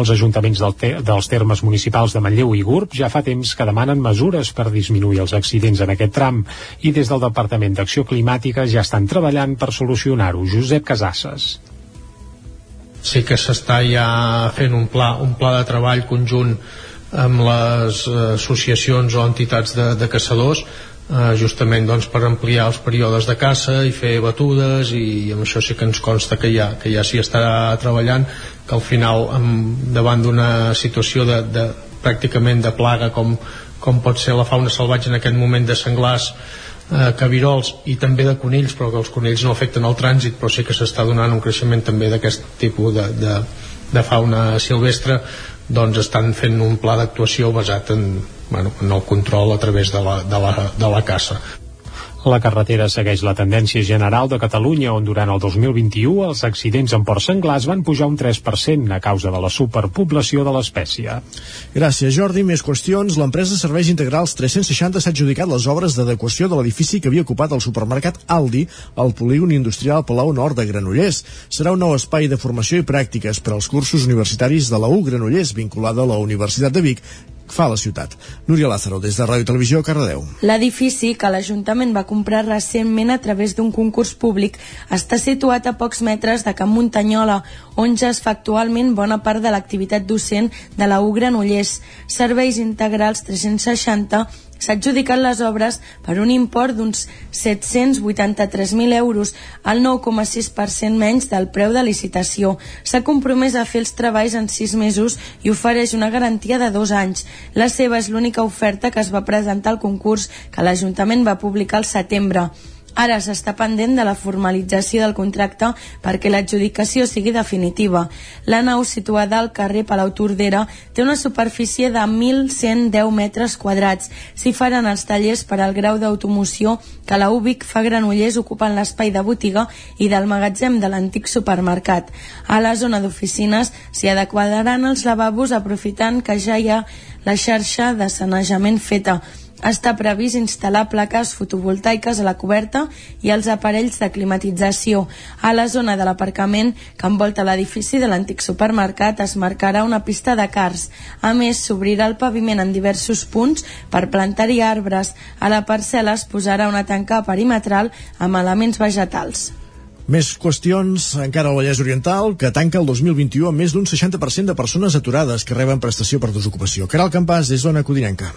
Els ajuntaments del te dels termes municipals de Manlleu i Gurb ja fa temps que demanen mesures per disminuir els accidents en aquest tram i des del Departament d'Acció Climàtica ja estan treballant per solucionar-ho. Josep Casasses sí que s'està ja fent un pla, un pla de treball conjunt amb les associacions o entitats de, de caçadors eh, justament doncs, per ampliar els períodes de caça i fer batudes i amb això sí que ens consta que ja, que ja s'hi està treballant que al final amb, davant d'una situació de, de pràcticament de plaga com, com pot ser la fauna salvatge en aquest moment de senglars eh, cabirols i també de conills però que els conills no afecten el trànsit però sí que s'està donant un creixement també d'aquest tipus de, de, de fauna silvestre doncs estan fent un pla d'actuació basat en, bueno, en el control a través de la, de la, de la caça la carretera segueix la tendència general de Catalunya, on durant el 2021 els accidents en ports senglars van pujar un 3% a causa de la superpoblació de l'espècie. Gràcies, Jordi. Més qüestions. L'empresa Serveis Integrals 360 s'ha adjudicat les obres d'adequació de l'edifici que havia ocupat el supermercat Aldi al polígon industrial Palau Nord de Granollers. Serà un nou espai de formació i pràctiques per als cursos universitaris de la U Granollers, vinculada a la Universitat de Vic, fa la ciutat. Núria Lázaro, des de Ràdio Televisió, Cardedeu. L'edifici, que l'Ajuntament va comprar recentment a través d'un concurs públic, està situat a pocs metres de Camp Muntanyola, on ja es fa actualment bona part de l'activitat docent de la U Granollers. Serveis integrals 360 s'ha adjudicat les obres per un import d'uns 783.000 euros, el 9,6% menys del preu de licitació. S'ha compromès a fer els treballs en 6 mesos i ofereix una garantia de dos anys. La seva és l'única oferta que es va presentar al concurs que l'Ajuntament va publicar al setembre. Ara s'està pendent de la formalització del contracte perquè l'adjudicació sigui definitiva. La nau situada al carrer Palau Tordera té una superfície de 1.110 metres quadrats. S'hi faran els tallers per al grau d'automoció que la UBIC fa Granollers ocupant l'espai de botiga i del magatzem de l'antic supermercat. A la zona d'oficines s'hi adequaran els lavabos aprofitant que ja hi ha la xarxa de sanejament feta està previst instal·lar plaques fotovoltaiques a la coberta i els aparells de climatització. A la zona de l'aparcament que envolta l'edifici de l'antic supermercat es marcarà una pista de cars. A més, s'obrirà el paviment en diversos punts per plantar-hi arbres. A la parcel·la es posarà una tanca perimetral amb elements vegetals. Més qüestions encara al Vallès Oriental, que tanca el 2021 amb més d'un 60% de persones aturades que reben prestació per desocupació. Caral Campàs, des d'Ona Codinenca.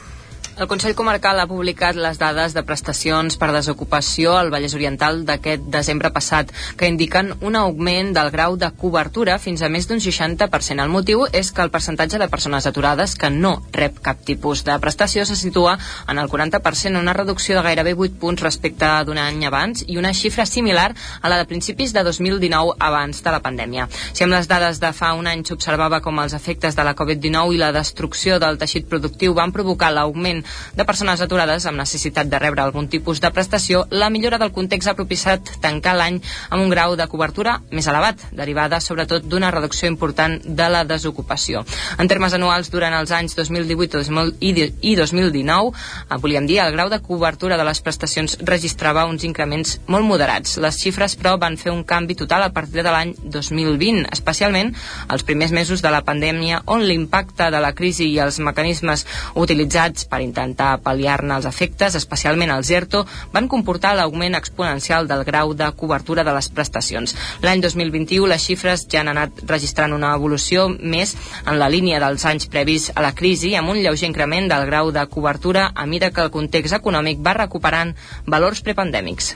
El Consell Comarcal ha publicat les dades de prestacions per desocupació al Vallès Oriental d'aquest desembre passat, que indiquen un augment del grau de cobertura fins a més d'un 60%. El motiu és que el percentatge de persones aturades que no rep cap tipus de prestació se situa en el 40%, una reducció de gairebé 8 punts respecte d'un any abans i una xifra similar a la de principis de 2019 abans de la pandèmia. Si amb les dades de fa un any s'observava com els efectes de la Covid-19 i la destrucció del teixit productiu van provocar l'augment de persones aturades amb necessitat de rebre algun tipus de prestació, la millora del context ha propiciat tancar l'any amb un grau de cobertura més elevat, derivada sobretot d'una reducció important de la desocupació. En termes anuals, durant els anys 2018 i 2019, eh, volíem dir, el grau de cobertura de les prestacions registrava uns increments molt moderats. Les xifres, però, van fer un canvi total a partir de l'any 2020, especialment els primers mesos de la pandèmia, on l'impacte de la crisi i els mecanismes utilitzats per intentar pal·liar-ne els efectes, especialment el ZERTO, van comportar l'augment exponencial del grau de cobertura de les prestacions. L'any 2021 les xifres ja han anat registrant una evolució més en la línia dels anys previs a la crisi, amb un lleuger increment del grau de cobertura a mida que el context econòmic va recuperant valors prepandèmics.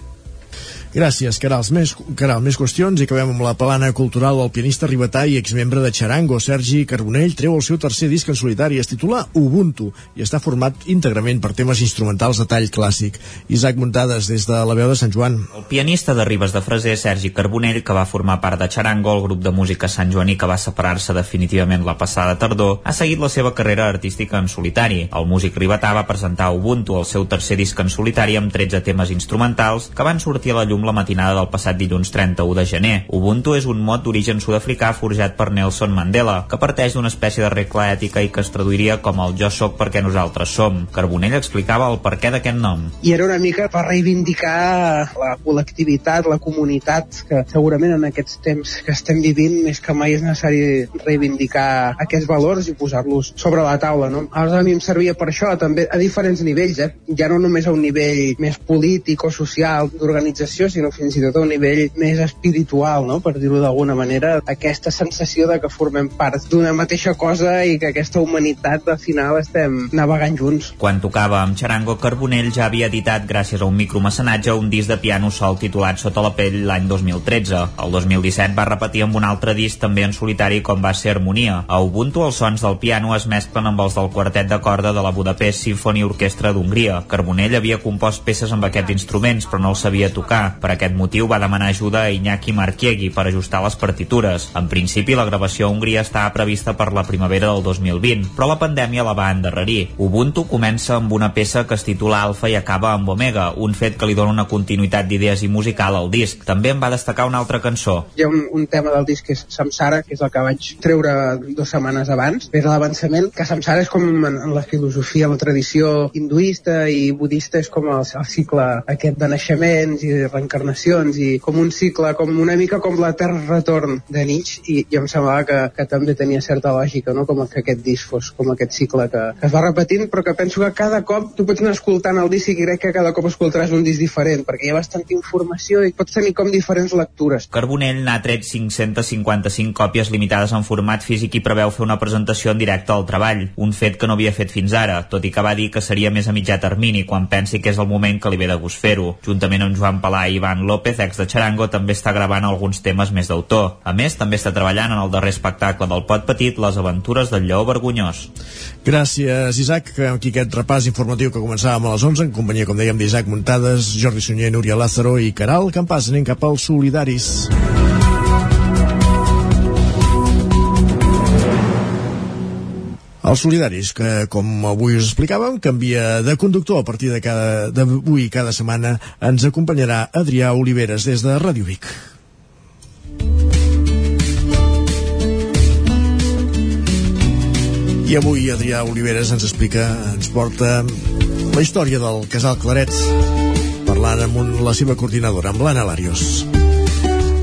Gràcies, Caral. Més, Caral, més qüestions i acabem amb la plana cultural del pianista ribetà i exmembre de Charango, Sergi Carbonell, treu el seu tercer disc en solitari. Es titula Ubuntu i està format íntegrament per temes instrumentals de tall clàssic. Isaac Muntades, des de la veu de Sant Joan. El pianista de Ribes de Freser, Sergi Carbonell, que va formar part de Charango, el grup de música Sant Joaní que va separar-se definitivament la passada tardor, ha seguit la seva carrera artística en solitari. El músic ribetà va presentar Ubuntu, el seu tercer disc en solitari, amb 13 temes instrumentals que van sortir a la llum llum la matinada del passat dilluns 31 de gener. Ubuntu és un mot d'origen sud-africà forjat per Nelson Mandela, que parteix d'una espècie de regla ètica i que es traduiria com el jo sóc perquè nosaltres som. Carbonell explicava el perquè d'aquest nom. I era una mica per reivindicar la col·lectivitat, la comunitat, que segurament en aquests temps que estem vivint més que mai és necessari reivindicar aquests valors i posar-los sobre la taula. No? Aleshores a mi em servia per això, també a diferents nivells, eh? ja no només a un nivell més polític o social d'organització, sinó fins i tot a un nivell més espiritual, no? per dir-ho d'alguna manera, aquesta sensació de que formem part d'una mateixa cosa i que aquesta humanitat al final estem navegant junts. Quan tocava amb Charango, Carbonell ja havia editat, gràcies a un micromecenatge, un disc de piano sol titulat Sota la pell l'any 2013. El 2017 va repetir amb un altre disc també en solitari com va ser Harmonia. A Ubuntu els sons del piano es mesclen amb els del quartet de corda de la Budapest Symphony Orquestra d'Hongria. Carbonell havia compost peces amb aquests instruments però no els sabia tocar. Per aquest motiu va demanar ajuda a Iñaki Marquiegui per ajustar les partitures. En principi la gravació a Hongria estava prevista per la primavera del 2020, però la pandèmia la va endarrerir. Ubuntu comença amb una peça que es titula Alfa i acaba amb Omega, un fet que li dona una continuïtat d'idees i musical al disc. També en va destacar una altra cançó. Hi ha un, un tema del disc que és Samsara, que és el que vaig treure dues setmanes abans, és l'avançament, que Samsara és com en, en la filosofia, la tradició hinduista i budista és com el, el cicle aquest de naixements i reencarnacions i com un cicle, com una mica com l'etern retorn de Nietzsche i, i em semblava que, que també tenia certa lògica, no? com que aquest disc fos com aquest cicle que, que es va repetint però que penso que cada cop tu pots anar escoltant el disc i crec que cada cop escoltaràs un disc diferent perquè hi ha bastanta informació i pots tenir com diferents lectures. Carbonell n'ha tret 555 còpies limitades en format físic i preveu fer una presentació en directe al treball, un fet que no havia fet fins ara, tot i que va dir que seria més a mitjà termini quan pensi que és el moment que li ve de gust fer-ho. Juntament amb Joan Palà i Ivan López, ex de Charango, també està gravant alguns temes més d'autor. A més, també està treballant en el darrer espectacle del Pot Petit, Les aventures del lleó vergonyós. Gràcies, Isaac. Aquí aquest repàs informatiu que començàvem a les 11, en companyia, com dèiem, d'Isaac Muntades, Jordi Sunyer, Núria Lázaro i Caral Campàs. Anem cap als solidaris. Els solidaris, que com avui us explicàvem, canvia de conductor a partir de cada cada setmana ens acompanyarà Adrià Oliveres des de Ràdio Vic. I avui Adrià Oliveres ens explica, ens porta la història del casal Claret, parlant amb un, la seva coordinadora, amb l'Anna Larios.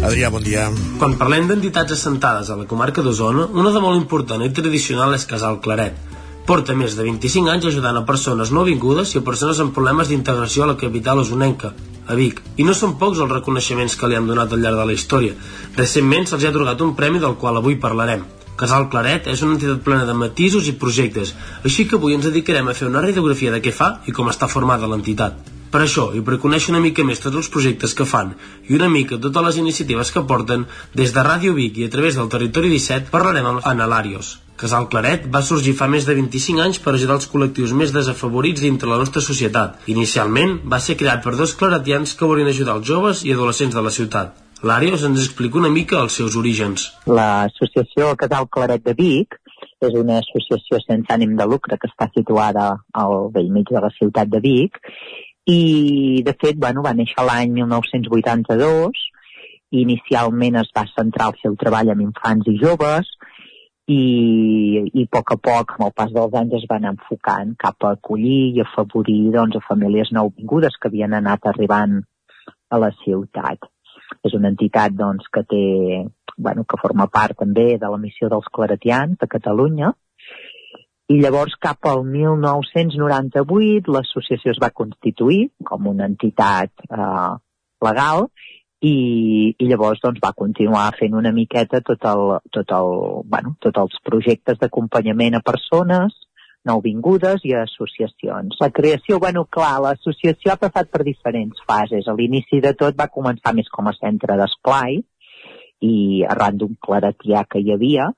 Adrià, bon dia. Quan parlem d'entitats assentades a la comarca d'Osona, una de molt important i tradicional és Casal Claret. Porta més de 25 anys ajudant a persones no vingudes i a persones amb problemes d'integració a la capital osonenca, a Vic. I no són pocs els reconeixements que li han donat al llarg de la història. Recentment se'ls ha atorgat un premi del qual avui parlarem. Casal Claret és una entitat plena de matisos i projectes, així que avui ens dedicarem a fer una radiografia de què fa i com està formada l'entitat. Per això, i per conèixer una mica més tots els projectes que fan i una mica totes les iniciatives que porten, des de Ràdio Vic i a través del Territori 17 parlarem amb Anna Larios. Casal Claret va sorgir fa més de 25 anys per ajudar els col·lectius més desafavorits dintre la nostra societat. Inicialment va ser creat per dos claretians que volien ajudar els joves i adolescents de la ciutat. Larios ens explica una mica els seus orígens. L'associació Casal Claret de Vic és una associació sense ànim de lucre que està situada al vell mig de la ciutat de Vic i de fet bueno, va néixer l'any 1982 i inicialment es va centrar el seu treball en infants i joves i, i a poc a poc, amb el pas dels anys, es van enfocant cap a acollir i afavorir doncs, a famílies nouvingudes que havien anat arribant a la ciutat. És una entitat doncs, que té, bueno, que forma part també de la missió dels claretians de Catalunya i llavors cap al 1998 l'associació es va constituir com una entitat eh, legal i, i llavors doncs, va continuar fent una miqueta tot el, tot el, bueno, tots els projectes d'acompanyament a persones nouvingudes i associacions. La creació, bueno, clar, l'associació ha passat per diferents fases. A l'inici de tot va començar més com a centre d'esplai i arran d'un claretià que hi havia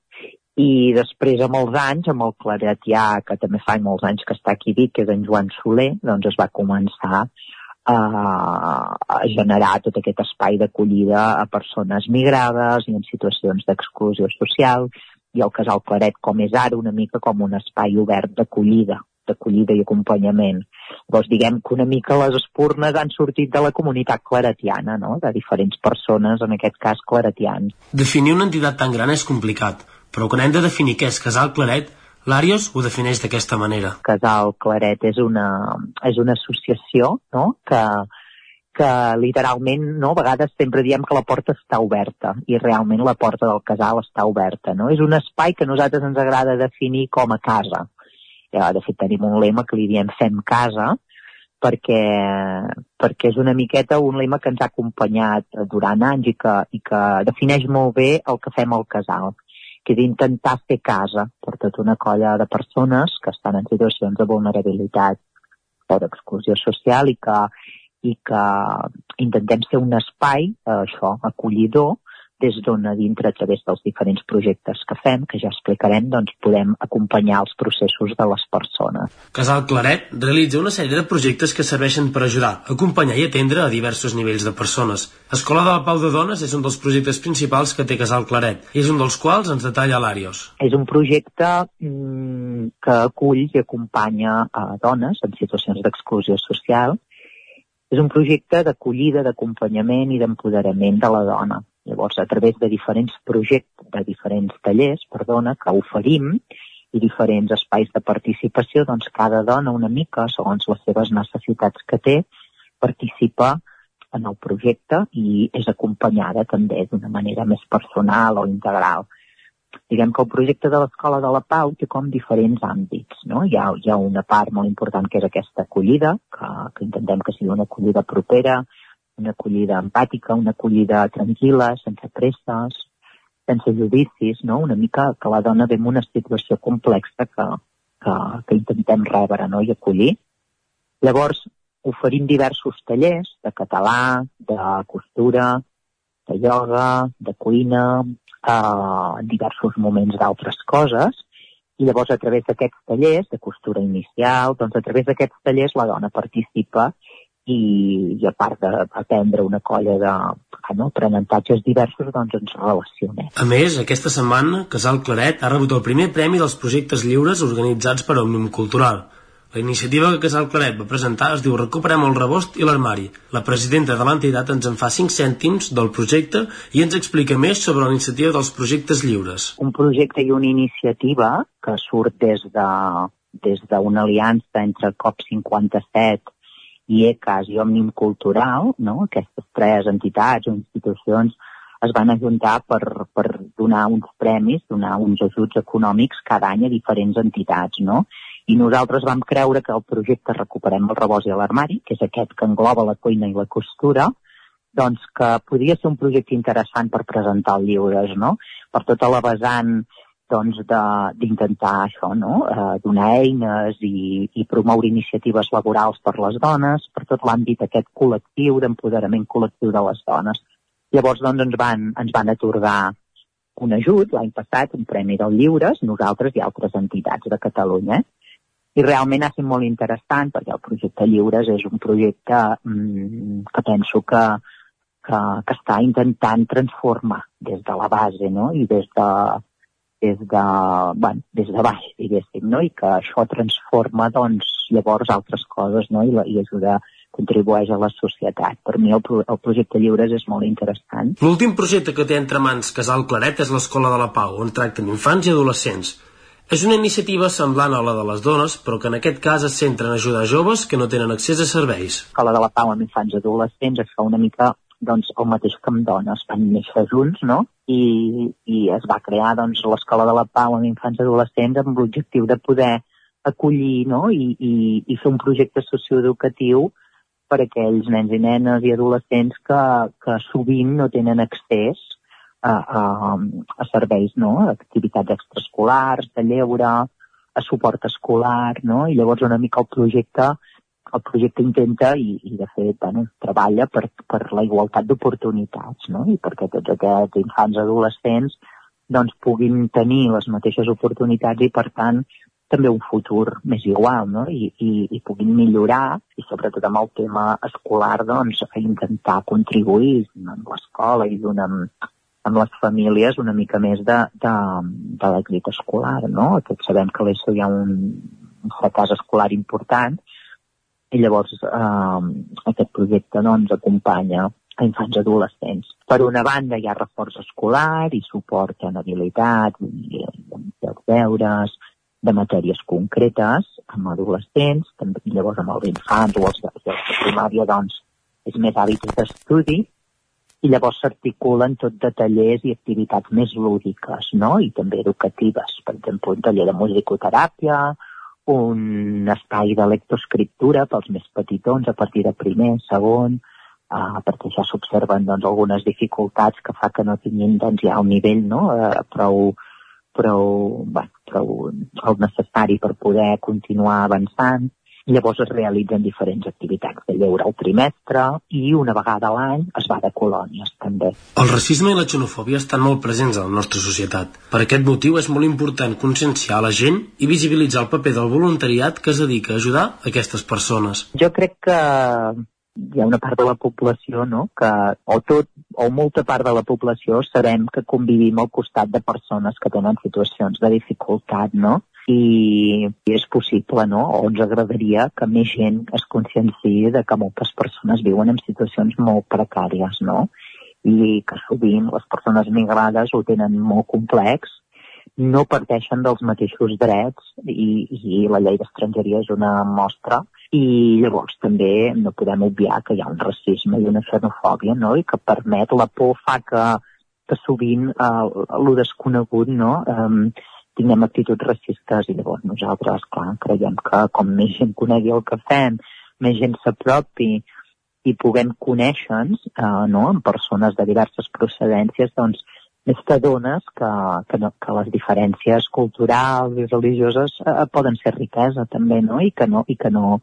i després amb els anys, amb el claretià que també fa molts anys que està aquí Vic, que és en Joan Soler, doncs es va començar a, a generar tot aquest espai d'acollida a persones migrades i en situacions d'exclusió social i el Casal Claret com és ara una mica com un espai obert d'acollida d'acollida i acompanyament. Llavors, diguem que una mica les espurnes han sortit de la comunitat claretiana, no? de diferents persones, en aquest cas claretians. Definir una entitat tan gran és complicat, però quan hem de definir què és Casal Claret, l'Àrios ho defineix d'aquesta manera. Casal Claret és una, és una associació no? que, que literalment, no, a vegades sempre diem que la porta està oberta i realment la porta del casal està oberta. No? És un espai que a nosaltres ens agrada definir com a casa. Ja, de fet, tenim un lema que li diem fem casa, perquè, perquè és una miqueta un lema que ens ha acompanyat durant anys i que, i que defineix molt bé el que fem al casal que és intentar fer casa. Per tota una colla de persones que estan en situacions de vulnerabilitat o d'exclusió social i que, i que intentem ser un espai, eh, això, acollidor, des d'on a dintre, a través dels diferents projectes que fem, que ja explicarem, doncs podem acompanyar els processos de les persones. Casal Claret realitza una sèrie de projectes que serveixen per ajudar, acompanyar i atendre a diversos nivells de persones. Escola de la Pau de Dones és un dels projectes principals que té Casal Claret, i és un dels quals ens detalla l'Àrios. És un projecte mm, que acull i acompanya a dones en situacions d'exclusió social. És un projecte d'acollida, d'acompanyament i d'empoderament de la dona Llavors, a través de diferents projectes, de diferents tallers, perdona, que oferim, i diferents espais de participació, doncs cada dona una mica, segons les seves necessitats que té, participa en el projecte i és acompanyada també d'una manera més personal o integral. Diguem que el projecte de l'Escola de la Pau té com diferents àmbits. No? Hi, ha, hi ha una part molt important que és aquesta acollida, que, que intentem que sigui una acollida propera, una acollida empàtica, una acollida tranquil·la, sense presses, sense judicis, no? una mica que la dona ve en una situació complexa que, que, que intentem rebre no? i acollir. Llavors, oferim diversos tallers de català, de costura, de ioga, de cuina, eh, diversos moments d'altres coses, i llavors a través d'aquests tallers de costura inicial, doncs a través d'aquests tallers la dona participa i, i a part d'aprendre una colla de no, aprenentatges diversos, doncs ens relacionem. A més, aquesta setmana, Casal Claret ha rebut el primer premi dels projectes lliures organitzats per Òmnium Cultural. La iniciativa que Casal Claret va presentar es diu Recuperem el rebost i l'armari. La presidenta de l'entitat ens en fa 5 cèntims del projecte i ens explica més sobre la iniciativa dels projectes lliures. Un projecte i una iniciativa que surt des de des d'una aliança entre COP57 i ECAS i Òmnium Cultural, no? aquestes tres entitats o institucions es van ajuntar per, per donar uns premis, donar uns ajuts econòmics cada any a diferents entitats, no? I nosaltres vam creure que el projecte Recuperem el rebost i l'armari, que és aquest que engloba la cuina i la costura, doncs que podia ser un projecte interessant per presentar el lliures, no? Per tota la vessant doncs, d'intentar això, no? eh, donar eines i, i promoure iniciatives laborals per les dones, per tot l'àmbit aquest col·lectiu, d'empoderament col·lectiu de les dones. Llavors, doncs, ens van, ens van atorgar un ajut l'any passat, un premi del Lliures, nosaltres i altres entitats de Catalunya. I realment ha sigut molt interessant perquè el projecte Lliures és un projecte mmm, que penso que, que, que està intentant transformar des de la base no? i des de, des de, bueno, des de baix, diguéssim, no? i que això transforma, doncs, llavors altres coses, no? I, la, i ajuda contribueix a la societat. Per mi el, el projecte Lliures és molt interessant. L'últim projecte que té entre mans Casal Claret és l'Escola de la Pau, on tracten infants i adolescents. És una iniciativa semblant a la de les dones, però que en aquest cas es centra en ajudar joves que no tenen accés a serveis. L'escola de la Pau amb infants i adolescents es fa una mica doncs, el mateix que amb dones, van néixer junts, no? I, i es va crear doncs, l'Escola de la Pau amb infants i adolescents amb l'objectiu de poder acollir no? I, i, i fer un projecte socioeducatiu per a aquells nens i nenes i adolescents que, que sovint no tenen accés a, a, a serveis, no? a activitats extraescolars, de lleure, a suport escolar, no? i llavors una mica el projecte el projecte intenta i, i de fet bueno, treballa per, per la igualtat d'oportunitats no? i perquè tots aquests infants adolescents doncs, puguin tenir les mateixes oportunitats i per tant també un futur més igual no? I, i, i puguin millorar i sobretot amb el tema escolar doncs, a intentar contribuir amb l'escola i donant amb les famílies una mica més de, de, de l'èxit escolar, no? Tots sabem que a l'ESO hi ha un, un fracàs escolar important i llavors eh, aquest projecte doncs, acompanya a infants adolescents. Per una banda hi ha reforç escolar i suport en habilitat i els deures, de matèries concretes amb adolescents, també llavors amb els infants o els, els de primària doncs és més hàbits d'estudi i llavors s'articulen tot de tallers i activitats més lúdiques no? i també educatives. Per exemple, un taller de musicoteràpia un espai de lectoescriptura pels més petitons a partir de primer, segon, uh, perquè ja s'observen doncs, algunes dificultats que fa que no tinguin doncs, ja un nivell no? uh, prou, prou, bueno, prou el necessari per poder continuar avançant. Llavors es realitzen diferents activitats de lleure al trimestre i una vegada a l'any es va de colònies també. El racisme i la xenofòbia estan molt presents a la nostra societat. Per aquest motiu és molt important conscienciar la gent i visibilitzar el paper del voluntariat que es dedica a ajudar aquestes persones. Jo crec que hi ha una part de la població no? que o tot o molta part de la població sabem que convivim al costat de persones que tenen situacions de dificultat, no? I, és possible, no? O ens agradaria que més gent es conscienciï de que moltes persones viuen en situacions molt precàries, no? I que sovint les persones migrades ho tenen molt complex, no parteixen dels mateixos drets i, i la llei d'estrangeria és una mostra i llavors també no podem obviar que hi ha un racisme i una xenofòbia no? i que permet la por fa que, que sovint eh, el desconegut no? eh, tinguem actituds racistes i llavors nosaltres, clar, creiem que com més gent conegui el que fem, més gent s'apropi i puguem conèixer-nos eh, no? amb persones de diverses procedències, doncs més t'adones que, que, no, que les diferències culturals i religioses eh, poden ser riquesa també, no? I que no, i que no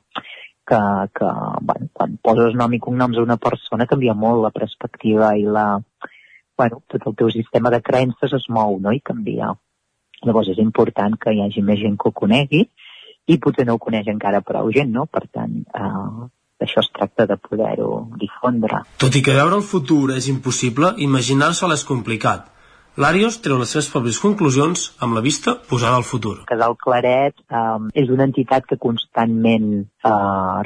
que, que bueno, quan poses nom i cognoms a una persona canvia molt la perspectiva i la, bueno, tot el teu sistema de creences es mou, no? I canvia. Llavors és important que hi hagi més gent que ho conegui i potser no ho coneix encara prou gent, no? Per tant, eh, d'això es tracta de poder-ho difondre. Tot i que veure el futur és impossible, imaginar-se'l és complicat. L'Àrios treu les seves pròpies conclusions amb la vista posada al futur. Casal Claret eh, és una entitat que constantment eh,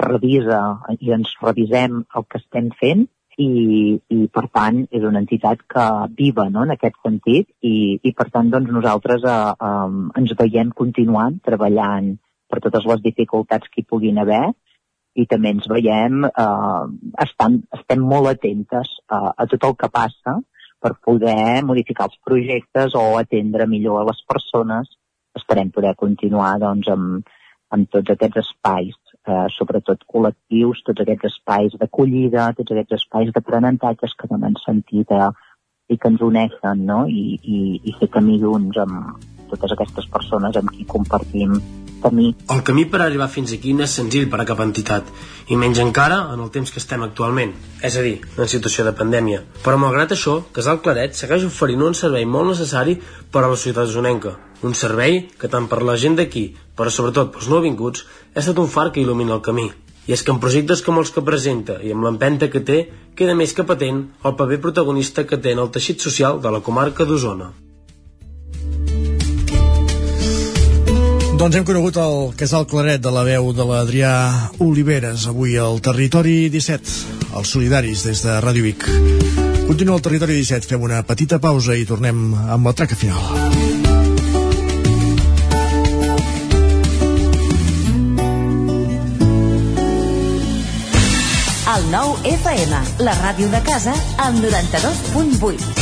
revisa i ens revisem el que estem fent i, i per tant és una entitat que viva no, en aquest sentit i, i per tant doncs, nosaltres eh, eh, ens veiem continuant treballant per totes les dificultats que hi puguin haver i també ens veiem, eh, estan, estem molt atentes a, a tot el que passa per poder modificar els projectes o atendre millor a les persones. Esperem poder continuar doncs, amb, amb tots aquests espais, eh, sobretot col·lectius, tots aquests espais d'acollida, tots aquests espais d'aprenentatges que donen sentit a, i que ens uneixen no? I, i, i fer camí junts amb totes aquestes persones amb qui compartim camí. El camí per arribar fins aquí no és senzill per a cap entitat, i menys encara en el temps que estem actualment, és a dir, en situació de pandèmia. Però malgrat això, Casal Claret segueix oferint un servei molt necessari per a la ciutat zonenca. Un servei que tant per la gent d'aquí, però sobretot pels nouvinguts, ha estat un far que il·lumina el camí. I és que en projectes com els que presenta i amb l'empenta que té, queda més que patent el paper protagonista que té en el teixit social de la comarca d'Osona. Doncs hem conegut el casal claret de la veu de l'Adrià Oliveres, avui al Territori 17, els solidaris des de Ràdio Vic. Continua el Territori 17, fem una petita pausa i tornem amb la traca final. El nou FM, la ràdio de casa, al 92.8.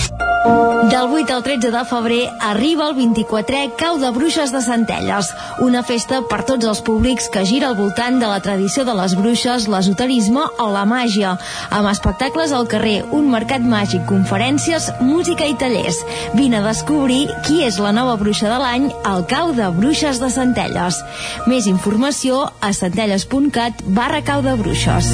Del 8 al 13 de febrer arriba el 24è Cau de Bruixes de Centelles, una festa per tots els públics que gira al voltant de la tradició de les bruixes, l'esoterisme o la màgia, amb espectacles al carrer, un mercat màgic, conferències, música i tallers. Vine a descobrir qui és la nova bruixa de l'any al Cau de Bruixes de Centelles. Més informació a centelles.cat barra Cau de Bruixes.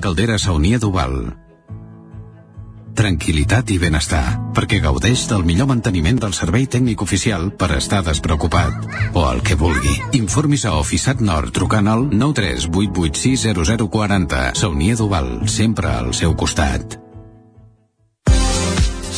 caldera saunia d'Oval. Tranquilitat i benestar, perquè gaudeix del millor manteniment del servei tècnic oficial per estar despreocupat. O el que vulgui. Informis a Oficiat Nord trucant al 938860040. Saunia d'Oval, sempre al seu costat.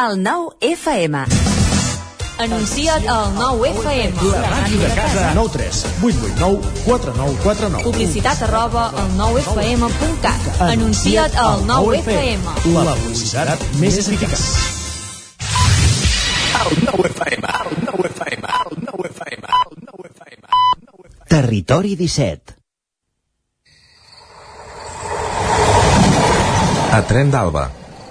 El nou FM. Anuncia't al nou FM. La màquina de casa. 9 3 8 8 9 4 9 4 9. Publicitat arroba al nou FM.cat. Anuncia't al nou FM. La publicitat més eficaç. El nou FM, el nou FM, el nou FM, el nou FM. Territori 17. A Tren d'Alba.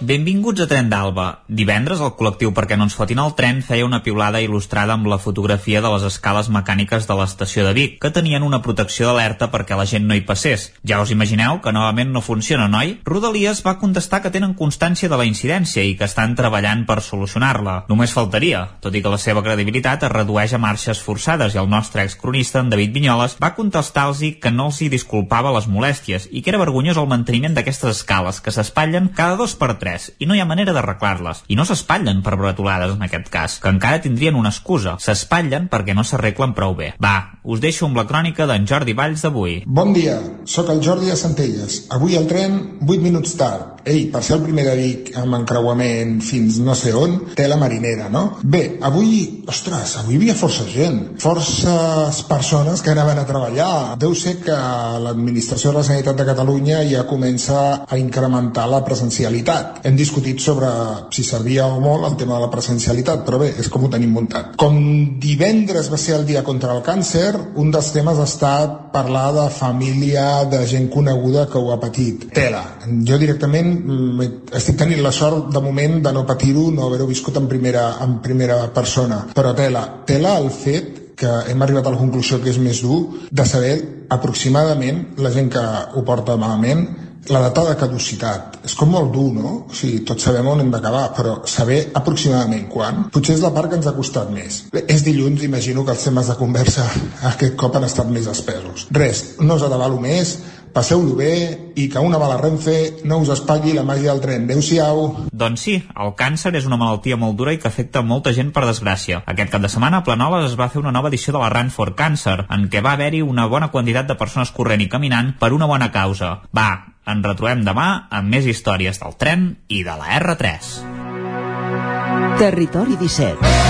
Benvinguts a Tren d'Alba. Divendres el col·lectiu Perquè no ens fotin el tren feia una piulada il·lustrada amb la fotografia de les escales mecàniques de l'estació de Vic, que tenien una protecció d'alerta perquè la gent no hi passés. Ja us imagineu que novament no funciona, noi? Rodalies va contestar que tenen constància de la incidència i que estan treballant per solucionar-la. Només faltaria, tot i que la seva credibilitat es redueix a marxes forçades i el nostre excronista, en David Vinyoles, va contestar-los que no els hi disculpava les molèsties i que era vergonyós el manteniment d'aquestes escales que s'espatllen cada dos per tres i no hi ha manera d'arreglar-les. I no s'espatllen per bretolades en aquest cas, que encara tindrien una excusa. S'espatllen perquè no s'arreglen prou bé. Va, us deixo amb la crònica d'en Jordi Valls d'avui. Bon dia, sóc el Jordi de Centelles. Avui el tren 8 minuts tard. Ei, per ser el primer de Vic amb encreuament fins no sé on, té la marinera, no? Bé, avui, ostres, avui hi havia força gent. Forces persones que anaven a treballar. Deu ser que l'administració de la Sanitat de Catalunya ja comença a incrementar la presencialitat. Hem discutit sobre si servia o molt el tema de la presencialitat, però bé, és com ho tenim muntat. Com divendres va ser el dia contra el càncer, un dels temes ha estat parlar de família, de gent coneguda que ho ha patit. Tela. Jo directament mm, estic tenint la sort de moment de no patir-ho, no haver-ho viscut en primera, en primera persona. Però tela. Tela el fet que hem arribat a la conclusió que és més dur de saber aproximadament la gent que ho porta malament la data de caducitat. És com molt dur, no? O sigui, tots sabem on hem d'acabar, però saber aproximadament quan, potser és la part que ens ha costat més. És dilluns, imagino que els temes de conversa (laughs) aquest cop han estat més espesos. Res, no us atabalo més, passeu-lo bé i que una mala renfe no us espatlli la màgia del tren. Adéu-siau. Doncs sí, el càncer és una malaltia molt dura i que afecta molta gent per desgràcia. Aquest cap de setmana a Planoles es va fer una nova edició de la Run for Cancer, en què va haver-hi una bona quantitat de persones corrent i caminant per una bona causa. Va, ens retrobem demà amb més històries del tren i de la R3. Territori 17.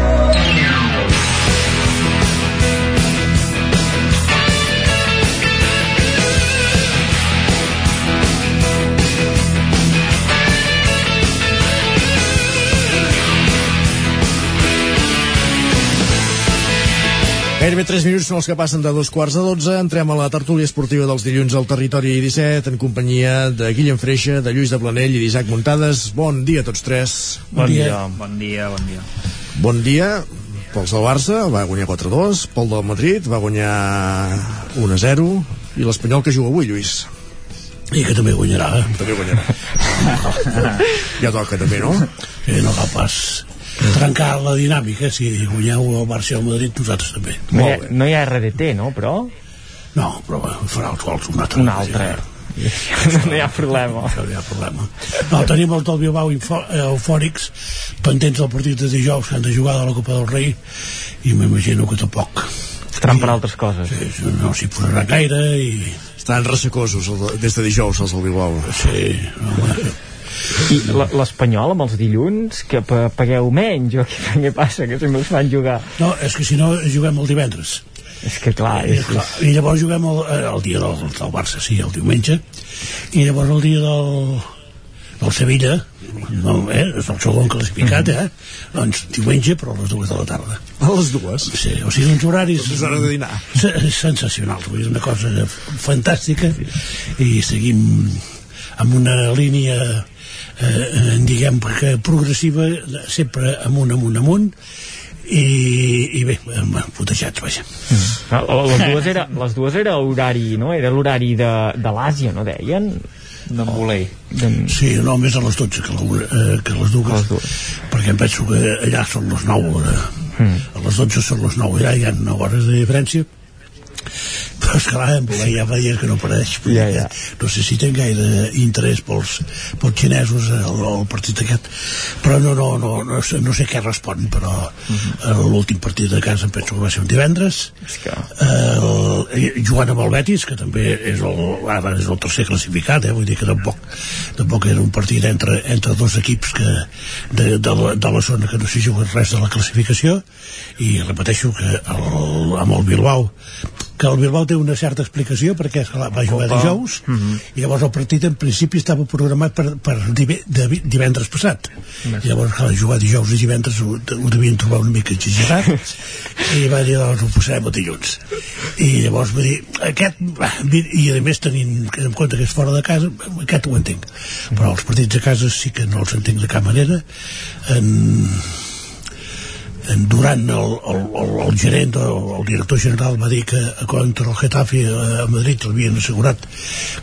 Gairebé 3 minuts són els que passen de dos quarts a 12. Entrem a la tertúlia esportiva dels dilluns al Territori 17 en companyia de Guillem Freixa, de Lluís de Planell i d'Isaac Muntades. Bon dia a tots tres. Bon, bon dia. dia. Bon dia, bon dia. Bon dia pels del Barça, va guanyar 4-2, pel del Madrid va guanyar 1-0 i l'Espanyol que juga avui, Lluís. I que també guanyarà. També guanyarà. (laughs) ja toca també, no? Eh, no fa pas trencar la dinàmica si guanyeu el Barça i el Madrid nosaltres també No hi, ha, no hi ha RDT, no, però? no, però farà els gols un altre Un altre. (laughs) no hi ha problema. no hi ha problema no, tenim els del Bilbao eh, eufòrics pendents del partit de dijous que han de jugar de la Copa del Rei i m'imagino que tampoc Estaran per altres coses. Sí, no s'hi posarà gaire i... Estan ressecosos el de- des de dijous els del Bilbao. Sí, home, I l'Espanyol amb els dilluns, que pa- pagueu menys, o què, què passa, que sempre us fan jugar? No, és que si no juguem el divendres. És que clar, I, és, clar, i llavors juguem el, eh, el dia del, del Barça, sí, el diumenge, i llavors el dia del, del Sevilla, no, eh, és el segon classificat, eh? Doncs diumenge, però a les dues de la tarda. A les dues? Sí, o sigui, uns horaris... És hora de dinar. se- Sensacionals, vull dir, una cosa fantàstica, i seguim amb una línia eh, diguem que progressiva sempre amunt, amunt, amunt i, i bé, putejats, vaja Ah, les dues era, les dues era horari, no? Era l'horari de, de l'Àsia, no deien? D'en Volei. Sí, no, més a les 12 que, la, eh, que a les dues, perquè em penso que allà són les 9 eh, Mm. a les 12 són les 9 allà hi ha 9 hores de diferència però esclar, ja fa dies que no apareix ja, ja. no sé si té gaire interès pels, pels xinesos el, el partit aquest però no, no, no, no, sé, no sé què respon però uh -huh. l'últim partit de casa em penso que va ser un divendres el, jugant amb el Betis que també és el, ara és el tercer classificat eh? vull dir que tampoc, tampoc era un partit entre, entre dos equips que, de, de, la, de la zona que no s'hi juga res de la classificació i repeteixo que el, amb el Bilbao que el Bilbao té una certa explicació perquè esclar, va jugar dijous Mhm. i llavors el partit en principi estava programat per, per divendres passat. I llavors clar, jugar dijous i divendres ho, ho devien trobar una mica exagerat (laughs) i va dir doncs ho posarem a dilluns. I llavors va dir aquest, i a més tenint en compte que és fora de casa aquest ho entenc. Però els partits a casa sí que no els entenc de cap manera. En durant el, el, el, el gerent el, el director general va dir que contra el Getafe a Madrid l'havien assegurat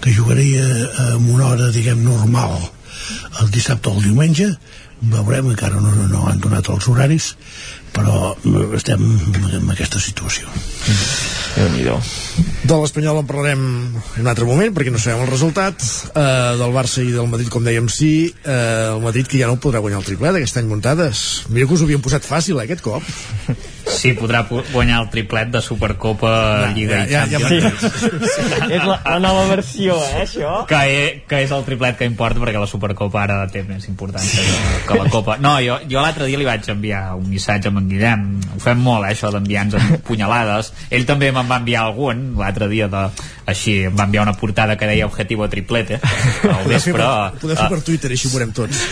que jugaria amb una hora diguem normal el dissabte o el diumenge. Veurem, encara no, no han donat els horaris però estem en aquesta situació De l'Espanyol en parlarem en un altre moment, perquè no sabem el resultat. Uh, del Barça i del Madrid, com dèiem, sí. Uh, el Madrid que ja no podrà guanyar el triplet aquest any muntades. Mira que us ho havien posat fàcil, eh, aquest cop. Sí, podrà guanyar el triplet de Supercopa, Ja, Lliga ja, i ja, Champions. és la, la nova versió, eh, això? que, e- que és el triplet que importa perquè la Supercopa ara té més importància que, que la Copa no, jo, jo l'altre dia li vaig enviar un missatge amb en Guillem ho fem molt, eh, això d'enviar-nos punyalades ell també me'n va enviar algun l'altre dia de, així, va enviar una portada que deia objetivo triplete (laughs) al fer, vespre per, podem fer eh, per Twitter, així ho veurem tots.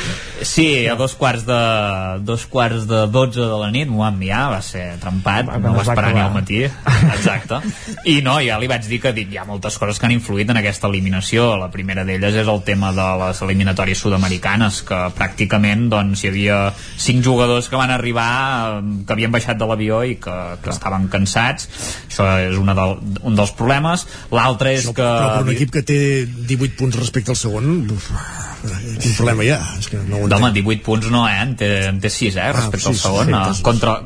Sí, a dos quarts de dos quarts de 12 de la nit m'ho va enviar, va ser trempat, Va, no va es va esperar ni al matí. Exacte. I no, ja li vaig dir que dic, hi ha moltes coses que han influït en aquesta eliminació. La primera d'elles és el tema de les eliminatòries sud-americanes, que pràcticament doncs, hi havia cinc jugadors que van arribar eh, que havien baixat de l'avió i que, que estaven cansats. Això és una del, un dels problemes. L'altre és que... Però per un equip que té 18 punts respecte al segon, uf, quin problema hi ha? És que no ho Home, entenc. 18 punts no, eh? En té, en té 6, eh? Ah, Respecte al sis, segon. sí, eh, entesos. contra,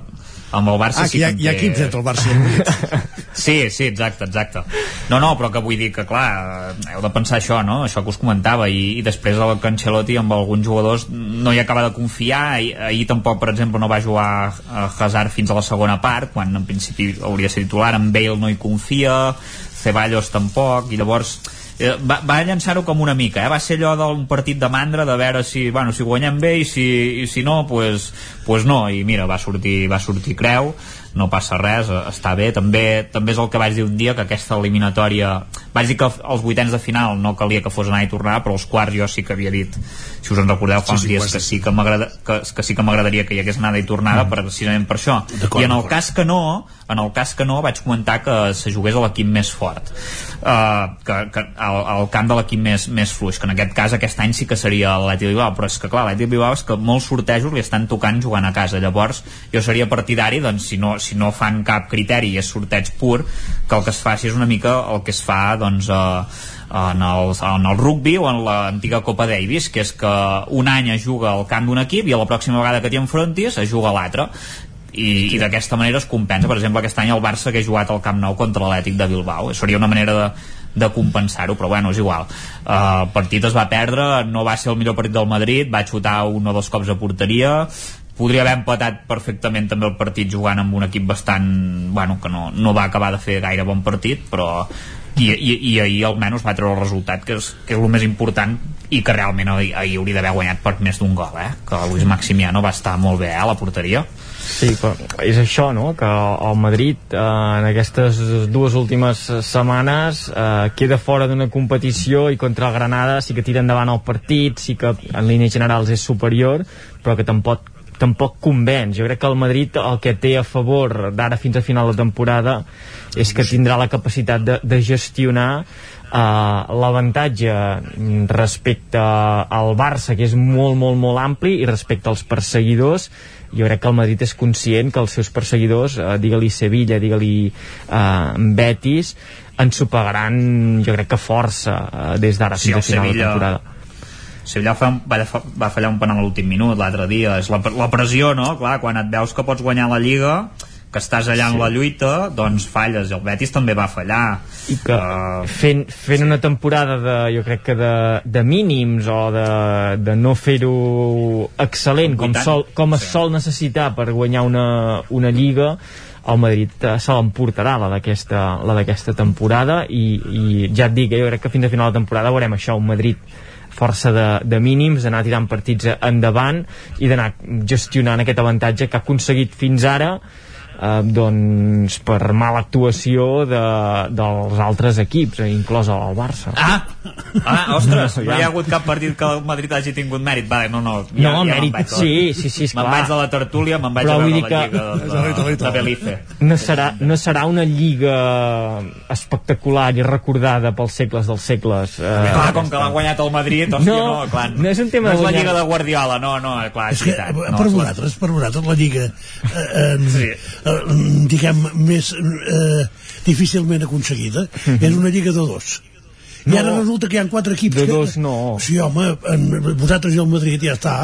amb el Barça Ah, sí que hi ha, hi ha equips entre el Barça i el Madrid. (laughs) Sí, sí, exacte, exacte. No, no, però que vull dir que, clar, heu de pensar això, no? Això que us comentava, i, i després el Cancelotti amb alguns jugadors no hi acaba de confiar, ahir, ahir tampoc, per exemple, no va jugar a Hazard fins a la segona part, quan en principi hauria de ser titular, en Bale no hi confia, Ceballos tampoc, i llavors eh, va, va llançar-ho com una mica, eh? va ser allò d'un partit de mandra de veure si, bueno, si guanyem bé i si, i si no, pues, pues no i mira, va sortir, va sortir creu no passa res, eh, està bé. També, també és el que vaig dir un dia, que aquesta eliminatòria vaig dir que els vuitens de final no calia que fos anar i tornar, però els quarts jo sí que havia dit, si us en recordeu fa Sí, uns sí, dies quasi. que sí que que, que sí que m'agradaria que hi hagués anada i tornada Mm. precisament per això. I en el cas que no en el cas que no vaig comentar que se jugués a l'equip més fort uh, que, que al, al camp de l'equip més, més fluix que en aquest cas aquest any sí que seria l'Atlètic Bilbao. Però és que clar, l'Atlètic Bilbao és que molts sortejos li estan tocant jugant a casa. Llavors jo seria partidari doncs si no, si no fan cap criteri i és sorteig pur que el que es faci és una mica el que es fa doncs a, en el, en el rugby o en l'antiga Copa Davis, que és que un any es juga al camp d'un equip i a la pròxima vegada que t'hi enfrontis es juga a l'altre. I, i d'aquesta manera es compensa. Per exemple aquest any el Barça que ha jugat al Camp Nou contra l'Atlètic de Bilbao. Seria una manera de, de compensar-ho, però bueno, és igual. Uh, el partit es va perdre, no va ser el millor partit del Madrid, va xutar un o dos cops a porteria, podria haver empatat perfectament també el partit jugant amb un equip bastant bueno, que no, no va acabar de fer gaire bon partit però i, i, i ahir almenys va treure el resultat que és, que és el més important i que realment ahir, ahir hauria d'haver guanyat per més d'un gol eh? que Luis Maximiano va estar molt bé eh, a la porteria Sí, però és això, no?, que el Madrid eh, en aquestes dues últimes setmanes eh, queda fora d'una competició i contra el Granada sí que tira endavant el partit, sí que en línies generals és superior, però que tampoc tampoc convenç. Jo crec que el Madrid el que té a favor d'ara fins a final de temporada és que tindrà la capacitat de, de gestionar Uh, l'avantatge respecte al Barça que és molt molt molt ampli i respecte als perseguidors jo crec que el Madrid és conscient que els seus perseguidors uh, digue-li Sevilla, digue-li uh, Betis ensopagaran jo crec que força uh, des d'ara sí, fins a final Sevilla... de temporada Sevilla fa, va, va fallar un penal a l'últim minut l'altre dia, és la, la pressió no? Clar, quan et veus que pots guanyar la Lliga que estàs allà sí. en la lluita doncs falles, i el Betis també va fallar i que uh... fent, fent una temporada de, jo crec que de, de mínims o de, de no fer-ho excel·lent com, sol, com es sí. sol necessitar per guanyar una, una lliga el Madrid eh, se l'emportarà la d'aquesta la d'aquesta temporada i, i ja et dic, eh, jo crec que fins a final de temporada veurem això, un Madrid força de, de mínims, d'anar tirant partits endavant i d'anar gestionant aquest avantatge que ha aconseguit fins ara eh, doncs per mala actuació de, dels altres equips, eh, inclòs el Barça. Ah, ah (laughs) ostres, no, hi ha hagut cap partit que el Madrid hagi tingut mèrit. Vale, no, no, ja, no, ja mèrit, vaig, sí, sí, sí, Me'n vaig de la tertúlia, me'n vaig Però a veure la lliga de, de, de Belice. No serà, no serà una lliga espectacular i recordada pels segles dels segles. Eh, clar, com que l'ha guanyat el Madrid, hòstia, no, no, clar, no és un tema no de és la guanyar. lliga de Guardiola, no, no, clar, és, és que veritat. per No, vosaltres, per vosaltres la lliga eh, eh, Sí. Eh, diguem més eh, difícilment aconseguida. És una lliga de dos i ara resulta que hi ha quatre equips De que, dos no. sí home, en, vosaltres i el Madrid ja està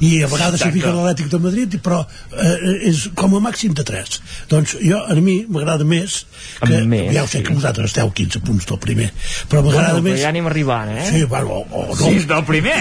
i a vegades s'hi fica l'Atlètic de Madrid però eh, és com a màxim de tres doncs jo, a mi m'agrada més que, més, ja ho sé sí. que vosaltres esteu 15 punts del primer però m'agrada Bueno, més ja anem arribant, eh? Sí, bueno, o, o no. Sí, del primer.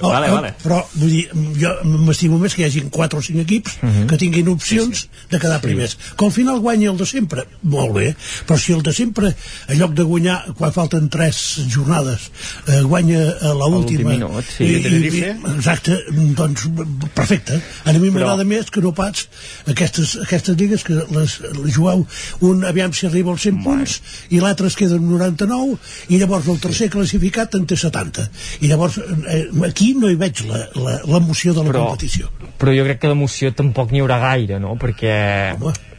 Oh, (laughs) vale, vale. Però, vull dir, jo m'estimo més que hi hagi 4 o 5 equips Mhm. que tinguin opcions de quedar primers. Que al final guanyi el de sempre, molt bé, però si el de sempre, en lloc de guanyar quan falten 3 jornades, eh, guanya a l'última... l'últim minut, sí. i, i, exacte, doncs perfecte. A mi m'agrada més que no pas aquestes, aquestes lligues que les, les jugueu. Un aviam si arriba als 100 punts i l'altre es queda en 99 i llavors el tercer classificat en té 70 i llavors eh, aquí no hi veig la- la- l'emoció de la Però- competició. Però jo crec que d'emoció tampoc n'hi haurà gaire, no? Perquè...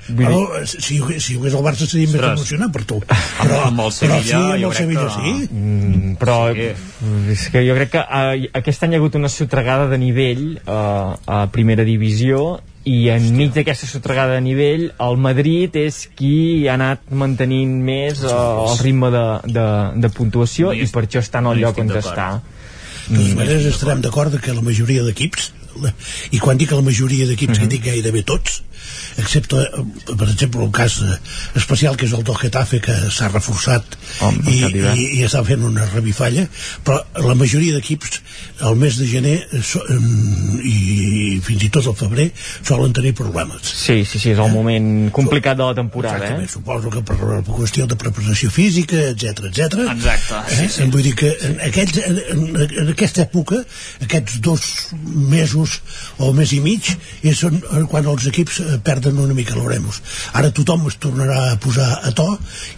Vull dir, Però, eh, si, si hi hagués el Barça seria més emocionant per tu. (laughs) Però, amb el però Sevilla, sí, amb el Sevilla que- sí. Mm, però Sí. és que jo crec que eh, aquest any hi ha hagut una sotregada de nivell eh, a primera divisió i enmig d'aquesta sotregada de nivell el Madrid és qui ha anat mantenint més eh, el ritme de, de, de puntuació No i per això està en no el hi lloc on està. De totes maneres estarem d'acord que la majoria d'equips i quan dic la majoria d'equips que dic gairebé tots excepte eh, per exemple un cas eh, especial que és el del Getafe que s'ha reforçat Home, i, i, i està fent una revifalla però la majoria d'equips al mes de gener eh, so, em, i fins i tot al febrer solen tenir problemes Sí, sí, sí, és el moment complicat de la temporada, Exactament, eh? suposo que per la qüestió de preparació física, etc etc. Exacte, sí, sí. Vull dir que en, aquests, en, en, en aquesta època, aquests dos mesos o mes i mig, és on, quan els equips eh, perden una mica l'oremus. Ara tothom es tornarà a posar a to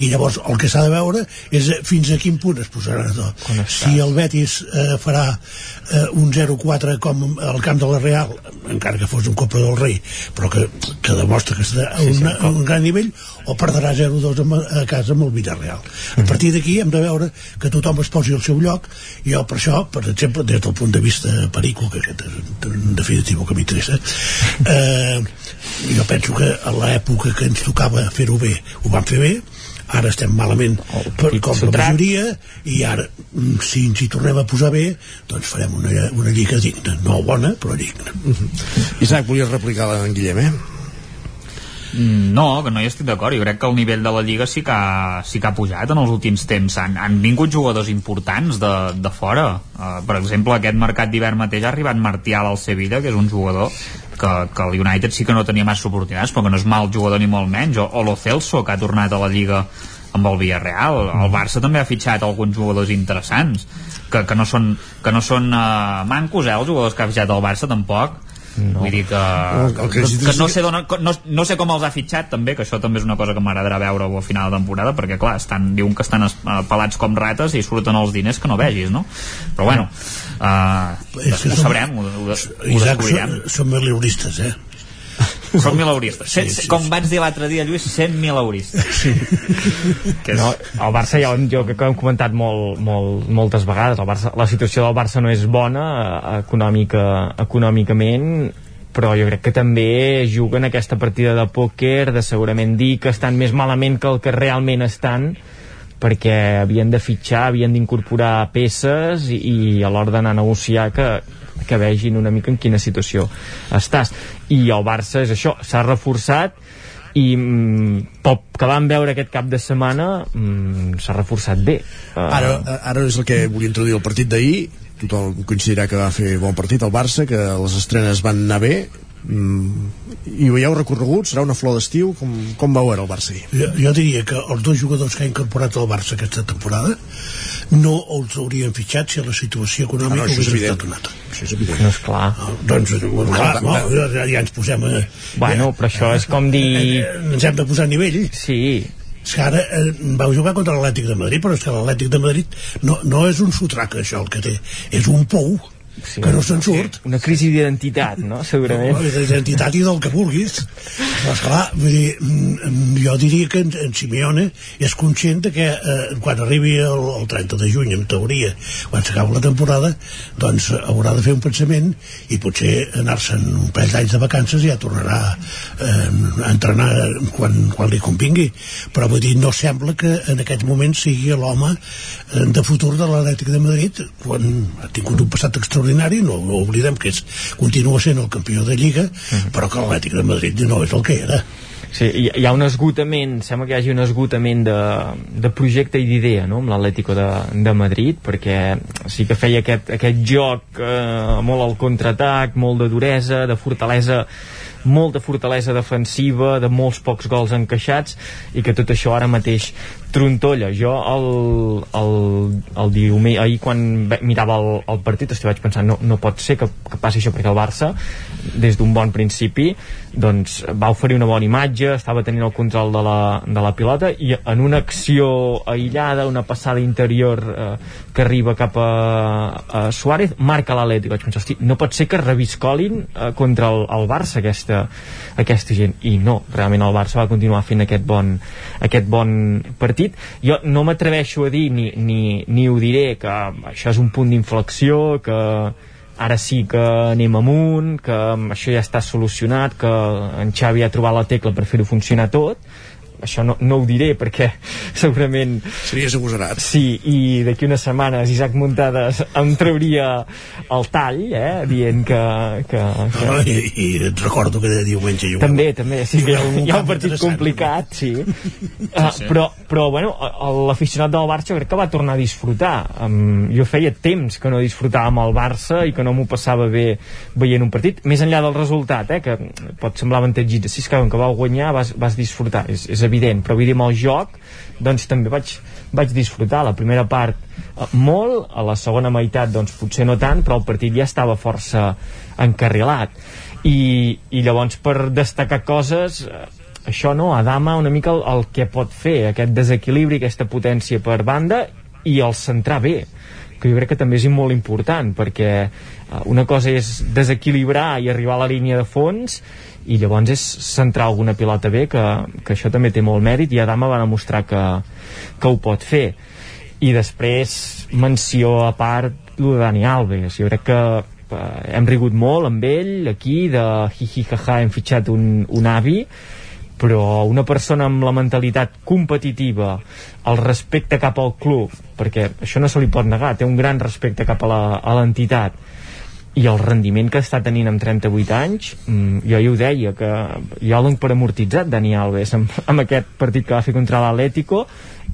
i llavors el que s'ha de veure és eh, fins a quin punt es posaran a to. Si el Betis eh, farà eh, un 0-4 com al camp de la Real, encara que fos un Copa del Rei, però que, que demostra que està a un, a un gran nivell, o perdrà 0-2 amb- a casa amb el Villarreal. A partir d'aquí hem de veure que tothom es posi al seu lloc, i jo per això, per exemple, des del punt de vista perico, que aquest és en definitiva el que m'interessa, eh, jo penso que a l'època que ens tocava fer-ho bé, ho vam fer bé, ara estem malament per, com la majoria i ara mm, si ens hi tornem a posar bé doncs farem una, una lliga digna no bona però digna uh -huh. Isaac, volies replicar en Guillem, eh? Mm, No, que no hi estic d'acord. Jo crec que el nivell de la Lliga sí que ha, sí que ha pujat en els últims temps. Han, han vingut jugadors importants de, de fora. Uh, per exemple, aquest mercat d'hivern mateix ha arribat Martial al Sevilla, que és un jugador que, que el United sí que no tenia massa oportunitats, però que no és mal jugador ni molt menys. O, o lo Celso, que ha tornat a la Lliga amb el Villarreal. El Barça també ha fitxat alguns jugadors interessants que, que no són, que no són uh, mancos, eh, els jugadors que ha fitxat el Barça tampoc no. vull dir que, el que que, necessites- que no, sé dona, no, no sé com els ha fitxat també, que això també és una cosa que m'agradarà veure a final de temporada, perquè clar, estan, diuen que estan es- eh, pelats com rates i surten els diners que no vegis, no? Però bueno uh, que ho som- sabrem, ho, ho, ho Isaac, descobrirem som, som mileuristes eh? Som milauristes. Sí, sí, com vaig dir l'altre dia, Lluís, 100 milauristes. Sí. que no, el Barça ja jo crec que hem comentat molt, molt, moltes vegades el Barça, la situació del Barça no és bona eh, econòmica, econòmicament però jo crec que també juguen aquesta partida de pòquer de segurament dir que estan més malament que el que realment estan perquè havien de fitxar, havien d'incorporar peces i, i a l'hora d'anar a negociar que, que vegin una mica en quina situació estàs. I el Barça és això, s'ha reforçat i mm, pel que vam veure aquest cap de setmana mm, s'ha reforçat bé Ara, ara és el que volia introduir el partit d'ahir tothom coincidirà que va fer bon partit el Barça, que les estrenes van anar bé mm, i veieu recorregut, serà una flor d'estiu? Com, com va veure el Barça ahir? jo, jo diria que els dos jugadors que ha incorporat el Barça aquesta temporada no els haurien fitxat si la situació econòmica Ah, no, hagués estat una altra. Això és evident. No és clar. Doncs bueno, clar, no, ja, ja ens posem a, bueno, però això és com dir eh, ens hem de posar a nivell. Sí. És que ara eh, vau jugar contra l'Atlètic de Madrid però és que l'Atlètic de Madrid no, no és un sotrac això el que té. És un pou sí, que no se'n surt. Una crisi d'identitat, no? segurament. No, d'identitat i del que vulguis. Però esclar, vull dir, mm, jo diria que en, en Simeone és conscient de que eh, quan arribi el, el 30 de juny en teoria, quan s'acaba la temporada doncs haurà de fer un pensament i potser anar-se'n un parell d'anys de vacances i ja tornarà eh, a entrenar quan, quan li convingui. Però vull dir, no sembla que en aquest moment sigui l'home eh, de futur de l'Atlètic de Madrid quan ha tingut un passat extraordinari no, no oblidem que és, continua sent el campió de Lliga però que l'Atlètic de Madrid no és el que era Sí, hi, hi ha un esgotament, sembla que hi hagi un esgotament de, de projecte i d'idea no? amb l'Atlético de, de Madrid perquè sí que feia aquest, aquest joc eh, molt al contraatac, molt de duresa, de fortalesa molta fortalesa defensiva, de molts pocs gols encaixats i que tot això ara mateix trontolla. Jo el, el, el diumenge, ahir quan mirava el, el partit hosti, vaig pensar, no, no pot ser que, que passi això perquè el Barça, des d'un bon principi doncs va oferir una bona imatge estava tenint el control de la, de la pilota i en una acció aïllada una passada interior eh, que arriba cap a, a Suárez marca l'Atlètic vaig pensar, hosti, no pot ser que reviscolin eh, contra el, el Barça aquesta, aquesta gent i no, realment el Barça va continuar fent aquest bon, aquest bon partit. Jo no m'atreveixo a dir ni, ni, ni ho diré que això és un punt d'inflexió que ara sí que anem amunt, que això ja està solucionat, que en Xavi ha trobat la tecla per fer-ho funcionar tot, això no, no ho diré perquè (laughs) segurament series agosarat sí, i d'aquí unes setmanes Isaac Muntades em trauria el tall eh, dient que, que, que... no, i, i et recordo que de diumenge jugueu. també, també, sí, que hi ha, un, hi ha un partit complicat sí. (laughs) uh, sí. però, però bueno, l'aficionat del Barça crec que va tornar a disfrutar um, jo feia temps que no disfrutava amb el Barça i que no m'ho passava bé veient un partit, més enllà del resultat eh, que pot semblar avantatgit si és que que vau guanyar vas, vas disfrutar és, és evident, però vull dir amb el joc doncs també vaig, vaig disfrutar la primera part eh, molt a la segona meitat doncs potser no tant però el partit ja estava força encarrilat. I, i llavors per destacar coses eh, això no, Adama una mica el, el que pot fer aquest desequilibri, aquesta potència per banda i el centrar bé que jo crec que també és molt important perquè eh, una cosa és desequilibrar i arribar a la línia de fons i llavors és centrar alguna pilota bé que, que això també té molt mèrit i Adama va demostrar que, que ho pot fer. I després menció a part el de Dani Alves. Jo crec que eh, hem rigut molt amb ell aquí de hi-hi-ha-ha hem fitxat un, un avi però una persona amb la mentalitat competitiva, el respecte cap al club, perquè això no se li pot negar, té un gran respecte cap a l'entitat, i el rendiment que està tenint amb 38 anys mm, jo ja ho deia que jo l'he per amortitzat Dani Alves amb, amb aquest partit que va fer contra l'Atlético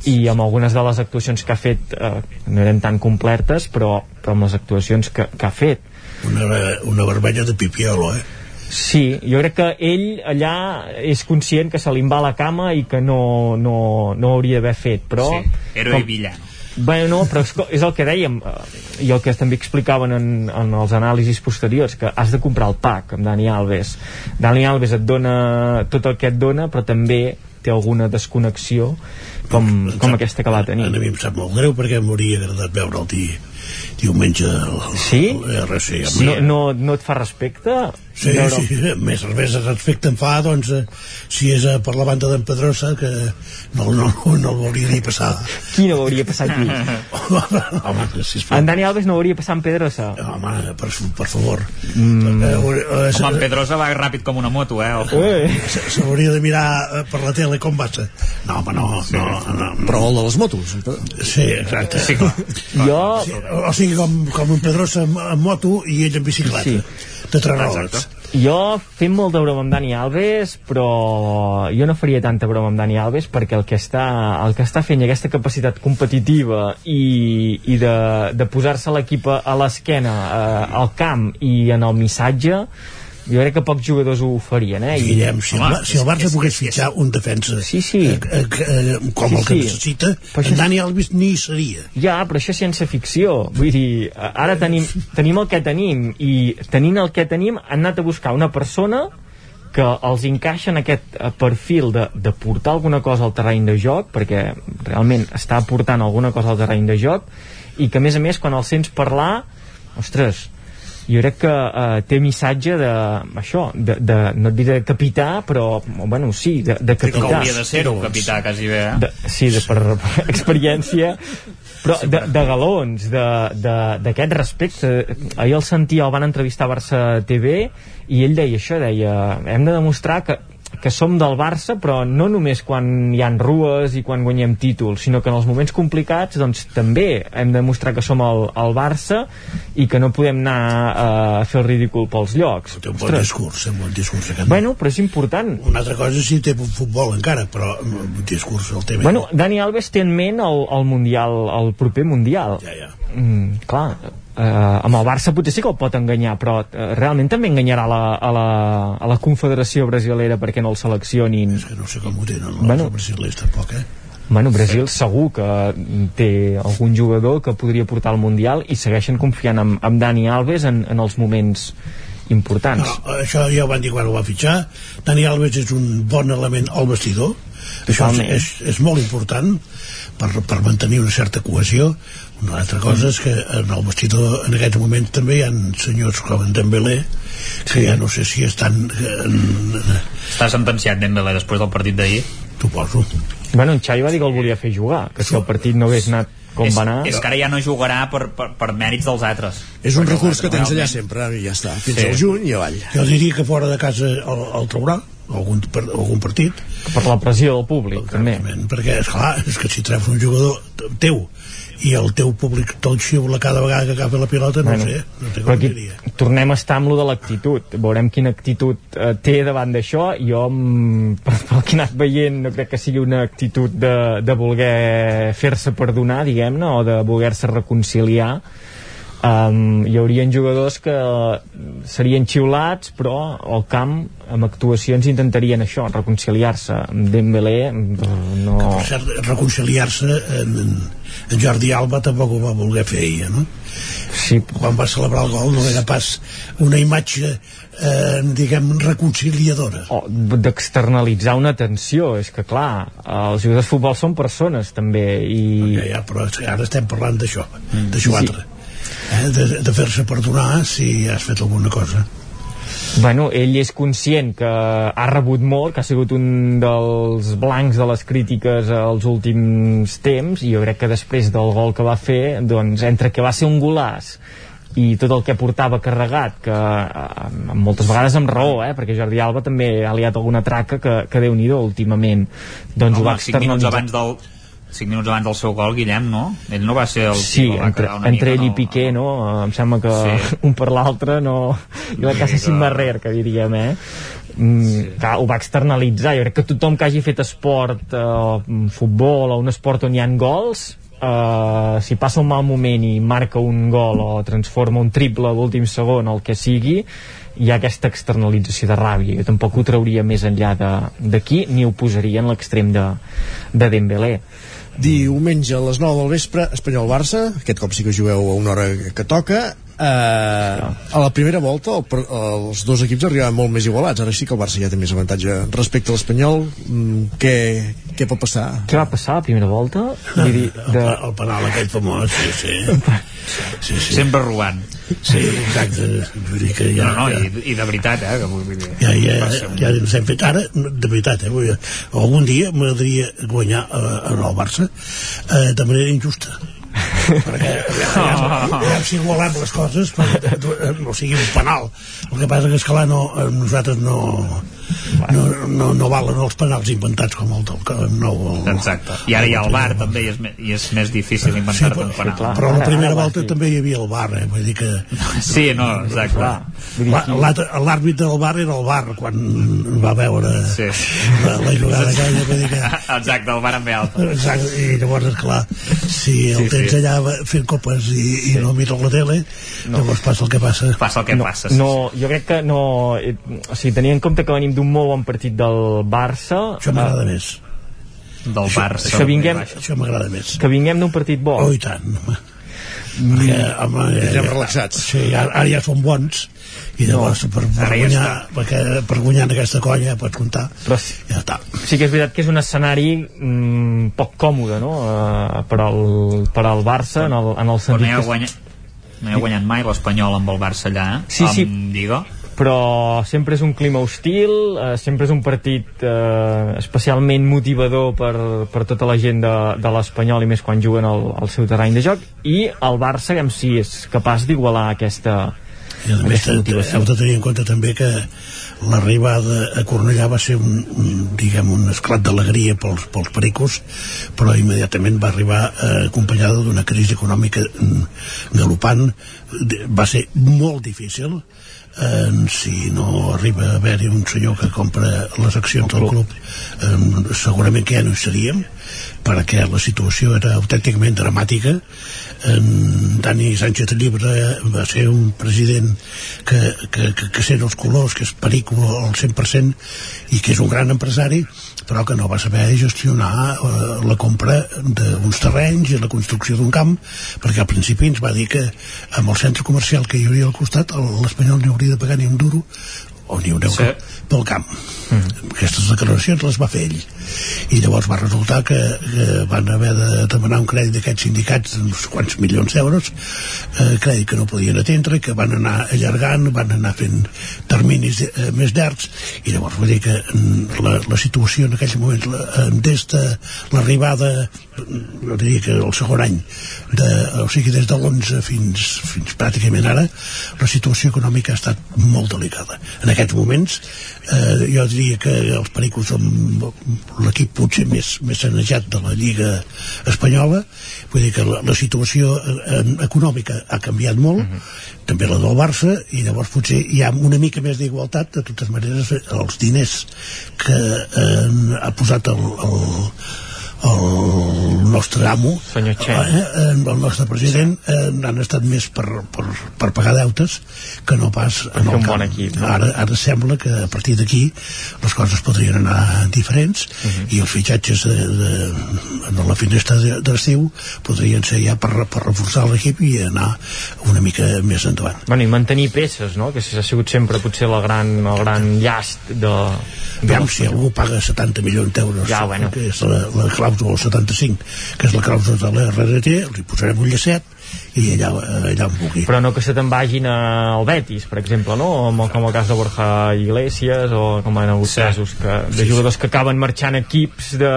i amb algunes de les actuacions que ha fet eh, no eren tan complertes però, però amb les actuacions que, que ha fet Una, una barbella de pipiolo, eh? Sí, jo crec que ell allà és conscient que se li va la cama i que no, no, no hauria d'haver fet, però... Sí, héroe i villano. Bé, no, però és, el que dèiem eh, i el que també explicaven en, en els anàlisis posteriors que has de comprar el pack amb Dani Alves. Dani Alves et dona tot el que et dona però també té alguna desconnexió com, com aquesta que va tenir. A mi em sap molt greu perquè m'hauria agradat veure el di, diumenge el, Sí? el RC. no, no, no et fa respecte? Sí, Veure- sí, més, més respecte em fa, doncs, eh, si és eh, per la banda d'en Pedrosa, que no, no, no el veuria ni passar. Qui no hauria passat aquí? (laughs) Home, sisplau. En Dani Alves no hauria passat en Pedrosa? Home, per, per favor. Mm. Eh, eh, Home, en Pedrosa va ràpid com una moto, eh? Se- S'hauria de mirar eh, per la tele com passa. No, home, no, no, no. Però el de les motos. Sí, exacte. Sí, clar. Jo... Sí, o sigui, com, com en Pedrosa en, en moto i ell en bicicleta. Sí. De treballadors. Jo fem molt de broma amb Dani Alves, però jo no faria tanta broma amb Dani Alves perquè el que està, el que està fent i aquesta capacitat competitiva i, i de, de posar-se l'equip a l'esquena, eh, al camp i en el missatge, jo crec que pocs jugadors ho farien, eh? I- Guillem, si, el, Bar- si el Barça pogués fitxar un defensa sí, sí. Eh, eh, eh, com Sí, el que sí. necessita, Però en Dani Alves ni hi seria. Ja, però això ciència ficció. Vull dir, ara tenim, tenim el que tenim i tenint el que tenim han anat a buscar una persona que els encaixa en aquest eh, perfil de, de portar alguna cosa al terreny de joc, perquè realment està aportant alguna cosa al terreny de joc, i que a més a més quan el sents parlar, ostres, jo crec que eh, té missatge de, això, de, de, no et diré de capità, però, bueno, sí, de, de Que capità. hauria de ser-ho, capità, quasi bé, eh? De, sí, de, per, per (laughs) experiència però de, de galons d'aquest respecte ahir el sentia, el van entrevistar a Barça TV i ell deia això, deia hem de demostrar que que som del Barça, però no només quan hi han rues i quan guanyem títols, sinó que en els moments complicats doncs també hem de demostrar que som el, el Barça i que no podem anar eh, a fer el ridícul pels llocs. Té un bon discurs, un bon discurs. Aquest. Bueno, però és important. Una altra cosa si té futbol encara, però un discurs el té. Bueno, Dani Alves té en ment el, el Mundial, el proper Mundial. Ja, ja. Mm, clar, eh, amb el Barça potser sí que el pot enganyar, però eh, realment també enganyarà la, a, la, a la Confederació Brasilera perquè no el seleccionin. És que no sé com ho tenen els Bueno. brasilers tampoc, eh? Bueno, Brasil segur que té algun jugador que podria portar al Mundial i segueixen confiant en, en Dani Alves en, en els moments importants. No, això ja ho van dir quan ho va fitxar. Dani Alves és un bon element al vestidor. Això és, Totalment. és, és molt important per, per mantenir una certa cohesió. Una altra cosa és que en el vestidor en aquests moments també hi ha senyors com en Dembélé que Sí. ja no sé si estan en, Està sentenciat Dembélé després del partit d'ahir. Suposo. Bueno, en Xavi va dir que el volia fer jugar, que si el partit no hagués anat com és, va anar... és que ara ja no jugarà per, per, per mèrits dels altres. És un recurs que tens allà sempre i ja està, fins Sí. al juny i avall. Jo diria que fora de casa el, el traurà algun, per, algun partit Per la pressió del públic, també. perquè esclar, és que si treus un jugador teu i el teu públic te'l xiula cada vegada que agafa la pilota no Bueno, sé, no sé com aquí diria. tornem a estar amb lo de l'actitud. Veurem quina actitud eh, té davant d'això. Jo mm, per, (laughs) pel que he anat veient no crec que sigui una actitud de, de voler fer-se perdonar diguem-ne o de voler-se reconciliar. Um, hi haurien jugadors que serien xiulats però al camp amb actuacions intentarien això, reconciliar-se. Amb Dembélé mm, no... per cert, reconciliar-se en, en Jordi Alba tampoc ho va voler fer ella no? sí. quan va celebrar el gol no era pas una imatge eh, diguem reconciliadora o d'externalitzar una tensió és que clar, els jugadors de futbol són persones també i... ja, ja, però ara estem parlant d'això Mm. d'això Sí. altre eh? de, de fer-se perdonar si has fet alguna cosa Bueno, ell és conscient que ha rebut molt, que ha sigut un dels blancs de les crítiques als últims temps, i jo crec que després del gol que va fer, doncs, entre que va ser un golàs i tot el que portava carregat que eh, moltes vegades amb raó eh, perquè Jordi Alba també ha liat alguna traca que, que déu nhi doncs Home, ho va 5 minuts abans del 5 minuts abans del seu gol, Guillem, no? Ell no va ser el Sí, que va entre, una entre mica, ell i no? Piqué, no? Em sembla que Sí. (laughs) un per l'altre no... I la Una casa mica- sin barrer, que diríem, eh? Mm, sí. clar, ho va externalitzar. Jo crec que tothom que hagi fet esport, eh, futbol o un esport on hi ha gols, eh, si passa un mal moment i marca un gol o transforma un triple a l'últim segon, el que sigui, hi ha aquesta externalització de ràbia. Jo tampoc ho trauria més enllà de- d'aquí, ni ho posaria en l'extrem de, de Dembélé. Diumenge a les 9 del vespre, Espanyol-Barça, aquest cop sí que jugueu a una hora que toca. Eh, a la primera volta el, els dos equips arribaven molt més igualats ara sí que el Barça ja té més avantatge respecte a l'Espanyol mm, què, què pot passar? Què va passar a la primera volta? Vull dir, de... el, el penal aquell famós, sí, sí. sí, sí. Sempre robant. Sí, exacte. Vull dir que ja, no, no, ja, i, i de veritat, eh? Que vull dir, ja, ja, un- ja ens hem fet ara, de veritat, eh? Vull dir, algun dia m'agradaria guanyar eh, en el Barça eh, de manera injusta perquè ja, ja si volem les coses però, no sigui un penal el que passa que és que clar, no, eh, nosaltres no, no, no, no valen els penals inventats com el del que no, el, Exacte. I ara hi ha el bar també i és, me- i és més difícil inventar-te però, un penal. però la primera volta també hi havia el bar eh? vull dir que Sí, no, exacte. L'àrbitre del bar era el bar quan va veure Sí. la, la jugada aquella vull dir que (laughs) Exacte, el bar amb B alta. Exacte, i llavors, esclar, si el Sí, sí. allà fent copes i, i no mires la tele, no. llavors passa el que passa. Passa el que no, passa. no, jo crec que no eh, o sigui, tenint en compte que venim d'un molt bon partit del Barça Això m'agrada més. Del Això- Barça. que vinguem, Això m'agrada més. que vinguem d'un partit bo Oh, i tant, home. Perquè, home, ja, Estem relaxats. Sí, ara, ara ja són bons i llavors per, per, Ara ja guanyar, perquè, per guanyar en aquesta colla pots comptar Però sí, ja està sí que és veritat que és un escenari mm, poc còmode no? uh, per, al, per al Barça en el, en el Però sentit no hi ha que guanyat, no hi ha guanyat mai l'Espanyol amb el Barça allà, eh? Sí, sí. Amb Lliga. però sempre és un clima hostil, eh, sempre és un partit eh, especialment motivador per, per tota la gent de, de l'Espanyol i més quan juguen al, al seu terreny de joc i el Barça, aviam si és capaç d'igualar aquesta, I a més, heu de tenir en compte també que l'arribada a Cornellà va ser un, un, diguem, un esclat d'alegria pels, pels pericos, però immediatament va arribar eh, acompanyada d'una crisi econòmica mm, galopant. Va ser molt difícil eh, si no arriba a haver-hi un senyor que compra les accions del club eh, segurament que ja no hi seríem perquè la situació era autènticament dramàtica en Dani Sánchez Llibre va ser un president que, que, que, que sent els colors, que és perico al 100% i que és un gran empresari però que no va saber gestionar eh, la compra d'uns terrenys i la construcció d'un camp perquè al principi ens va dir que amb el centre comercial que hi hauria al costat l'Espanyol no hauria de pagar ni un duro o ni un euro Sí. pel camp aquestes declaracions les va fer ell. I llavors va resultar que, que van haver de demanar un crèdit d'aquests sindicats d'uns quants milions d'euros eh, crèdit que no podien atendre que van anar allargant, van anar fent terminis eh, més llargs i llavors vull dir que mm, la, la situació en aquells moments la, des de l'arribada mm, jo diria que el segon any de, o sigui des de l'11 fins, fins pràcticament ara la situació econòmica ha estat molt delicada. En aquests moments eh, jo diria que els pericos som l'equip potser més, més sanejat de la Lliga Espanyola. Vull dir que la, la situació eh, econòmica ha canviat molt també la del Barça i llavors potser hi ha una mica més d'igualtat. De totes maneres els diners que eh, ha posat el, el, el nostre amo eh, eh, el nostre president eh, han estat més per, per, per pagar deutes que no pas en el camp. bon equip, no? ara, ara sembla que a partir d'aquí les coses podrien anar diferents Mhm. i els fitxatges de, de, en la finestra de- d'estiu podrien ser ja per, per reforçar l'equip i anar una mica més endavant Bueno, i mantenir peces, no? que ha sigut sempre potser la gran, el gran llast de, de Aviam, si algú paga 70 milions d'euros Ja, bueno. que és la, la clàusula 75 que és la clàusula de l'RRT hi posarem un llacet i allà, allà on vulgui. Però no que se te'n vagin al Betis, per exemple, no? Com, com el cas de Borja Iglesias o com han hagut sí. casos que, de jugadors que acaben marxant equips de,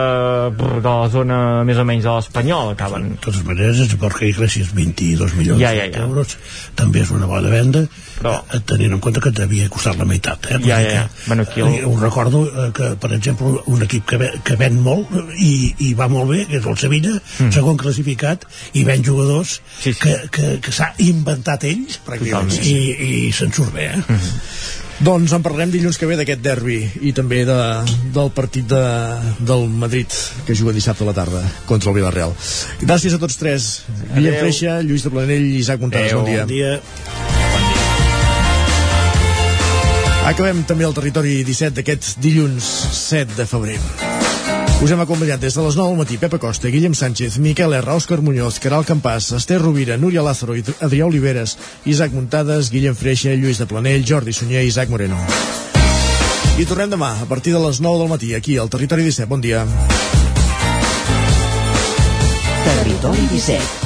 de la zona més o menys de l'Espanyol, acaben... De totes maneres, Borja Iglesias 22 milions ja, ja, ja. d'euros també és una bona venda però... eh, tenint en compte que devia costar la meitat eh? ja, ja, ja. Bueno, aquí el... ho recordo eh, que per exemple un equip que, ve, que ven molt i, i va molt bé, que és el Sevilla mm. segon classificat i ven jugadors sí, sí. que, que, que s'ha inventat ells Totalment. i, i se'n surt bé eh? Mm -hmm. Doncs en parlarem dilluns que ve d'aquest derbi i també de, del partit de, del Madrid que juga dissabte a la tarda contra el Villarreal. Gràcies a tots tres. Guillem Freixa, Lluís de Planell i Isaac Montades. Bon dia. Bon dia. Acabem també el territori 17 d'aquest dilluns 7 de febrer. Us hem acompanyat des de les 9 del matí Pepa Costa, Guillem Sánchez, Miquel R, Òscar Muñoz, Caral Campàs, Esther Rovira, Núria Lázaro, Adrià Oliveres, Isaac Muntades, Guillem Freixa, Lluís de Planell, Jordi Sunyer i Isaac Moreno. I tornem demà, a partir de les 9 del matí, aquí al Territori 17. Bon dia. Territori 17,